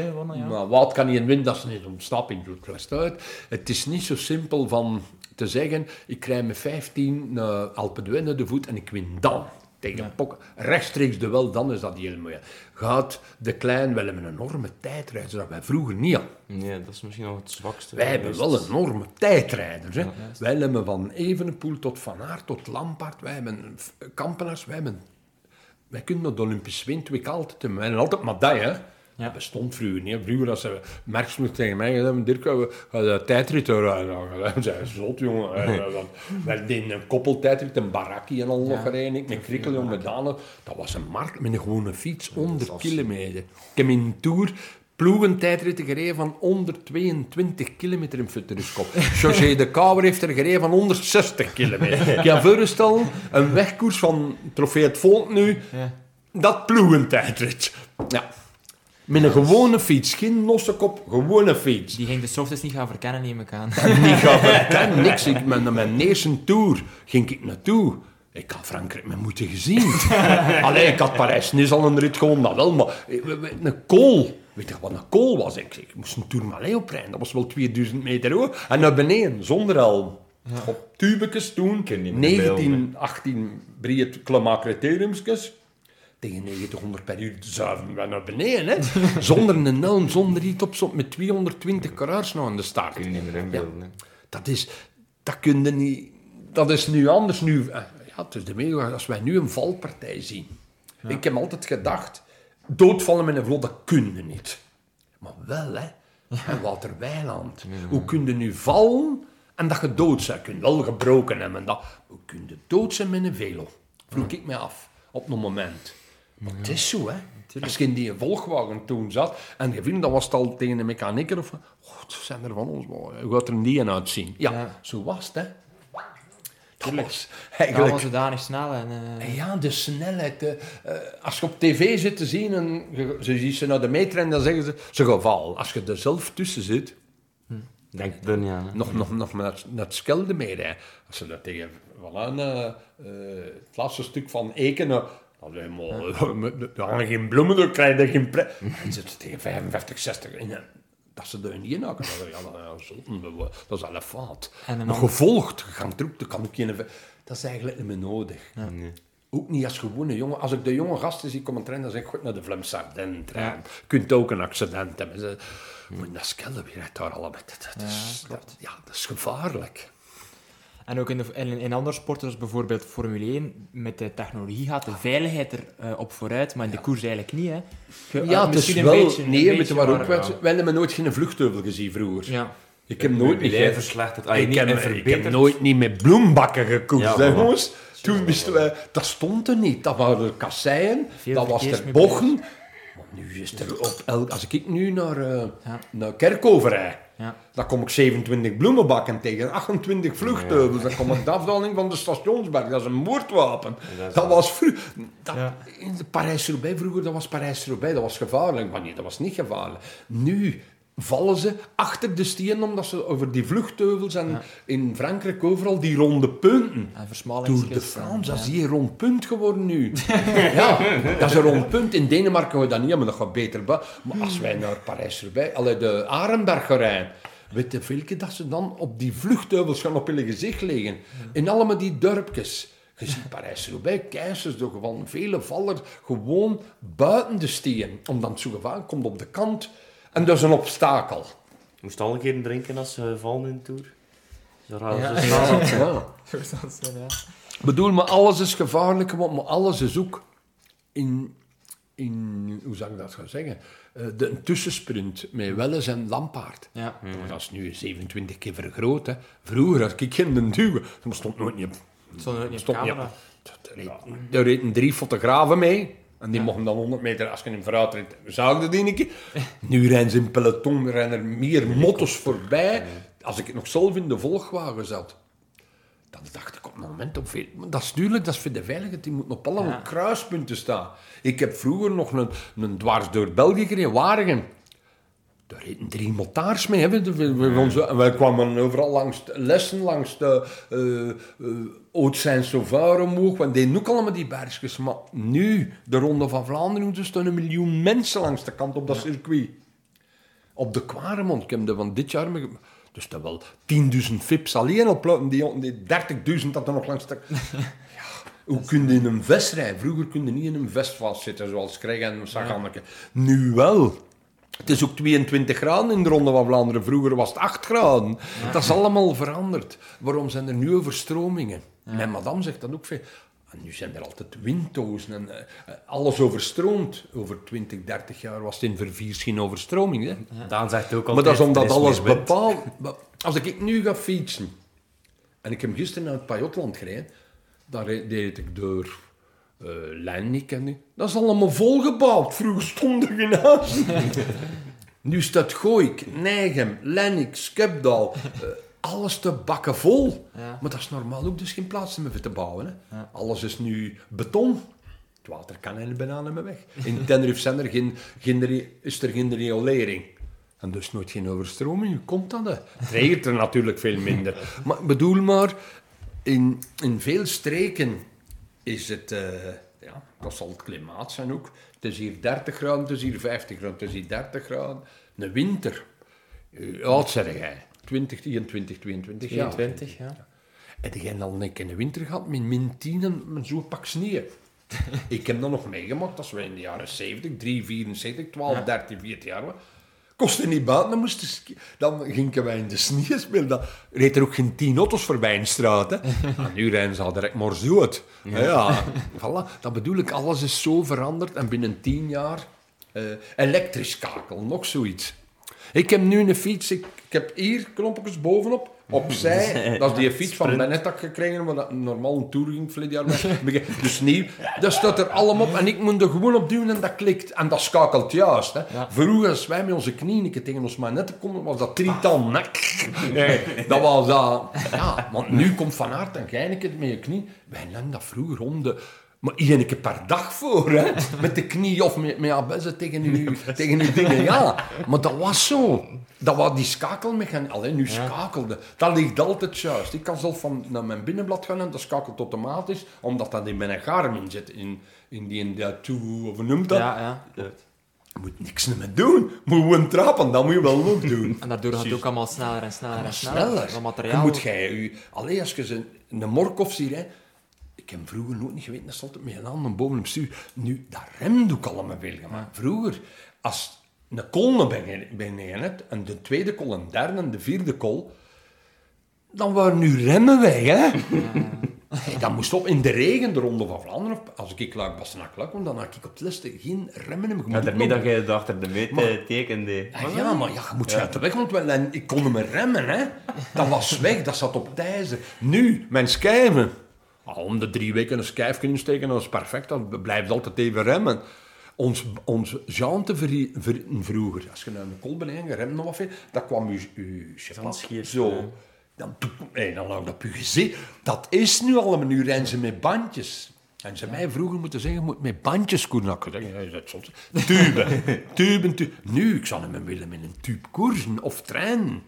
Speaker 4: Gewonnen, ja.
Speaker 5: Maar Wout kan niet winnen, dat is niet ontsnapping, doet rust uit. Het is niet zo simpel van te zeggen, ik krijg met 15 naar Alpe d'Huez naar de voet en ik win dan. Tegen Pok. Rechtstreeks de wel, dan is dat heel mooi. Gaat de klein wel hebben een enorme tijdrijd, dat wij vroeger niet hadden.
Speaker 6: Nee, dat is misschien nog het zwakste.
Speaker 5: Wij hebben wel enorme tijdrijders. Hè. wij hebben van Evenepoel tot Van Aert tot Lampaard. Wij hebben kampenaars. Wij, hebben, wij kunnen de Olympische Windweek altijd hebben. Wij hebben altijd medaille. Hè. Dat bestond vroeger niet. Vroeger als ze Merks tegen mij Dirk, we gaan de tijdrit. Dan zei ze, zot jongen. Want Wij deden een koppeltijdrit, een barakkie en al nog gereden. Ik Met Krikkeljong, met Dane. Dat was een markt met een gewone fiets, 100 kilometer. Ik heb in een Tour ploegentijdritten gereden van 122 kilometer in Futuriskop. José de Kouwer heeft er gereden van 160 kilometer. Kan voorstellen, een wegkoers van Trofee het Volk nu, dat ploegentijdrit. Ja. Met een gewone fiets, geen losse kop, gewone fiets.
Speaker 4: Die ging de softest niet gaan verkennen, neem ik aan.
Speaker 5: Niet gaan verkennen, niks. Ik, mijn, mijn eerste tour ging ik naartoe. Ik had Frankrijk met moeten gezien. Allee, ik had Parijs-Nice al een rit gewonnen, dat wel, maar eh, een kool. Weet je wat een kool was? Ik, ik moest een Tourmalet oprijden, dat was wel 2000 meter hoog. En naar beneden, zonder helm. Op tubekes toen,
Speaker 6: kan niet meer
Speaker 5: 19, 18 breed klimaatcriteriumskes. Tegen 900 per uur zuiven we naar beneden, hè. Zonder een helm, zonder iets op, met 220 karaars nou aan de start.
Speaker 6: Kun je niet meer inbeelden. hè.
Speaker 5: Dat is, dat kun je niet, dat is nu anders. Nu, eh, ja, het is de als wij nu een valpartij zien. Ik heb altijd gedacht, doodvallen met een vlot, dat kun je niet. Maar wel, hè. En Walter Weiland. Hoe kun je nu vallen en dat je dood? Je kunt wel gebroken hebben. en Dat. Hoe kun je dood zijn met een velo? Vroeg ik me af, op een moment. Maar het is zo, hè. Als je in die volgwagen toen zat, en je vindt, dat was het al tegen de mechanieker, of, het zijn er van ons, maar hoe gaat er een die uitzien? Ja,
Speaker 4: Ja.
Speaker 5: zo was het, hè. Dat was eigenlijk...
Speaker 4: zodanig snel. En, eh,
Speaker 5: Ja, de snelheid. de, eh, als je op tv zit te zien en je, ze ziet ze naar de meter en dan zeggen ze, ze geval. Als je er zelf tussen zit,
Speaker 6: Denk niet aan. hè.
Speaker 5: nog, nog, nog naar, naar het skelde mee. Hè. Als ze dat tegen voilà, eh, het laatste stuk van Eken. uh, er hangen geen bloemen, dan krijg je geen pre. En zitten tegen 55, 60. En, eh, dat ze er niet in hakken. Dat, ja, dat, ja, zotten, dat is.
Speaker 4: En een
Speaker 5: Maar
Speaker 4: ander-
Speaker 5: gevolgd, je gaat terug, dat kan ook geen... Dat is eigenlijk niet meer nodig. Ook niet als gewone jongen. Als ik de jonge gasten zie komen trainen, dan zeg ik, goed naar de Vlaamse Ardennen trainen. Je kunt ook een accident hebben. Ze- Maar dat skellen weer uit daar allemaal. Dat, dat, is, dat, ja, dat is gevaarlijk.
Speaker 4: En ook in, de, in, in andere sporten, zoals bijvoorbeeld Formule 1, met de technologie gaat de veiligheid er eh, op vooruit, maar in de koers eigenlijk niet. Hè.
Speaker 5: Ja,
Speaker 4: eh,
Speaker 5: het is wel...
Speaker 4: een beetje,
Speaker 5: nee, wij hebben nooit geen vluchtheuvel gezien vroeger.
Speaker 4: Ja.
Speaker 5: Ik heb nooit niet...
Speaker 6: Verslechterd.
Speaker 5: Ik
Speaker 6: niet
Speaker 5: heb,
Speaker 6: en
Speaker 5: ik heb nooit niet met bloembakken gekoest,
Speaker 6: Ja,
Speaker 5: jongens. Toen wisten wij... Dat stond er niet. Dat waren er kasseien,
Speaker 4: Veel
Speaker 5: dat was er bochten. Maar nu is er op elk... Als ik nu naar, eh
Speaker 4: Ja.
Speaker 5: naar Kerkhoven rijd,
Speaker 4: Ja.
Speaker 5: dan kom ik 27 bloemenbakken tegen 28 vluchtheuvels. Dan kom ik de afdaling van de stationsberg. Dat is een moordwapen. Dat, was
Speaker 4: Ja.
Speaker 5: In de Parijs-Roubaix vroeger, dat was Parijs-Roubaix. Dat was gevaarlijk. Maar nee, dat was niet gevaarlijk. Nu vallen ze achter de stien omdat ze over die vluchtheuvels en in Frankrijk overal die ronde punten.
Speaker 4: En versmalings-
Speaker 5: Tour de France, dat is
Speaker 4: ja.
Speaker 5: hier rond punt geworden nu. ja, dat is een rond punt. In Denemarken gaan we dat niet hebben, dat gaat beter. Maar als wij naar Parijs-Roubaix, allee, de Arenberg rijden, weet je veel dat ze dan op die vluchtheuvels gaan op hun gezicht liggen. In allemaal die dorpjes. Je ziet Parijs-Roubaix, keizers, door gewoon vele vallers, gewoon buiten de steen. Omdat het zo gevaarlijk komt op de kant. En dat is een obstakel.
Speaker 6: Je moest al een keer drinken als ze vallen in de Tour. Zo raar
Speaker 4: Ja.
Speaker 6: zo.
Speaker 5: Ja.
Speaker 4: Dat ja.
Speaker 5: Ik bedoel, maar alles is gevaarlijk, want maar alles is ook in, in hoe zou ik dat gaan zeggen, Eh, de een tussensprint met Welles en Lampaard.
Speaker 4: Ja.
Speaker 5: Dat is nu 27 keer vergroot. Hè. Vroeger had ik in de duwen, er stond nooit niet op.
Speaker 4: Stond ook niet op
Speaker 5: niet. Er Er reden drie fotografen mee. En die mochten dan 100 meter, als je hem vooruit reed, zagen die een keer. Nu rijden ze in peloton, rennen er meer motto's voorbij. Als ik nog zelf in de volgwagen zat, dan dacht ik op het moment op veel... Maar dat is duidelijk, dat is voor de veiligheid. Die moeten op alle
Speaker 4: Ja.
Speaker 5: kruispunten staan. Ik heb vroeger nog een, een dwars door België gereden, Waregem. Daar reden drie motards mee. Hè. We, we, we- wij kwamen overal langs de lessen, langs de uh, Oud-Saint-Sauveur omhoog. We deden ook allemaal die bergjes. Maar nu, de Ronde van Vlaanderen, er staan een miljoen mensen langs de kant op dat circuit. Op de Kwaremond, ik heb er van dit jaar... Dus dat wel 10.000 fips alleen oplopen. Die, die 30.000 dat er nog langs de... Hoe kun je in een vest rijden? Vroeger kun je niet in een vest vastzitten, zoals Craig en Saganneke. Nu wel. Het is ook 22 graden in de Ronde van Vlaanderen. Vroeger was het 8 graden. Dat is allemaal veranderd. Waarom zijn er nu overstromingen? Mijn madame zegt dat ook veel. En nu zijn er altijd winddozen en eh, alles overstroomt. Over 20, 30 jaar was het in Verviers geen overstroming. Hè?
Speaker 6: Daan zegt ook altijd...
Speaker 5: Maar dat is omdat
Speaker 6: is
Speaker 5: alles bepaald... Als ik nu ga fietsen, en ik heb gisteren naar het Pajotland gereden, daar deed ik door eh Leinik en die- Dat is allemaal volgebouwd. Vroeger stond er geen huis. nu staat Gooik, Nijgem, Lennik, Skepdal, eh, alles te bakken vol.
Speaker 4: Ja.
Speaker 5: Maar dat is normaal ook dus geen plaats meer voor te bouwen. Hè? Alles is nu beton. Het water kan helemaal bijna niet meer weg. In Tenerife zijn er geen, geen, is er geen riolering. En dus nooit geen overstroming. Hoe komt dat? Het regent er natuurlijk veel minder. Maar bedoel maar, in, in veel streken is het... eh, ja, dat zal het klimaat zijn ook. Het is hier 30 graden, het is hier 50 graden, het is hier 30 graden. Een winter. Hoe oud zeg jij? 20, 21, 22 jaar.
Speaker 4: 22, ja.
Speaker 5: Heb jij al een keer in de winter gehad met min 10 en zo'n pak sneeuw? ik heb dat nog meegemaakt als we in de jaren 70, 3, 74, 12, 13, 14 jaar waren. Kostte niet buiten, dan, moesten dan gingen wij in de sneeuw spelen. Dan reed er ook geen tien auto's voorbij in de straat. Hè. En nu rijden ze al direct maar zo uit. Ja, ja. Voilà. Dat bedoel ik, alles is zo veranderd. En binnen tien jaar eh, elektrisch kakel, nog zoiets. Ik heb nu een fiets, ik, ik heb hier knoppetjes bovenop, opzij. Dat is die fiets van dat ik gekregen dat normaal een tour ging vorig jaar. Dus nieuw. Dat staat er allemaal op en ik moet er gewoon op duwen en dat klikt. En dat schakelt juist. Hè. Vroeger, als wij met onze knieën tegen ons manetten komen, was dat drietal. hè. Nee, dat was dat. Ja, want nu komt Van Aert en keer met je knie. Wij nemen dat vroeger om de... Maar één keer per dag voor, hè? Met de knie of met, met tegen uw, tegen uw dingen. Ja, maar dat was zo. Dat was die schakelmechanise. Alleen nu schakelde. Dat ligt altijd juist. Ik kan zelf van naar mijn binnenblad gaan en dat schakelt automatisch, omdat dat in mijn Garmin zit. In, in die in dat toe, of noemt dat?
Speaker 4: Ja, ja.
Speaker 5: Je moet niks meer doen. Moet gewoon trappen, dat moet je wel ook doen.
Speaker 4: En daardoor gaat het ook allemaal sneller en sneller en sneller.
Speaker 5: Sneller.
Speaker 4: Dat
Speaker 5: Je
Speaker 4: materiaal...
Speaker 5: moet jij u... Alleen als je ze een Morkov ziet, hè. Ik heb vroeger nooit niet geweten, dat stond met een handen boven op stuur. Nu, dat rem doe ik allemaal veel gemaakt. Vroeger, als een kol beneden en de tweede kol, een derde en de vierde kol, dan waren nu remmen weg, hè. Hey, dat moest op in de regen, de Ronde van Vlaanderen. of Als ik Luik Bastenaak Luik kwam, dan had ik op het liste geen remmen
Speaker 6: Ja,
Speaker 5: moet
Speaker 6: daarmee dat je het achter de meet
Speaker 5: Maar-
Speaker 6: eh, tekende.
Speaker 5: ja, ja, maar ja, je moet uit de weg, want en ik kon hem remmen, hè. Dat was weg, dat zat op tijzer. Nu, mijn schijven. Al om de drie weken een schijf insteken, dat is perfect. Dat blijft altijd even remmen. Ons, ons Jean vri- vri- vroeger, als je naar een kol beneden geremd wat veel, dan kwam je, je zo.
Speaker 6: ja.
Speaker 5: Dan, nee, dan lag dat op je gezicht. Dat is nu allemaal. Nu rijden ze met bandjes. En ze mij vroeger moeten zeggen, je moet met bandjes ja, is dat zot? Tuben, tuben, tuben. Nu, ik zou hem willen met een tube koersen of trein.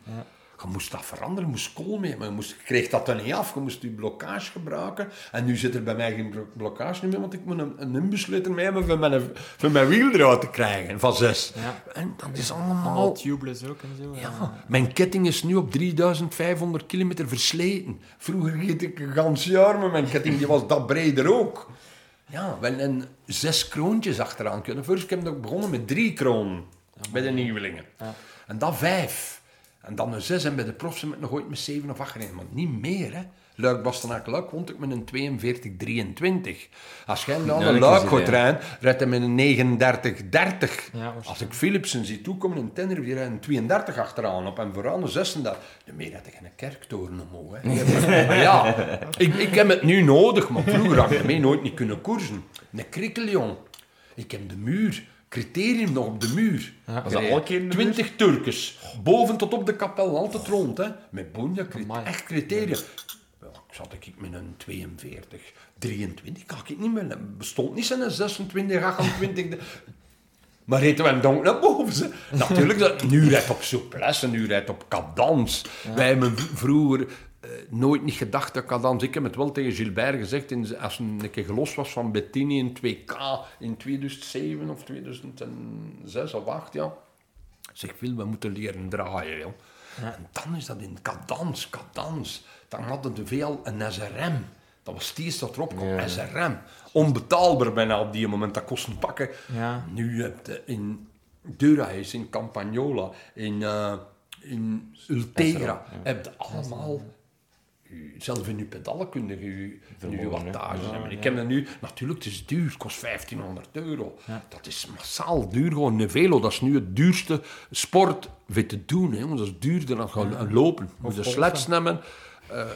Speaker 5: Je moest dat veranderen, je moest kool mee, maar je, moest, je kreeg dat er niet af. Je moest je blokkage gebruiken. En nu zit er bij mij geen blo- blokkage meer, want ik moet een, een imbussleutel mee hebben voor mijn, voor mijn wiel eruit te krijgen, van zes.
Speaker 4: Ja.
Speaker 5: En dat is allemaal...
Speaker 4: Al tubeless ook en zo.
Speaker 5: Ja, mijn ketting is nu op 3500 kilometer versleten. Vroeger reed ik een gans jaar met mijn ketting, die was dat breder ook. Ja, wel en zes kroontjes achteraan kunnen. First heb ik ook begonnen met drie kroon bij de nieuwelingen. En dan vijf. En dan een zes en bij de profs ik nog ooit met zeven of acht gereden. Maar niet meer, hè. Luik Bastenaak Luik vond ik met een 42 23. Als jij dan
Speaker 6: Ja,
Speaker 5: een
Speaker 6: ik
Speaker 5: Luik gaat
Speaker 6: dat,
Speaker 5: rijden, rijdt hij met een 39 30.
Speaker 4: Ja, waarschijnlijk.
Speaker 5: Als ik Philipsen zie toekomen in Tenerife, die rijden een 32 achteraan op en vooraan een 36. De meer had ik een kerktoren omhoog. Hè. Maar ja, ik, ik heb het nu nodig, maar vroeger had ik ermee nooit niet kunnen koersen. Een krikkel, jong. Ik heb de muur, criterium nog op de muur.
Speaker 6: Was dat elke keer in de
Speaker 5: 20 Turkers, boven tot op de kapel, altijd rond, hè. Met bonja, echt criterium. Wel, ik zat ik met een 42, 23, kan ik niet meer. Bestond niet zijn 26, 28. de- Maar reden we hem dan naar boven? ze. Natuurlijk, dat, nu rijdt op souplesse, nu rijdt op cadans. Wij hebben vroeger nooit niet gedacht dat cadans... Ik heb het wel tegen Gilbert gezegd, in, als een keer gelost was van Bettini in 2K in 2007 of 2006 of 8, ja. Zeg, Phil, we moeten leren draaien, joh. En dan is dat in cadans, cadans. Dan hadden de veel een SRM. Dat was het eerste dat erop kwam, SRM. Onbetaalbaar bijna op die moment, dat kost een pakken.
Speaker 4: Ja.
Speaker 5: Nu heb je in Durahuis, in Campagnola, in, eh, in Ultegra, heb je allemaal... Zelf in uw pedalen kun je je, je wattage hebben. Ik heb dat nu... Natuurlijk, het is duur. Het kost 1500 euro. Dat is massaal duur. Gewoon een velo, dat is nu het duurste sport weer te doen. Hè. Want dat is duurder dan gaan lopen. Je moet een sleds nemen, eh,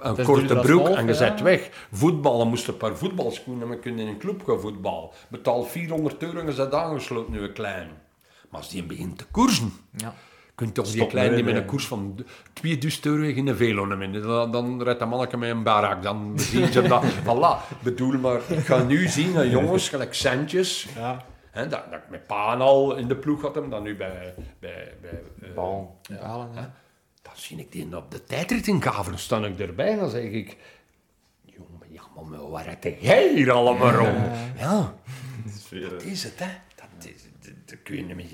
Speaker 5: een, korte broek en je zet weg. Voetballen moest een paar voetbalschoenen hebben. kunnen in een club gaan voetballen. Betaal 400 euro en je zet aangesloten, nu een klein. Maar als die begint te koersen...
Speaker 4: Ja.
Speaker 5: Kunt toch die
Speaker 7: Stop
Speaker 5: klein die
Speaker 7: met,
Speaker 5: een koers van 2000 euro in een velo nemen. Dan, dan rijdt dat manneke met een barak. Dan zien ze dat. Voilà. Bedoel maar, ik ga nu zien, hè, jongens, gelijk centjes.
Speaker 4: Ja.
Speaker 5: Hè, dat, dat ik met Paan al in de ploeg had hem, dan nu bij... bij, bij eh.
Speaker 4: Balen, ja.
Speaker 5: Dan zie ik die op de tijdrit in Gaveren, sta ik erbij, dan zeg ik... Jongen, ja, maar waar heb jij hier allemaal rond? Ja, dat is het, hè. Dat, is, dat, dat kun je niet met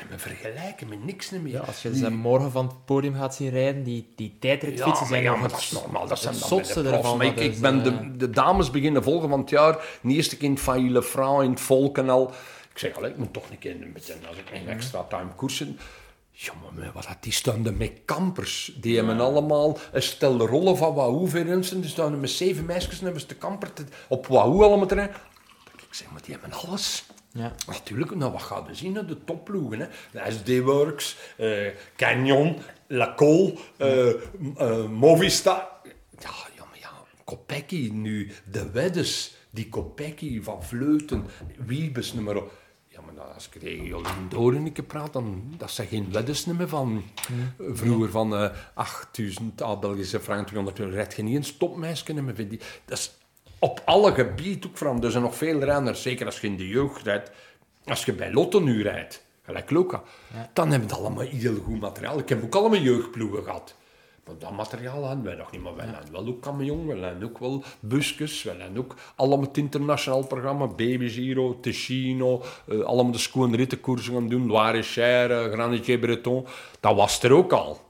Speaker 5: niet meer vergelijken met niks meer.
Speaker 4: Ja, als je ze morgen van het podium gaat zien rijden, die, die tijdritfietsen
Speaker 5: Ja,
Speaker 4: zijn
Speaker 5: ja, maar dat is normaal. Dat zijn
Speaker 4: zotste
Speaker 5: de
Speaker 4: ervan,
Speaker 5: Maar ik, ben
Speaker 4: eh,
Speaker 5: de, de dames beginnen volgen van het jaar. De eerste keer in Faille Franc, in het Volkenal. Ik zeg, ik moet toch een keer een beetje, als ik een extra time koersen... Jongen, maar wat had die stonden met kampers. Die hebben allemaal een stel rollen van Wahoo instance. Die staan met zeven meisjes en hebben ze de kamper te- op Wahoo allemaal te rijden. Ik zeg, maar die hebben alles.
Speaker 4: Ja.
Speaker 5: Natuurlijk, nou, wat gaan we zien? hè? De topploegen. Hè? De SD-Works, eh, Canyon, Lacol, eh eh, Movistar. Ja, ja, maar ja, Kopecky nu, de Weddes, die Kopecky van Vleuten, Wiebes, op. Ja, maar nou, als ik tegen Jolien Doorneke praat, dan dat zijn geen Weddes meer van vroeger van eh 8000 ah, Belgische frank, 200 euro. Rijdt je niet een stopmeisje die. Dat is op alle gebieden ook van. Er zijn nog veel renners, zeker als je in de jeugd rijdt. Als je bij Lotto nu rijdt, gelijk Luca, dan hebben we allemaal heel goed materiaal. Ik heb ook allemaal jeugdploegen gehad. Maar dat materiaal hadden wij nog niet. Maar wij hadden wel ook camion, wij hadden ook wel busjes, wij hadden ook allemaal het internationaal programma, Baby Giro, Ticino, eh, allemaal de schoon rittenkoersen gaan doen, Loire Cher, Granitier Breton. Dat was er ook al.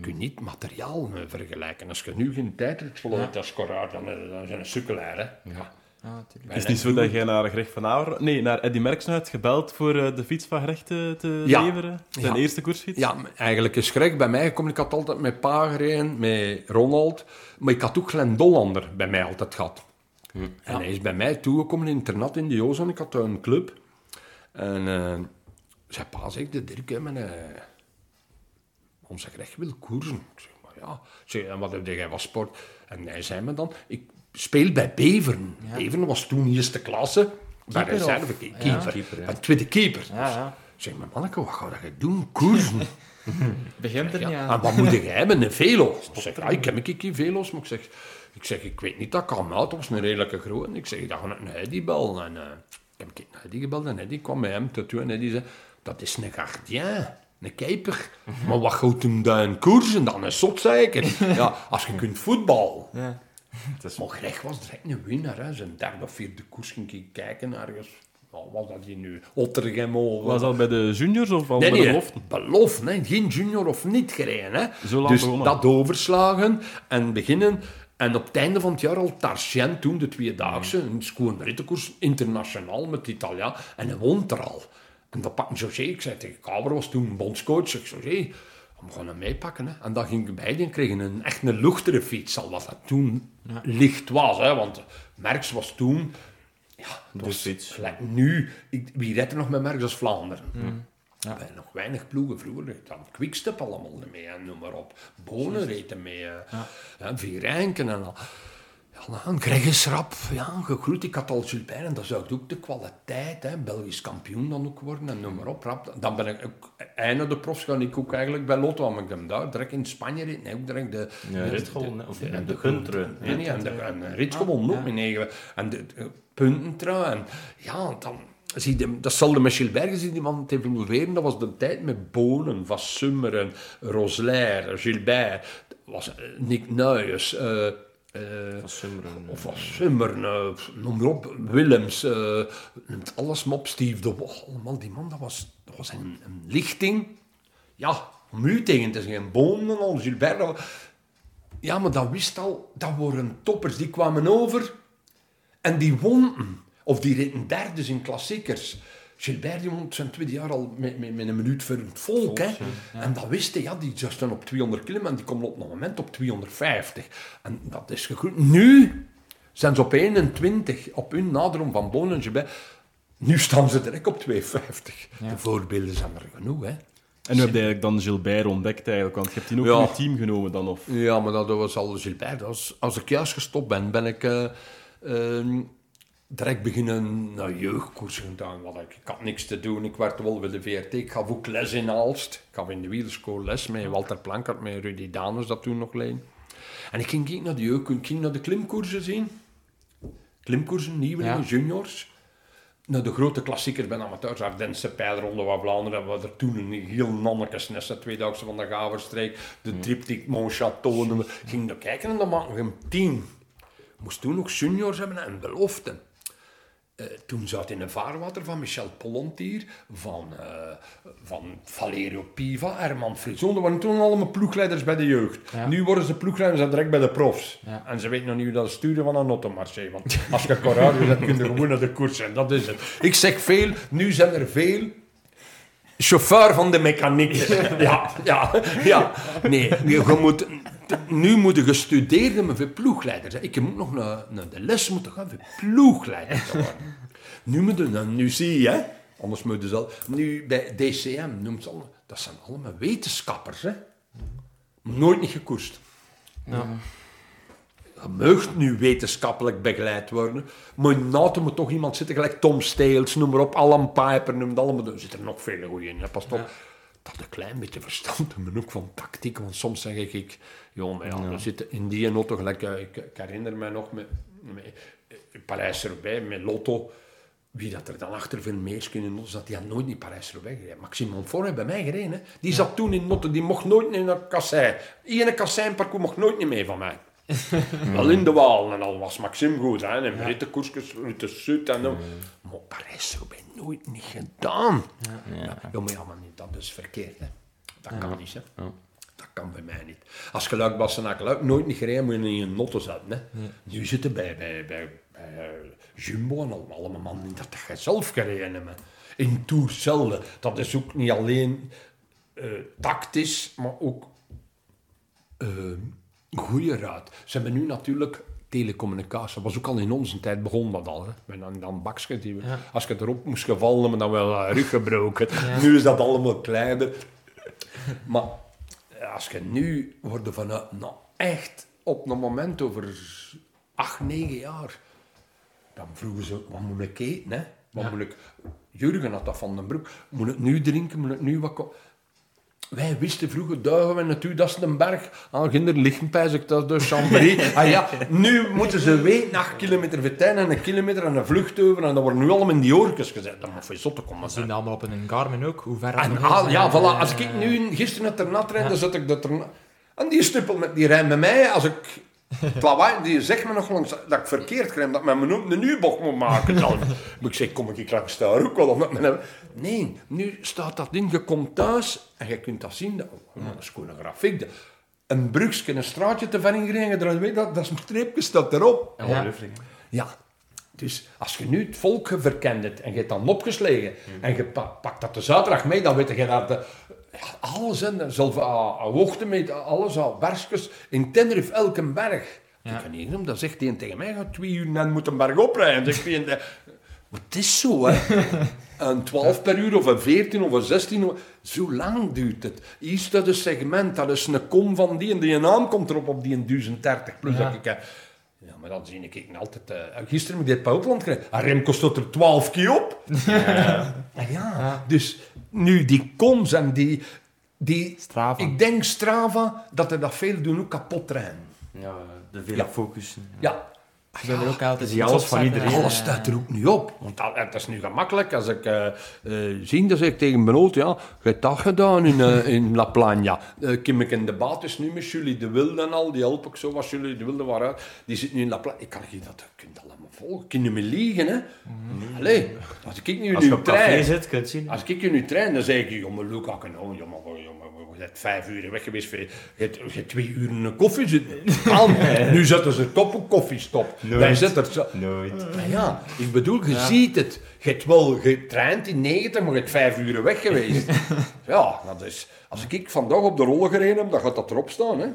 Speaker 5: Je kunt niet materiaal eh, vergelijken. Als je nu geen tijdrit verloopt als Corrard, dan, eh, dan zijn een sukkelaar. Hè? Ja.
Speaker 4: Ja, natuurlijk.
Speaker 7: Het is niet zo dat jij naar Greg van Aver... Nee, naar Eddy Merckx hebt gebeld voor eh, de fiets van Greg te, te
Speaker 5: Ja.
Speaker 7: leveren? Zijn
Speaker 5: Ja.
Speaker 7: eerste koersfiets?
Speaker 5: Ja, eigenlijk is Greg bij mij gekomen. Ik had altijd met pa gereden, met Ronald. Maar ik had ook Glenn Dollander bij mij altijd gehad. En hij is bij mij toegekomen in het internat in de Jozan. Ik had een club. En eh zei pa, zegt de Dirk, mijn, eh, onze Greg wil koersen. Ik zeg, maar ja. Zeg, en wat heb jij van sport? En hij zei me dan, ik speel bij Beveren. Beveren was toen eerste klasse. Bij
Speaker 4: Keeper
Speaker 5: reserve,
Speaker 4: of-
Speaker 5: keeper.
Speaker 4: ja.
Speaker 6: Keeper, ja.
Speaker 5: Bij tweede keeper.
Speaker 4: Ja, ja.
Speaker 5: Ik zeg, maar manneke, wat ga je doen? Koersen.
Speaker 4: Begint er niet
Speaker 5: Ja,
Speaker 4: aan.
Speaker 5: en wat moet jij hebben? Een velo? Ik zeg, ja, ik heb een keer velo's, maar ik zeg, ik zeg, ik weet niet, dat kan uit, dat was een redelijke grote. Ik zeg, ik ga naar Eddy bellen. En, eh, ik heb een keer naar Eddy gebeld en Eddy kwam bij hem toe en Eddy zei, dat is een gardien, een keeper. Maar wat gaat hem daar een koersen dan? Een zot zeker? Ja, als je kunt voetballen.
Speaker 4: Ja.
Speaker 5: Maar Greg was direct een winnaar. Hè. Zijn derde of vierde koers ging ik kijken ergens. Wat was dat hier nu? Ottergem of...
Speaker 7: Was dat bij de juniors of al
Speaker 5: Nee,
Speaker 7: bij de
Speaker 5: nee,
Speaker 7: beloften?
Speaker 5: beloften, hè. geen junior of niet gereden. Hè.
Speaker 7: Zo lang
Speaker 5: dus
Speaker 7: begonnen.
Speaker 5: dat overslagen en beginnen. En op het einde van het jaar al Targent toen, de tweedaagse, een schoon rittenkoers, internationaal met Italiaan. En hij won er al. En dat pakte José, ik zei tegen Kaber, was toen bondscoach, ik zei, José, we gaan hem meepakken. Hè. En dan ging ik bij die en kregen een echt een luchtere fiets, al wat dat toen licht was. Hè, want Merckx was toen... Ja,
Speaker 6: fiets.
Speaker 5: gelijk nu. Ik, wie redt er nog met Merckx als Vlaanderen? Ja. Wij nog weinig ploegen vroeger. Dan Quickstep allemaal mee en noem maar op. Bonen reden mee. Ja. Vierenken en al. Ja, dan krijg je schrap. Ja, gegroeid. Ik had al Gilbert en dat zou ik ook de kwaliteit. Hè, Belgisch kampioen dan ook worden en noem maar op. Rap. Dan ben ik ook, einde de profs ga ik ook eigenlijk bij Lotto. Want ik hem daar direct in Spanje reed. Nee, ook direct de...
Speaker 6: Ja,
Speaker 5: de-
Speaker 6: rit gewonnen, of
Speaker 5: de-
Speaker 6: de
Speaker 5: de-
Speaker 6: Guntrun.
Speaker 5: Nee, nee, en de, en de rit gewonnen ook negen. En de, de puntentrui. En ja, dan... Zie je, dat zal de met Gilbert gezien, die man te evolueren. Dat was de tijd met Bonen, Van Summeren, Roslair, Gilbert. Was eh, Nick eh, eh,
Speaker 6: Summeren.
Speaker 5: of Van Summeren, eh, noem maar op, Willems, eh, alles maar op, Steve de die man, dat was, dat was een, een lichting. Ja, om u tegen te zeggen, Bonen al, Gilbert. Ja, maar dat wist al, dat waren toppers. Die kwamen over en die wonnen. Of die reden derdes in klassiekers. Gilbert die won zijn tweede jaar al met, met, met een minuut voor het volk. hè. En dat wist hij, ja, die staan op 200 kilometer en die komen op een moment op 250. En dat is gegroeid. Nu zijn ze op 21, op hun nadering van Bonen en Gilbert. Nu staan ze direct op 250. De voorbeelden zijn er genoeg, hè.
Speaker 7: En nu heb je eigenlijk dan Gilbert ontdekt eigenlijk, want je hebt die ook
Speaker 5: Ja.
Speaker 7: in je team genomen dan, of...
Speaker 5: Ja, maar dat was al Gilbert. Als, als ik juist gestopt ben, ben ik eh, ehm, direct beginnen naar jeugdkoersen gedaan. Wat ik, ik had niks te doen. Ik werd wel bij de VRT. Ik gaf ook les in Aalst. Ik gaf in de wielerschool les met Walter Plankert, met Rudy Daners dat toen nog leen. En ik ging naar de jeugd. Ik ging naar de klimkoersen zien. Klimkoersen, nieuwelingen,
Speaker 4: Ja.
Speaker 5: juniors. Naar de grote klassiekers bij amateurs, Ardense Pijlronde van Vlaanderen, we hadden toen een heel nonnekesnes, de tweedaagse van de Gaverstreek, de triptych we gingen daar kijken en dan maakten we een team. Moest toen nog juniors hebben en beloften. Eh, toen zat in een vaarwater van Michel Polontier, van, eh, van Valerio Piva, Herman Frison. Dat waren toen allemaal ploegleiders bij de jeugd. Nu worden ze ploegleiders direct bij de profs.
Speaker 4: Ja.
Speaker 5: En ze weten nog niet hoe dat sturen van een automarché. Want als je courage hebt, kun je gewoon naar de koers en dat is het. Ik zeg veel, nu zijn er veel chauffeur van de mechaniek. ja, ja, ja. Nee, je moet, nu moeten gestudeerd maar voor ploegleiders. hè. Ik moet nog naar, naar de les moeten gaan voor ploegleider worden. Nu moeten we, nu zie je, hè. Anders moeten ze al... Nu bij DCM noemt ze allemaal... Dat zijn allemaal wetenschappers, hè. Nooit niet gekoerst. Je mag nu wetenschappelijk begeleid worden, maar na moet toch iemand zitten, gelijk Tom Steels, noem maar op, Alan Piper, noem het allemaal. Er zitten nog vele goeie in. hè. Pas op, dat een klein beetje verstand hebben, ook van tactiek, want soms zeg ik, ik joh, maar ja, we zitten in die auto, gelijk, eh, ik, ik herinner me nog met, met eh, Parijs-Roubaix, met Lotto, wie dat er dan achter veel meer kunnen in zat, die had nooit in Parijs-Roubaix gereden. Maxime Montfort heeft bij mij gereden. Hè. Die zat toen in Notte, die mocht nooit in een kassei. Ene kasseinparcours mocht nooit niet mee van mij. Wel in de Waal en al was Maxime goed. Hè. En rittenkoersjes, Rutte Sud en dan. Maar Parijs-Roubaix nooit niet gedaan. Ja. Ja, maar ja, maar niet, dat is verkeerd. Hè. Dat kan niet. Hè. Dat kan bij mij niet. Als geluid was en geluid nooit niet gereden, moet je in een notte zetten. Hè. Nu zitten bij, bij, bij, bij eh, Jumbo en allemaal, allemaal mannen dat je zelf gereden hebt. In hetzelfde. Dat is ook niet alleen eh, tactisch, maar ook eh goede raad. Ze hebben nu natuurlijk telecommunicatie. Dat was ook al in onze tijd begon dat al. Hè. Met dan, dan bakjes die we- Als je erop moest gevallen, hebben dan wel een rug gebroken. Nu is dat allemaal kleiner. Maar eh, als je nu wordt vanuit, nou echt op een moment over acht, negen jaar, dan vroegen ze, wat moet ik eten, hè? Wat moet ik... Jurgen had dat van den Broek. Moet ik nu drinken, moet ik nu wat... Wij wisten vroeger, duigen we naartoe, dat is een berg. Aan kinder liggen, pijs ik, dat is de Chambéry. ah ja, nu moeten ze weten, acht kilometer vertijn en een kilometer en een vlucht over. En dat worden nu allemaal in die oorkes gezet. Dat moet voor je zotte komen.
Speaker 4: Zien dat allemaal op een Garmin ook? Hoe ver dat
Speaker 5: En, ja,
Speaker 4: En,
Speaker 5: voilà. Als ik nu gisteren naar Ternat rijd, dan zet ik dat er... En die stuppel met die rij met mij, als ik... het lawaai, die zegt me nog langs dat ik verkeerd krijg, dat men me noemt een moet maken. Dan. Maar ik zeg, kom ik langs daar ook wel? Met mijn... Nee, nu staat dat in, je komt thuis en je kunt dat zien. Dat, dat is gewoon een grafiek. Dat- Een brugje, een straatje te ver ingereden, weet dat, dat is een streepje, staat erop.
Speaker 6: Ja.
Speaker 5: Ja. Dus als je nu het volk verkend hebt en je hebt dan opgeslagen en je pa- pakt dat de zaterdag mee, dan weet je dat de, alles en zelfs aan hoogtemeter, alles al bergjes in Tenerife, elke berg. Ik kan niet noemen, dan zegt hij tegen mij, ga twee uur en moet een berg oprijden. Zegt en, eh, maar het is zo, hè. Een 12 per uur of een 14 of een 16, of- zo lang duurt het. Hier staat een segment, dat is een kom van die en die naam komt erop op die een 1030 plus. Dat ik, ja, maar dan zie ik altijd... eh, gisteren heb ik dit Opland gekregen. Ah, Remco stond er 12 keer op. Ja. ja. Dus nu die koms en die... die
Speaker 4: Strava.
Speaker 5: Ik denk Strava, dat er dat veel doen ook kapot rijden.
Speaker 6: Ja, de vele
Speaker 5: Ja.
Speaker 6: focussen.
Speaker 5: Ja,
Speaker 4: Ze willen er ook altijd
Speaker 6: zie alles van iedereen.
Speaker 5: alles staat er ook niet op. Want dat, dat is nu gemakkelijk. Als ik eh, eh, zie, dan zeg ik tegen Benoot, ja, je hebt dat gedaan in, eh, in La Plana. Eh Kim ik in de baat is nu met jullie de Wilde en al, die help ik zo, als jullie de Wilde waren. Die zit nu in La Plana. Ik kan je dat, kunt dat allemaal volgen. Niet meer liegen, hè. Allee, als ik nu
Speaker 6: Als je
Speaker 5: nu
Speaker 6: op café
Speaker 5: trein...
Speaker 6: zit, kun je het zien.
Speaker 5: Als ik je nu trein, dan zeg ik, jongen, Luca, kan nou, jongen, jongen, je bent vijf uur weg geweest, je hebt, je hebt twee uur in een koffie zitten. Nu zetten ze top op koffiestop. Wij zetten er zo...
Speaker 6: Nooit.
Speaker 5: Maar ja, ik bedoel, je ziet het. Je hebt wel getraind in 90, maar je hebt vijf uur weg geweest. ja, dat is... Als ik vandaag op de rollen gereden heb, dan gaat dat erop staan, hè.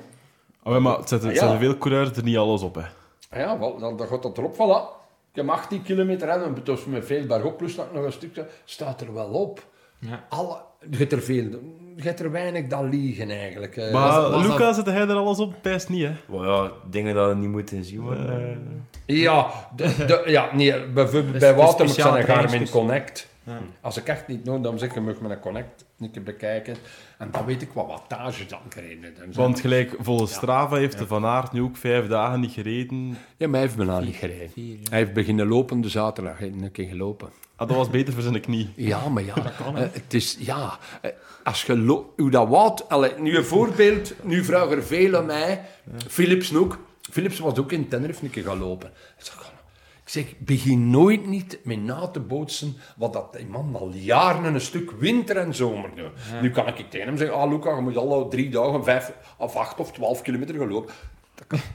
Speaker 7: Oh, maar het zetten,
Speaker 5: Ah, ja.
Speaker 7: zetten veel coureurs er niet alles op, hè.
Speaker 5: Ah Ja, wel, dan, dan gaat dat erop, voilà. Ik heb 18 kilometer en dan dus met veel bergop, plus dat nog een stukje, staat er wel op.
Speaker 4: Ja.
Speaker 5: Alle, je hebt er veel, je hebt er weinig dat liegen eigenlijk. eh.
Speaker 7: Maar
Speaker 4: was dat-
Speaker 7: Luca, zette hij er alles op? Best niet, hè.
Speaker 6: Wel ja, dingen dat niet moeten zien worden. eh.
Speaker 5: Ja, de, de- ja nee,
Speaker 4: Dus
Speaker 5: bij
Speaker 4: is
Speaker 5: Wouter moet zijn een Garmin
Speaker 4: trainingscursus.
Speaker 5: Als ik echt niet nodig dan zeg je, mag mijn Connect een keer bekijken. En dan weet ik wat wattage dan gereden. Dan
Speaker 7: Want gelijk, volgens Strava heeft de Van Aert nu ook vijf dagen niet gereden.
Speaker 5: Ja, maar hij heeft bijna niet gereden.
Speaker 4: Vier, ja.
Speaker 5: Hij heeft beginnen lopen de zaterdag, hij heeft een keer gelopen.
Speaker 7: Ah, dat was beter voor zijn knie.
Speaker 5: Ja, maar ja, eh, het is, ja, eh, als je, lo- hoe dat wat, allee, nu een voorbeeld, nu vragen er veel aan mij, Philips ook, Philips was ook in Tenerife een keer gaan lopen. Ik zeg, begin nooit niet met na te bootsen wat dat die man al jaren een stuk winter en zomer doet. Nu kan ik tegen hem zeggen, ah Luca, je moet al drie dagen, vijf of acht of twaalf kilometer gaan lopen.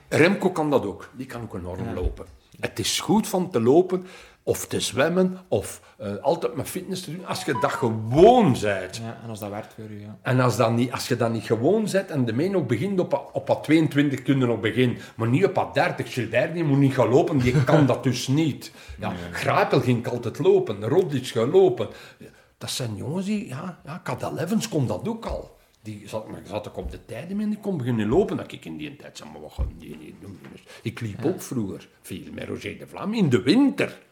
Speaker 5: Remco kan dat ook, die kan ook enorm lopen. Het is goed van te lopen of te zwemmen of eh, altijd met fitness te doen, als je dat gewoon bent.
Speaker 4: Ja, en als dat werkt voor u, ja.
Speaker 5: En als, dat niet, als je dat niet gewoon zet en de meen ook begint op, op wat 22 kunnen nog beginnen, maar niet op wat 30. Gilbert die moet niet gaan lopen, die kan dat dus niet. Ja, Grapel ging altijd lopen, Roglic gaat lopen. Dat zijn jongens die, ja, ja Cadel Evans kon dat ook al. Die zat, maar zat ik op de tijden mee en die kon beginnen lopen. Dat ik in die tijd zei, maar wat gaan die niet doen? Dus ik liep ook vroeger veel met Roger de Vlam in de winter.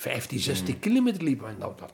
Speaker 5: 15, 16 kilometer liepen we en dat. dat.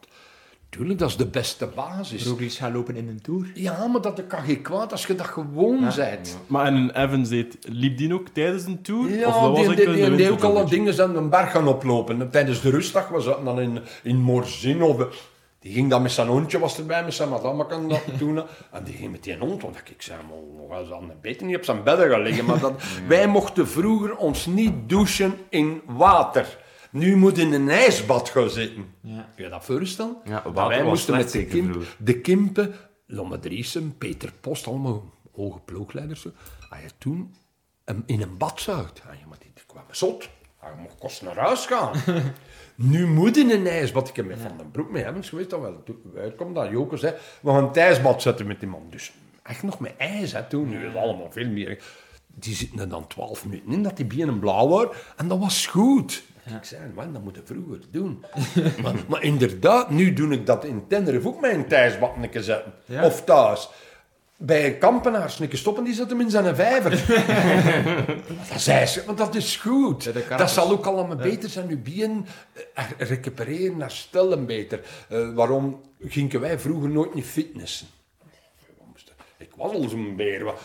Speaker 5: Tuurlijk, dat is de beste basis.
Speaker 4: Roglic gaat lopen in een Tour.
Speaker 5: Ja, maar dat kan geen kwaad als je dat gewoon bent.
Speaker 7: Maar en Evans deed, liep die ook tijdens een tour?
Speaker 5: Ja,
Speaker 7: of dat was
Speaker 5: die, die, die, die ook al
Speaker 7: winter?
Speaker 5: wat dingen zijn de berg gaan oplopen. Tijdens de rustdag was dat dan in, in Morzin of... Die ging dan met zijn hondje, was erbij, met zijn madame kan dat doen. En die ging met die hond, want ik zei, maar nog eens aan beter niet op zijn bedden gaan liggen. Maar dat, wij mochten vroeger ons niet douchen in water. Nu moet in een ijsbad gaan zitten.
Speaker 4: Ja.
Speaker 5: Kun je dat voorstellen?
Speaker 6: Ja,
Speaker 5: Dat wij moesten met de,
Speaker 6: zeker
Speaker 5: Kim,
Speaker 6: vroeger.
Speaker 5: de Kimpen, Lomme Driesen, Peter Post, allemaal hoge ploegleiders. zo. Als je toen in een bad zag, ah, ja, maar die, kwamen zot. Ah, je mocht kost naar huis gaan. nu moet in een ijsbad. Ik heb met Van den Broek mee hebben geweest, dat wel toen uitkomt, dat Joker zei, we gaan het ijsbad zetten met die man. Dus echt nog met ijs, hè, toen. Nu is het allemaal veel meer. Die zitten er dan twaalf minuten in, dat die benen blauw waren. En dat was goed. Ik zei, man, dat moet je vroeger doen. maar, maar inderdaad, nu doe ik dat in Tenerife ook een keer zetten. Of thuis. Bij een kampenaar keer stoppen, die zet hem in zijn vijver. dat ze, want dat is goed.
Speaker 4: Ja, dat
Speaker 5: zal ook allemaal beter zijn. Uw been eh, recupereren, herstellen beter. Eh, waarom gingen wij vroeger nooit niet fitnessen? Was al zo'n beer. wat-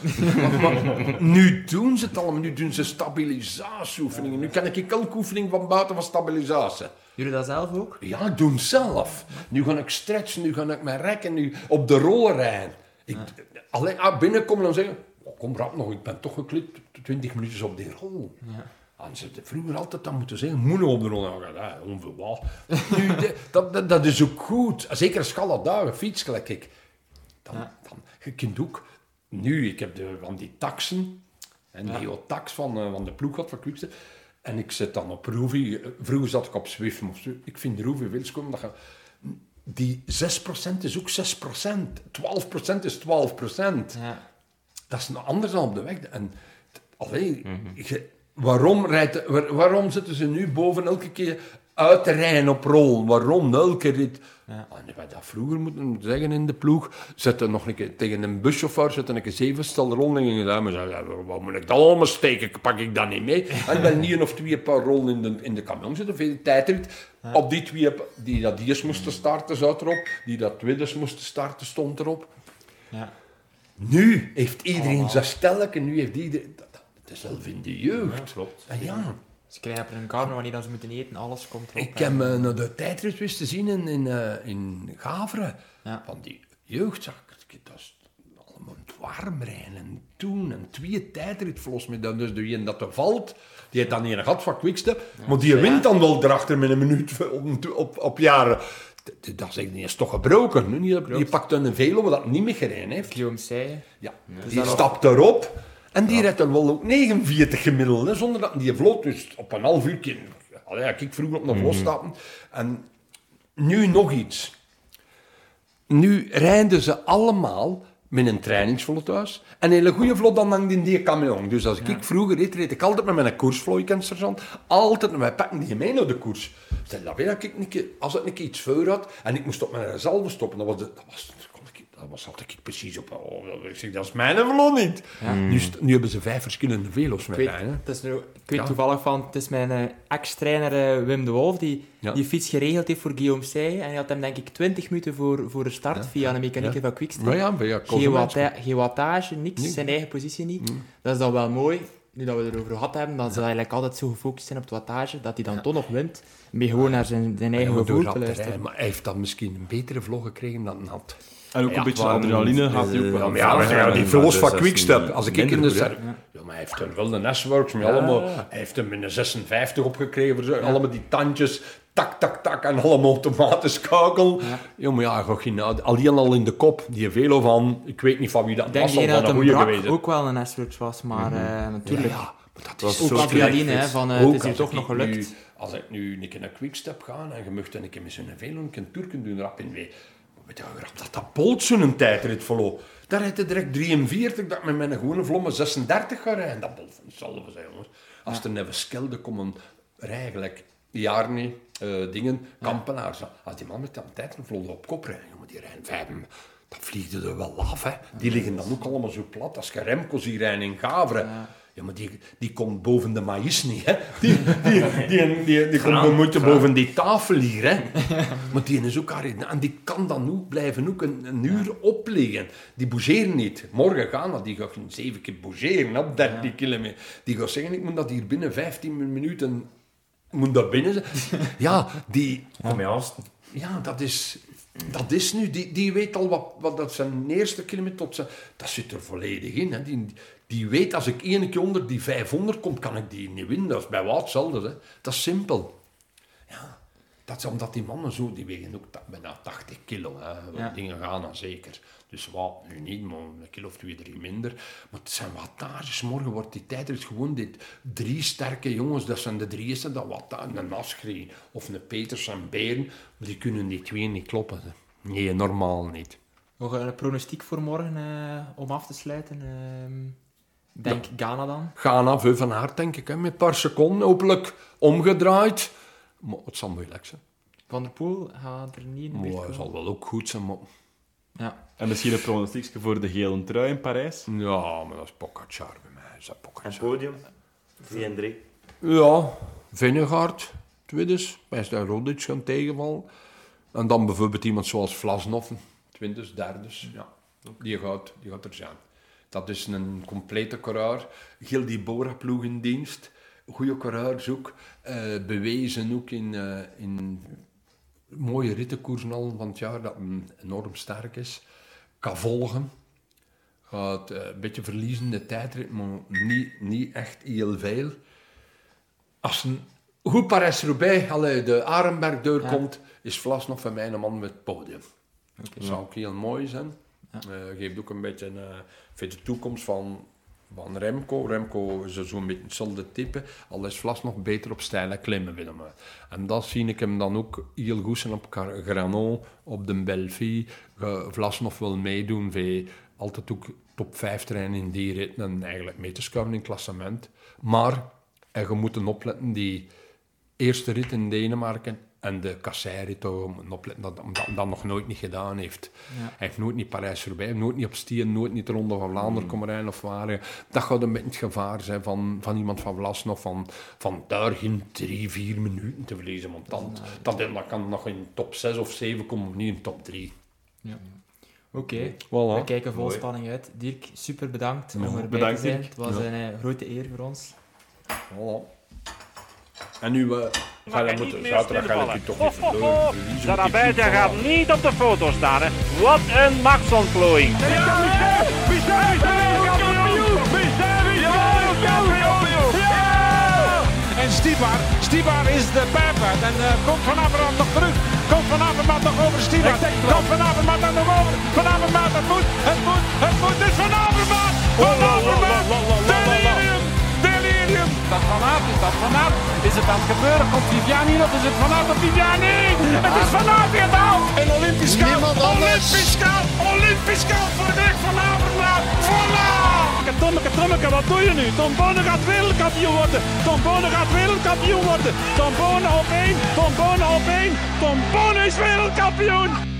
Speaker 5: maar- maar nu doen ze het allemaal. Nu doen ze stabilisatieoefeningen. Nu kan ik elke oefening van buiten van stabilisatie.
Speaker 4: Jullie dat zelf ook?
Speaker 5: Ja, ik doe het zelf. Nu ga ik stretchen, nu ga ik mijn rekken, nu op de rollen rijden. Ik, Alleen ah, binnenkomen en zeggen, oh, kom rap nog, ik ben toch geklikt 20 minuutjes op die rol. En ze hadden vroeger altijd dan moeten zeggen, moet nog op de rol. Ja, ja, onverwacht. nu, de- dat, dat, dat is ook goed. Zeker als dagen fiets, gelijk ik. Dan, dan, je kunt ook... Nu, ik heb de, van die taxen, en die tax van, eh, van de ploeg had van. En ik zit dan op Roovy. Eh, Vroeger zat ik op Zwift. Ik vind veel schoon. Dat je, die 6% is ook 6%. 12% is 12%.
Speaker 4: Ja.
Speaker 5: Dat is nog anders dan op de weg. En, allee, je- waarom, rijdt, waar- waarom zitten ze nu boven elke keer uit te rijden op rol? Waarom elke rit?
Speaker 4: Ja.
Speaker 5: Ah, nee, wij dat vroeger moeten zeggen in de ploeg. Zetten nog een keer tegen een buschauffeur, zetten een keer zeven stel rondingen gedaan. Maar wat moet ik dat allemaal steken? Pak ik dat niet mee? En dan niet een of twee paar rollen in de, in de camion zitten, veel tijdrit. Op die twee, die dat eerst moesten starten, zat erop. Die dat tweede moesten starten, stond erop.
Speaker 4: Ja.
Speaker 5: Nu heeft iedereen zijn stelletje, nu heeft iedereen... Dat, is zelf in de jeugd.
Speaker 7: klopt.
Speaker 5: En ja,
Speaker 4: Ze krijgen op een kamer wanneer dat ze moeten eten, alles komt erop.
Speaker 5: ik heb eh, naar de tijdrit wist te zien in, in, eh, in Gaveren.
Speaker 4: Ja.
Speaker 5: Van die jeugdzak. Dat is allemaal warm rijden en toen. En twee tijdritvlos met dan dus de een dat er valt. Die heeft dan een gat van Quickstep. maar die wint dan wel erachter met een minuut op, op, op jaren. Dat is, die is toch gebroken. nu niet? Die pakt dan een velo wat niet meer gereden heeft.
Speaker 4: Guillaume
Speaker 5: Ja, die stapt erop en die redt dan wel ook 49 gemiddeld, hè, zonder dat die vlot, dus op een half uurtje. Allee, ja, ik vroeger op een vlot stappen. En nu nog iets. Nu rijden ze allemaal met een trainingsvlot thuis. En een hele goede vlot dan hangt in die camion. Dus als ik vroeger reed, reed ik altijd met mijn koersvlooi, ken sergeant. Altijd, wij pakken die mee naar de koers. Stel, dat weet ik als ik iets voor had en ik moest op mijn reserve stoppen, dat was, de, dat was, was altijd ik precies op. Oh, ik zeg, dat is mijn vlot niet. Nu, st- nu hebben ze vijf verschillende velo's met mij. Hè.
Speaker 4: het is nu, ik weet
Speaker 5: Ja.
Speaker 4: toevallig van, het is mijn eh, ex-trainer eh, Wim de Wolf, die
Speaker 5: Ja.
Speaker 4: die fiets geregeld heeft voor Guillaume. En hij had hem denk ik 20 minuten voor, voor de start via een mechanieker
Speaker 5: Ja.
Speaker 4: van Quickstep.
Speaker 5: Maar ja, ja,
Speaker 4: Geen, watta- geen wattage, niks,
Speaker 5: Nee.
Speaker 4: zijn eigen positie niet. Dat is dan wel mooi. Nu dat we het erover gehad hebben, dan zal hij eigenlijk altijd zo gefocust zijn op het wattage, dat hij dan toch nog wint, met gewoon naar zijn, zijn eigen
Speaker 5: maar
Speaker 4: gevoel te
Speaker 5: te
Speaker 4: luisteren.
Speaker 5: Maar hij heeft dan misschien een betere vlog gekregen dan had.
Speaker 7: En ook
Speaker 5: Ja,
Speaker 7: een beetje adrenaline gaat hij ook
Speaker 6: eh,
Speaker 7: wel.
Speaker 5: Ja, ja, ja, die
Speaker 7: dus
Speaker 5: van Quickstep. Als ik in de... Ja, maar hij heeft er wel een S-Works met allemaal... Hij heeft hem in de 56 opgekregen. zo, Allemaal die tandjes. Tak, tak, tak. En allemaal automatisch schakel. Ja, maar ja, geen- alleen al in de kop. Die velo van... Ik weet niet van wie dat
Speaker 4: denk
Speaker 5: was.
Speaker 4: Dat
Speaker 5: een
Speaker 4: hem
Speaker 5: geweest.
Speaker 4: ook wel een S-Works was, maar eh,
Speaker 5: Ja,
Speaker 4: natuurlijk.
Speaker 5: ja, maar dat
Speaker 7: was
Speaker 5: is
Speaker 4: Ook die, hè, van, eh,
Speaker 5: Ook
Speaker 4: het is hier
Speaker 5: als
Speaker 4: toch
Speaker 5: ik
Speaker 4: nog
Speaker 5: nu-
Speaker 4: gelukt.
Speaker 5: als ik nu een keer naar Quickstep ga en je mocht een keer met zo'n velo een keer een tour kunnen doen, rap in weer. Weet je dat dat Bolt zo'n tijdrit verloor? Daar rijdt hij direct 43, dat ik met mijn gewone vlomme 36 ga rijden. Dat Bolt van hetzelfde zijn, jongens. Als er even skelde komen rijden, gelijk Jarni, eh dingen, Kampenaar. zo. Als die man met dat tijdrit vlot op kop rijden, jongen, die rijden vijf... Dat vliegt er wel af, hè. Die liggen dan ook allemaal zo plat. Als je Remco's hier rijden in Gaveren... Ja, maar die, die komt boven de maïs niet, hè. Die, die, die, die, die, komt bemoeid boven die tafel hier, hè. Maar die is ook haar... En die kan dan ook blijven ook een, een uur opliggen. Die bougeren niet. Morgen gaan dat, die gaat zeven keer bougeren op 13 kilometer. Die gaat zeggen, ik moet dat hier binnen 15 minuten... Moet dat binnen zijn. Ja, die...
Speaker 6: Kom je haast.
Speaker 5: Ja, dat is, dat is nu. Die, die weet al wat, wat dat zijn eerste kilometer tot zijn. Dat zit er volledig in. Hè. Die, die weet als ik één keer onder die 500 kom, kan ik die niet winnen. Dat is bij wat hetzelfde. Hè. Dat is simpel. Ja. Dat is omdat die mannen zo, die wegen ook bijna 80 kilo. Hè.
Speaker 4: Ja.
Speaker 5: Dingen gaan dan zeker. Dus wat, nu niet, maar een kilo of twee, drie minder. Maar het zijn wattages. Morgen wordt die tijdrit gewoon dit drie sterke jongens. Dat zijn de drie eerste, dat wattage. Een Asgreen of een Peters en Beren. Maar die kunnen die twee niet kloppen. hè. Nee, normaal niet.
Speaker 4: Nog een pronostiek voor morgen eh, om af te sluiten. Ik denk Ghana dan.
Speaker 5: Ghana, veel van Aert, denk ik. Hè. Met een paar seconden, hopelijk omgedraaid. Maar het zal moeilijk zijn.
Speaker 4: Van der Poel gaat er niet in de
Speaker 5: Maar het zal wel ook goed zijn, maar...
Speaker 4: Ja.
Speaker 7: En misschien een pronostiekje voor de gele trui in Parijs.
Speaker 5: Ja, maar dat is Pogacar bij mij. Is dat
Speaker 6: En
Speaker 5: Pogacar.
Speaker 6: podium? 3 en 3.
Speaker 5: Ja, Vingegaard, tweede. Bij de Rodic gaan tegenvallen. En dan bijvoorbeeld iemand zoals Vlasnoffen, twintig, derde. Ja, die gaat, die gaat er zijn. Dat is een complete coureur. Heel die Bora-ploeg in dienst. Goede coureurs ook. Eh, bewezen ook in, eh, in mooie rittenkoersen al van het jaar dat hem enorm sterk is. Kan volgen. Gaat eh, een beetje verliezen de tijdrit, maar niet, niet echt heel veel. Als een goed Parijs-Roubaix, de Arenberg doorkomt, is Vlas nog van mij een man met het podium. Dat zou ook heel mooi zijn.
Speaker 4: Ja.
Speaker 5: Geeft ook een beetje voor de toekomst van, van Remco. Remco is zo'n beetje hetzelfde type, al is Vlas nog beter op stijl en klimmen willen. En dat zie ik hem dan ook heel goed zijn op Granon, op de Belfie. Vlas nog wil meedoen, voor altijd ook top 5 trainen in die rit en eigenlijk mee te in klassement. Maar en je moet opletten, die eerste rit in Denemarken en de kasseirit, om opletten dat omdat hij dat nog nooit niet gedaan heeft.
Speaker 4: Ja.
Speaker 5: Hij heeft nooit niet Parijs-Roubaix, nooit niet op Stien, nooit niet de Ronde van Vlaanderen komen rijden of waar. Dat gaat een beetje het gevaar zijn van, van iemand van Vlasnov, van, van daar geen drie, vier minuten te verliezen. Want dan, dan, dan kan nog in top 6 of 7 komen, niet in top 3.
Speaker 4: Oké.
Speaker 5: Voilà.
Speaker 4: We kijken vol spanning uit. Dirk, super bedankt om erbij
Speaker 7: bedankt,
Speaker 4: te zijn.
Speaker 7: Dirk.
Speaker 4: Het was een eh, grote eer voor ons.
Speaker 5: Voilà. En nu, uh, ga je
Speaker 1: niet
Speaker 5: moeten,
Speaker 1: meer
Speaker 5: zaterdag ga ik toch niet verloren.
Speaker 1: gaat niet op de foto staan, hè. Wat een machtsontplooiing.
Speaker 2: En Stibar, Stibar is de pijper. En eh, komt Van Avermaat nog terug. Komt Van Avermaat nog over Stibar. Komt Van Avermaat dan nog over. Van Avermaat, het moet, het moet, het moet. Het is Van Avermaat. Van Avermaat.
Speaker 3: Is dat Van Aert. Is het aan het gebeuren? Komt Viviani nog? Is het Van Aert of Viviani? Het is Van Aert.
Speaker 2: En Olympisch goud. Olympisch goud. Olympisch goud voor Dirk Van Avermaat. Voilà.
Speaker 1: Tommeke, Tommeke, wat doe je nu? Tom gaat wereldkampioen worden. Tom gaat wereldkampioen worden. Tom op één. Tom op één. Tom is wereldkampioen.